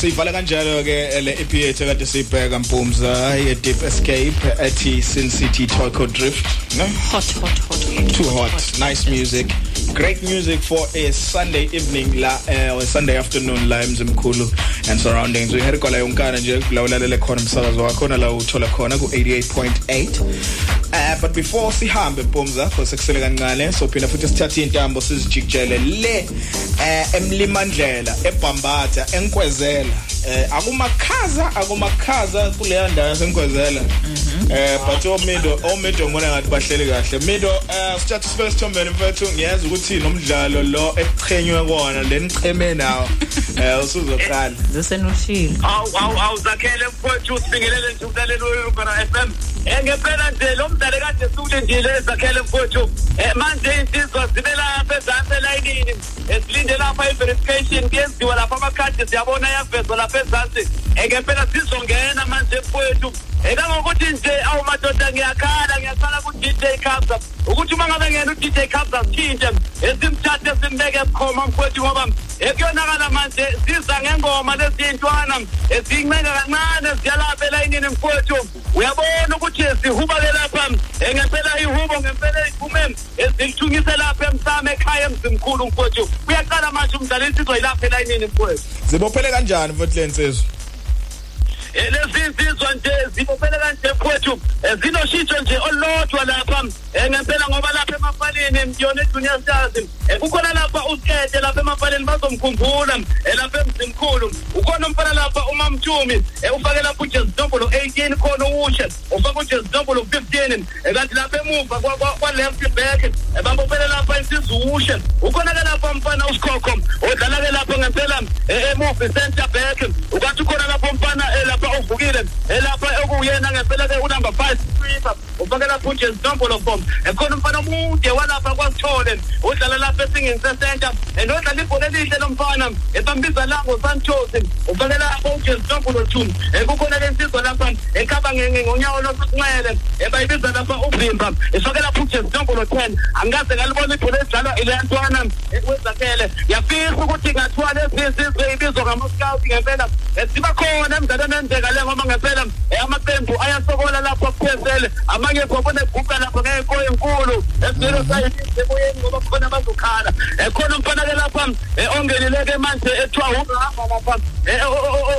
Siyivala kanjalo ke le EP yethu kade siyibheka Mpumza ye Deep Escape ethi Sin City Toyco Drift no? Hot hot hot hot too hot. Nice music. Great music for a Sunday evening la uh, or Sunday afternoon la emzimkhulu and surroundings. Uheriko la yonkana nje kulawulalele khona umsakazo wakho la uthola khona ku 88.8 uh, but before sihambe Mpumza for sekusele kancane so phinda futhi sithathe intambo sizijikjele le uh, emlimandlela ebhambatha enkwezela. Eh akumakhaza akumakhaza kuleya ndawo yasenkwezela. Eh but omido omido ngibona ngathi bahleli kahle. Mido eh sithatha sibeke sithombeni mfethu ngiyeza ukuthi nomdlalo lo ekuqhenywe kona lenicheme nawo. Eh usuzoqala. Zisenoshilo awu awu awu zakhele mfowethu sibingelele nje umlaleli weRubara FM eh ngempela nje lo mdlalo kade siwulindile zakhele mfowethu eh manje insizwa zibe lapha ezansi elayinini. Esilinde lapha i-verification kuyenziwa lapha amakhadi siyabona yavezwa lapha ezansi. Ngempela sizongena manje mfowethu ekangokuthi nje awu madoda ngiyakhala ngiyakhala ku-dj cabza ukuthi uma ngabe ngena u-dj cabza sithintshe esimthathe simbeke ebukhoma mfowethu ngoba ekuyonakala manje siza ngengoma leziyintwana eziyinceka kancane ziyalapha elayinini mfowethu. Uyabona ukuthi sihuba-ke lapha. Ngempela ihubo ngempela emsamo ekhaya emzimkhulu mfowethu. Uyaqala manje umdlalo insizwa yilapha elayinini mfowethu. Zibophele kanjani futhi lensizwa Eh, lezi insizwa nje zibophele kanje mfowethu. Eh, zinoshintsho nje olodwa lapha eh, ngempela ngoba lapha emafaleni yona ejunior stars eh, kukhona lapha usikete lapha emafaleni bazomkhumbula eh, lapha emzimkhulu. Ukhona umfana lapha umamthumi eh, ufake lapha ujezinombolo 18 khona uwushe ufake ujezinombolo 15 eh, kanti lapha emuva kwa- kwa kwa left back babophele lapha insizwa uwushe. Ukhona ke lapha umfana usikhokho odlala ke lapha ngempela emuva center back. Ukathi ukhona lapha umfana lapha uvukile eh, lapha okuyena ngempela ke unumber 5 ufake lapha ujezinombolo 4 ekhona umfana omude walapha kwasithole. Udlala lapha esingeni sesenta nodlala ibhola elihle lomfana. Ebambiza lango santos ufake lapha ujezinombolo 2 kukhona ke insizwa lapha ekhaba ngonyawo losokunxele bayibiza lapha uvimba. Ifake lapha ujezinombolo 10 angikaze ngalibona ibhola edlalwa ilentwana wezakele yafisa ukuthi ngathiwa lezizizwe ibizwa ngama-scout ngempela eh, ziba khona emdlalweni endeka le ngoba ngempela amaqembu ayasokola lapho kuphezele amanye khobona eguqa lapho ngeyinko enkulu esilo sayimoyeni ngoba khona bazokhala Eh, khona umfana-ke lapha eh, ongenileke manje ethiwa ungahamba lapha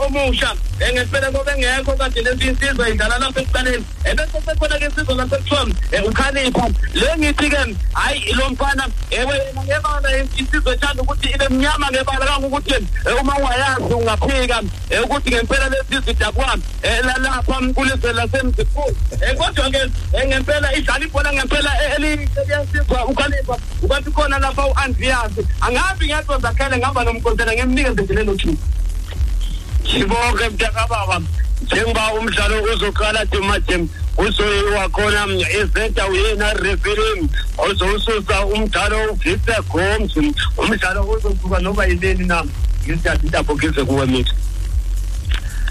omusha Eh, ngempela ngoba engekho kade lezi insizwa idlala lapha ekuqaleni Eh, bese sekhona-ke insizwa lapha ekuthiwa eh, ukhalipha le ngithi-ke hhayi lo mfana ewe yena ngebala insizwa ethanda ukuthi ibe mnyama ngebala kangokuthi uma ungayazi ungaphika eh, ukuthi ngempela lezi zidakwa eh, la- lapha kulizwe lasemzikulu Eh, kodwa-ke eh, ngempela idlala ibhola ngempela eh, eliyensizwa ukhalipha ukanti khona lapha u-andrias angabi ngedwa zakhele ngihamba nomkonsela ngimnikeze nje lelo thuba. Sibonke mntakababa. Njengoba umdlalo uzoqala timajem uzoyiwa khona ezenta uyena referee ozowususa umdlalo uvise gomsi umdlalo uzosuka noba yileni na? Ngisithatha intapho ngize kuwe mithi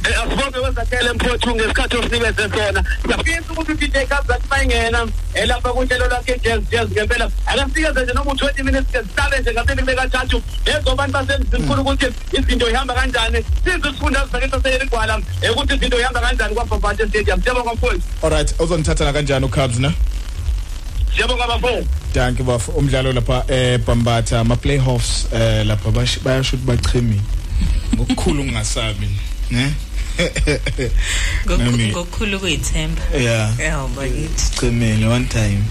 Eh, asibonge wezakhele mphothu ngesikhathi osinike sona. Siyafisa ukuthi udj kazathi bayingena eh, lapha kunhlelo lakhe jazz jazz ngempela. Akasikeze nje noma u-twenty minutes ke sihlale nje ngaphambi kube kathathu ezo abantu basemzimkhulu ukuthi izinto ihamba kanjani. Size sifunda sakithi seyerigwala eh, ukuthi izinto ihamba kanjani kwabhabhathe stadium. Siyabonga mfowethu. Alright uzongithathela kanjani uCubs na? Siyabonga bafowethu Thank you bafo. Umdlalo lapha eBambatha ama playoffs eh lapha bash- bayasho ukuthi bachimile ngokukhulu ungasabi ne? Nami- ngokukhulu kuyithemba. Yeah. yaw bakithi. Chimile one time.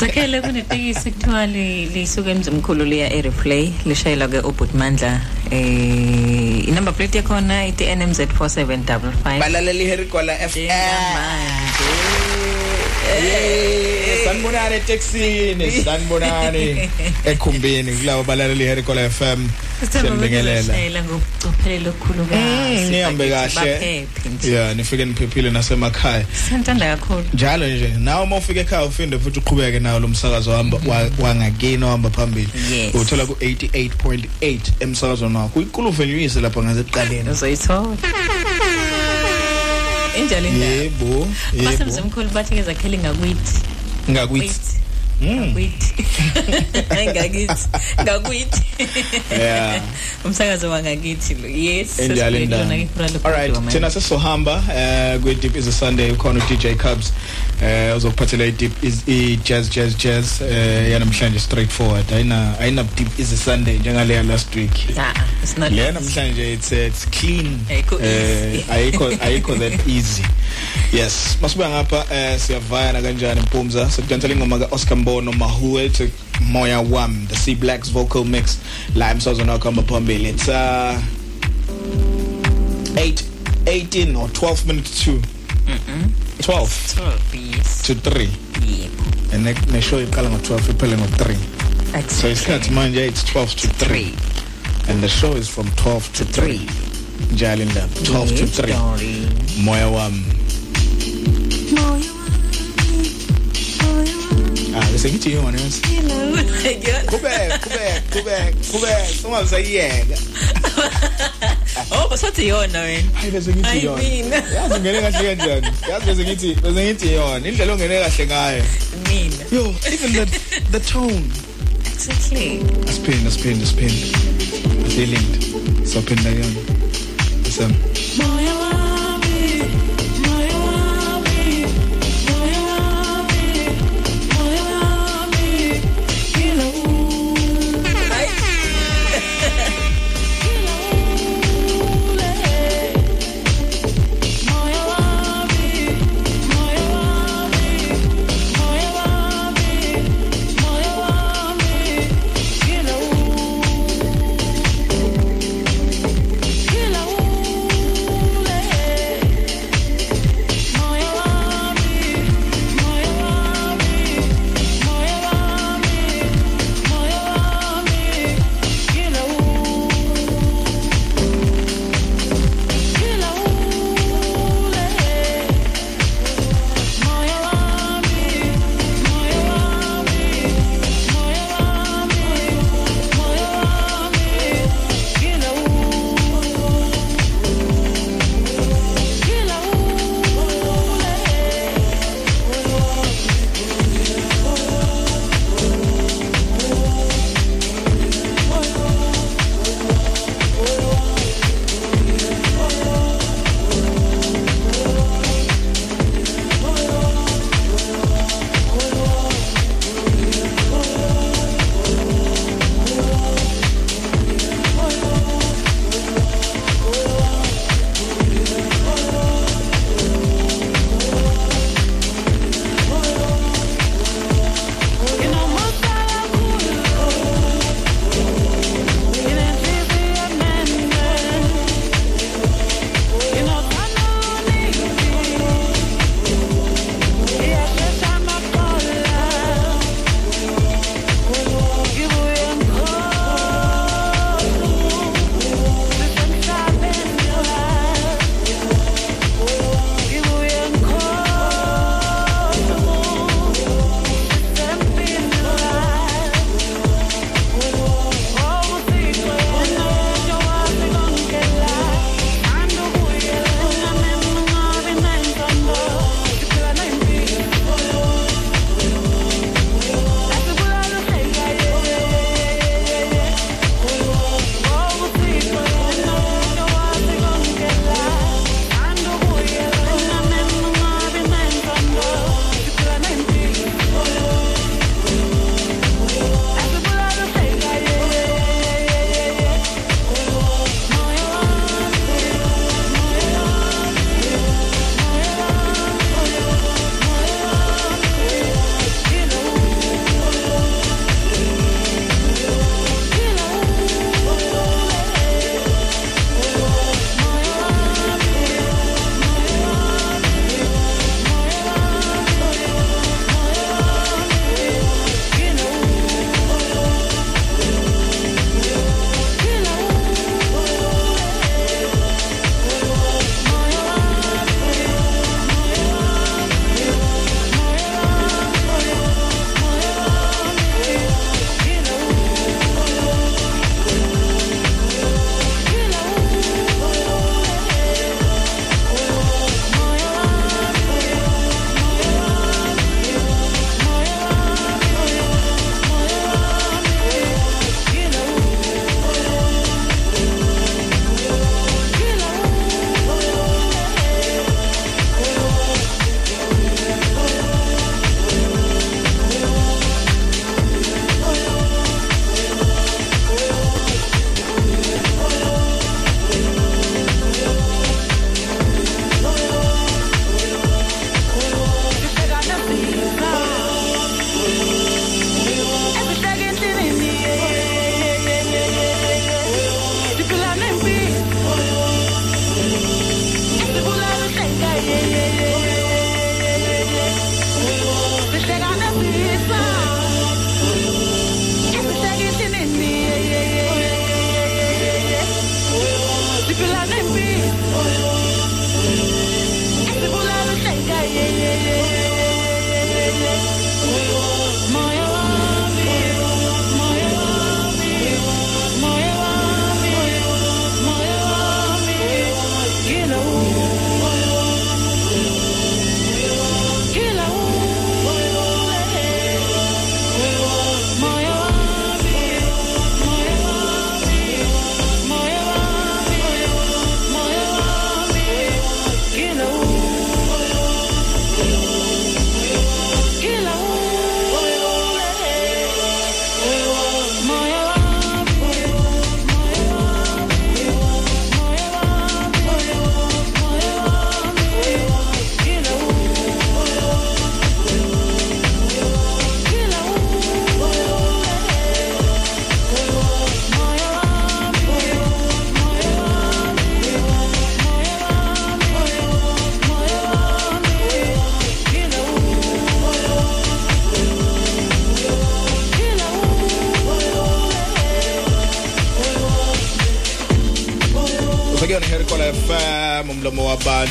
Sakhele kunetekisi kuthiwa li- lisuke emzimkhulu liya e-replay lishayela ke ubutmandla eh inumber plate yakhona ithi NMZ 4755 balaleli Herikola FM sanibonani eTexini sanibonani ekhumbini kulabo balaleli Herikola FM siyabingelela ngokucophelela okukhulu Mm, nihambe kahle. yeah nifike niphephile nasemakhaya. Sentanda kakhulu. Njalo nje nawe uma ufika ekhaya ufinde futhi uqhubeke nawo lo msakazo wahamba wa- wangakini ohamba phambili. Uthola ku 88.8 emsakazweni wakho. Uyinkuluve nyuyise lapha ngaseqaleni uzoyithola. Injalo indaba yebo yebo. basemzimkhulu bathi ke zakhele ngakwithi ngakwithi ngakuyithi ngakithi ngakuyithi Yeah. umsakazo wangakithi lo yes enjalo indaba alright thina sesizohamba eh kwi deep is a sunday ukhona uDJ Cubs eh uzokuphathela i deep is i jazz jazz jazz eh yanamhlanje straightforward ayina ayina deep is a sunday njengale ya last week. Ah it's not le namhlanje it's uh, it's clean. Ayikho eh easy. ayikho ayikho that easy. Yes masibuya ngapha eh siyavayana kanjani mpumza? Sekudansela ingoma ka Oscar Mbono Mahuwe to Moya Wam the C Blacks vocal mix. La emsazweni wakho hamba phambili it's uh 8 18 or 12 minutes to mhm 12 12 yes to 3 yebo and ne, show iqala ngo12 iphele ngo3 so isikhathi manje it's 12 to 3 and the show is from 12 to 3 njalo indaba 12 to 3 moya wami ah bese ngithi yona yonke kubek kubek kubek kubek ungazayiyeka oh basathi yona wena hayi bese ngithi Hayi yona yazi ngene kahle kanjani yazi bese ngithi bese ngithi yona indlela ongene kahle ngayo mina yo even the the tone. Exactly. Asiphinda asiphinda asiphinda feeling sophinda yona sam Moya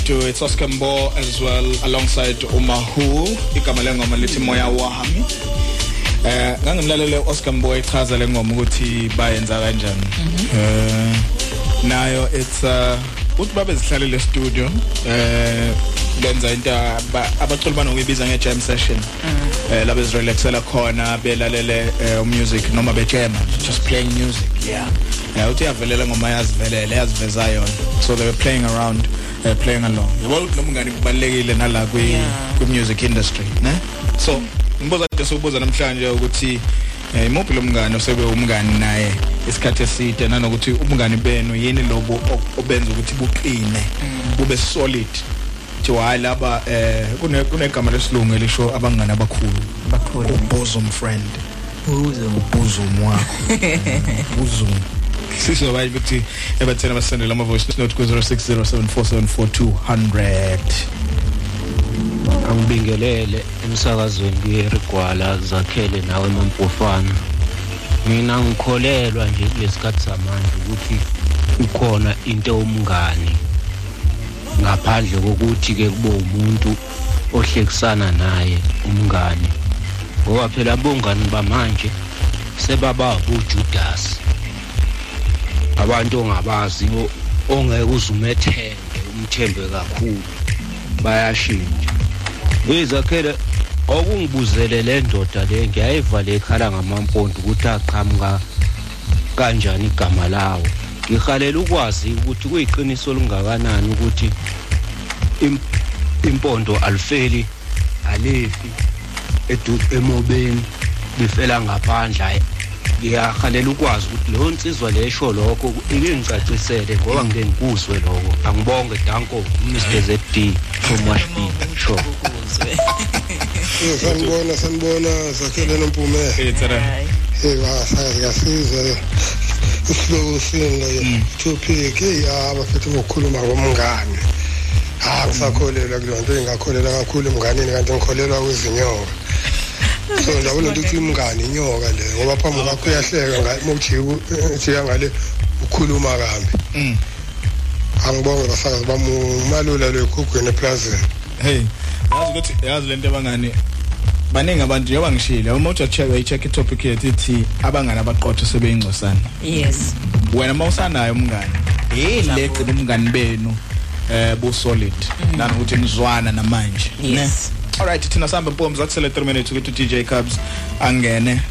wabantu it's Oscar Mbo as well alongside Umahu igama lengoma lithi moya wami. Eh ngangimlalele Oscar Mbo echaza lengoma ukuthi bayenza kanjani. Eh nayo it's uh uthi babe zihlalele studio eh benza into aba- abaculi banokuyibiza nge jam session. Eh labe zirelaxela khona belalele eh, music noma bejama just playing music yeah. Yeah uthi yavelela ngoma yazivelele yaziveza yona so they were playing around. Uh, playing along yabo ukuthi nomngani kubalekile nala kwi kwi music industry ne? So ngibuza nje sokubuza namhlanje ukuthi eh, imuphi lo mngani osebe umngani naye isikhathi eside? Nanokuthi ubungani benu yini lobo o- obenza ukuthi buqine bube solid? Thiwa hayi laba eh kune kunegama lesilungu elisho abangani abakhulu. Abakhulu. Bosom friend. Bosom. Bosom wakho. Bosom. Sizoba ukuthi ebathena basendela ama voice note ku 0607474200 angibingelele emsakazweni kuyerigwala zakhele nawe mampofana mina ngikholelwa nje kulesikhathi samanje ukuthi ukhona into umngani ngaphandle kokuthi ke kube umuntu ohlekisana naye umngani. Ngoba phela bongani bamanje sebaba uJudas abantu ongabazi ongeke uzumethenge umthembe kakhulu. Bayashintsha. Izakhele okungibuzele le ndoda le ngiyayiva le khala ngamampondo ukuthi aqhamuka kanjani igama lawo. Ngihalela ukwazi ukuthi kuyiqiniso elingakanani ukuthi im- impondo alifeli alifi emobeni lifela ngaphandle Hhayi, ngiyahalela ukwazi ukuthi leyo nsizwa lesho lokho ike ngicacisele ngoba ngike ngikuzwe lokho. Angibonge danko mr zd shomashbi sho Eh, sanibona sanibona zakhele nompume. Hey wasayasiza isihloko singa topic hey abafethu ngokukhuluma ngomngane ha ngisakholelwa kuleyo nto engakholelwa kakhulu emnganini kanti ngikholelwa kwizinyoka so ndabona ukuthi umngane inyoka le ngoba phambi kwakho uyahleka mawujika ngale ukhuluma kambi angibonge basakazi bami umalula lwekhugwini eplazini. Hey yazi ukuthi yazi lento abangani baningi abantu njengoba ngishilo uma uthi check uyicheck itopic yethu ithi abangani abaqotho sebeyingcosana. Yes. Wena mawusanayo umngani yile gcina umngani benu eh bu solid nanokuthi nizwana namanje Yes. Alright thina sihamba mpomzi akusele 3 minutes ukuthi DJ Cubs angene.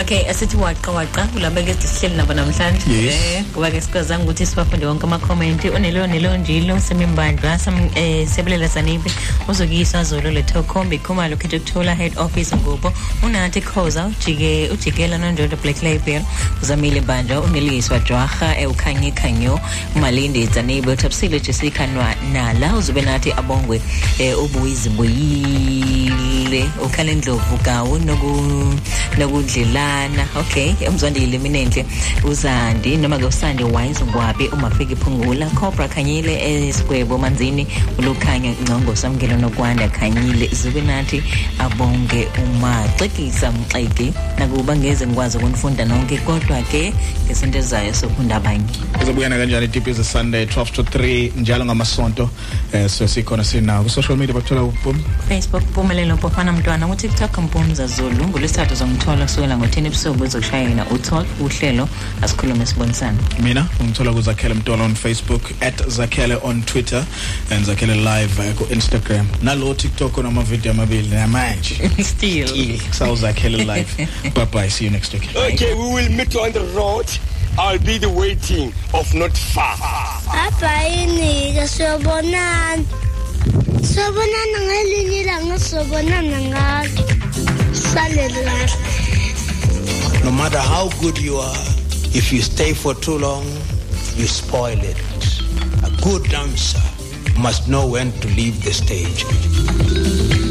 Okay asithi waqa waqa kulaba ke sihleli nabo namhlanje. Yes. eh ngoba ke sikwazanga ukuthi sibafunde wonke ama comment onelo nelo njilo semimbandla sam eh sebelela zanibe uzokuyiswa zolo letho khombe khumalo khethe kuthola head office ngobo unathi khoza ujike ujikela nonjodo black label. Uzamile bandla uneliswa jwaha eh ukhanye khanyo umalindi zanibe uthapsile Jessica nwa nala. Uzube nathi abongwe eh ubuyizi boyi ujabule ukhala endlovu gawu noku nokudlelana. Okay emzwandile mina enhle uzandi noma ke usande wise ngwabe umafika iphungula. Cobra khanyile esigwebo manzini ulukhanya ngcongo samkelo nokwanda khanyile zube nathi abonge umaxekisa mxeki nakuba ngeze ngikwazi ukunifunda nonke kodwa ke ngesinto ezayo sofunda abanye. Uzobuyana kanjani deep is a sunday 12 to 3 njalo ngamasonto eh so sikhona sinawo ku social media bathola upum Facebook Phumelelo Mpofana Mntwana ku TikTok Mpumza Zulu ngolwesithathu zomthola kusukela ngo10 ebusuku ezokushayela uTalk uhlelo asikhulume sibonisana mina ungithola ku Zakhele Mtolo on Facebook @zakhele on Twitter and Zakhele live uh, ku Instagram nalo TikTok onama video amabili namanje. Still. So Zakhele live. Bye bye see you next week. Okay, we will meet on the road. I'll be the waiting of not far. Abhayini ke siyobonana. Siyobonana ngelinye ilanga siyobonana ngalo. Salelala. No matter how good you are, if you stay for too long, you spoil it. A good dancer must know when to leave the stage.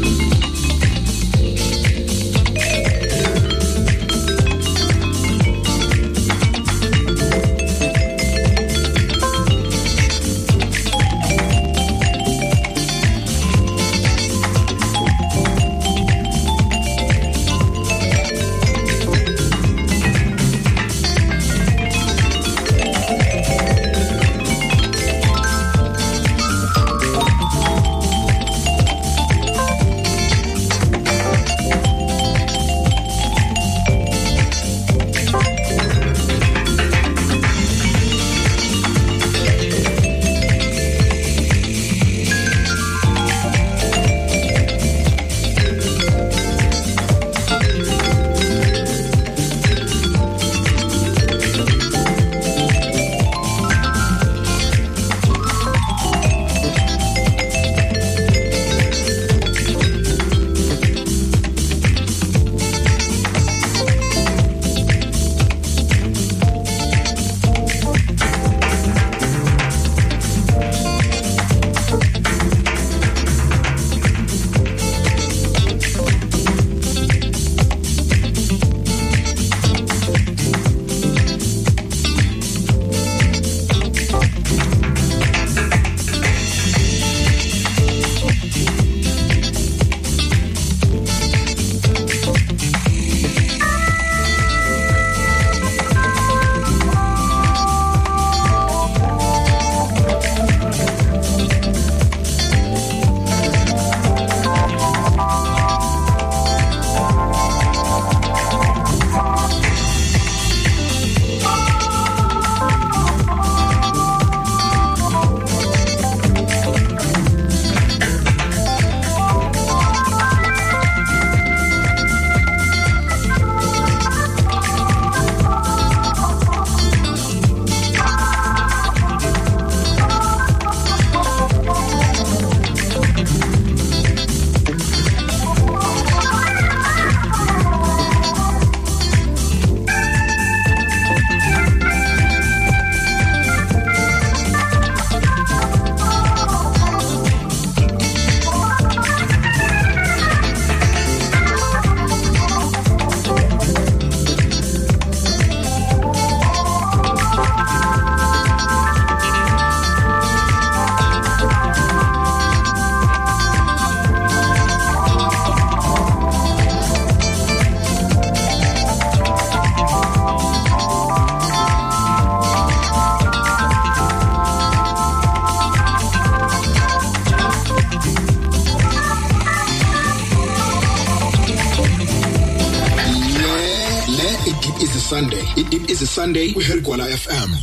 Sunday. I deep is a Sunday ku Hergwala FM.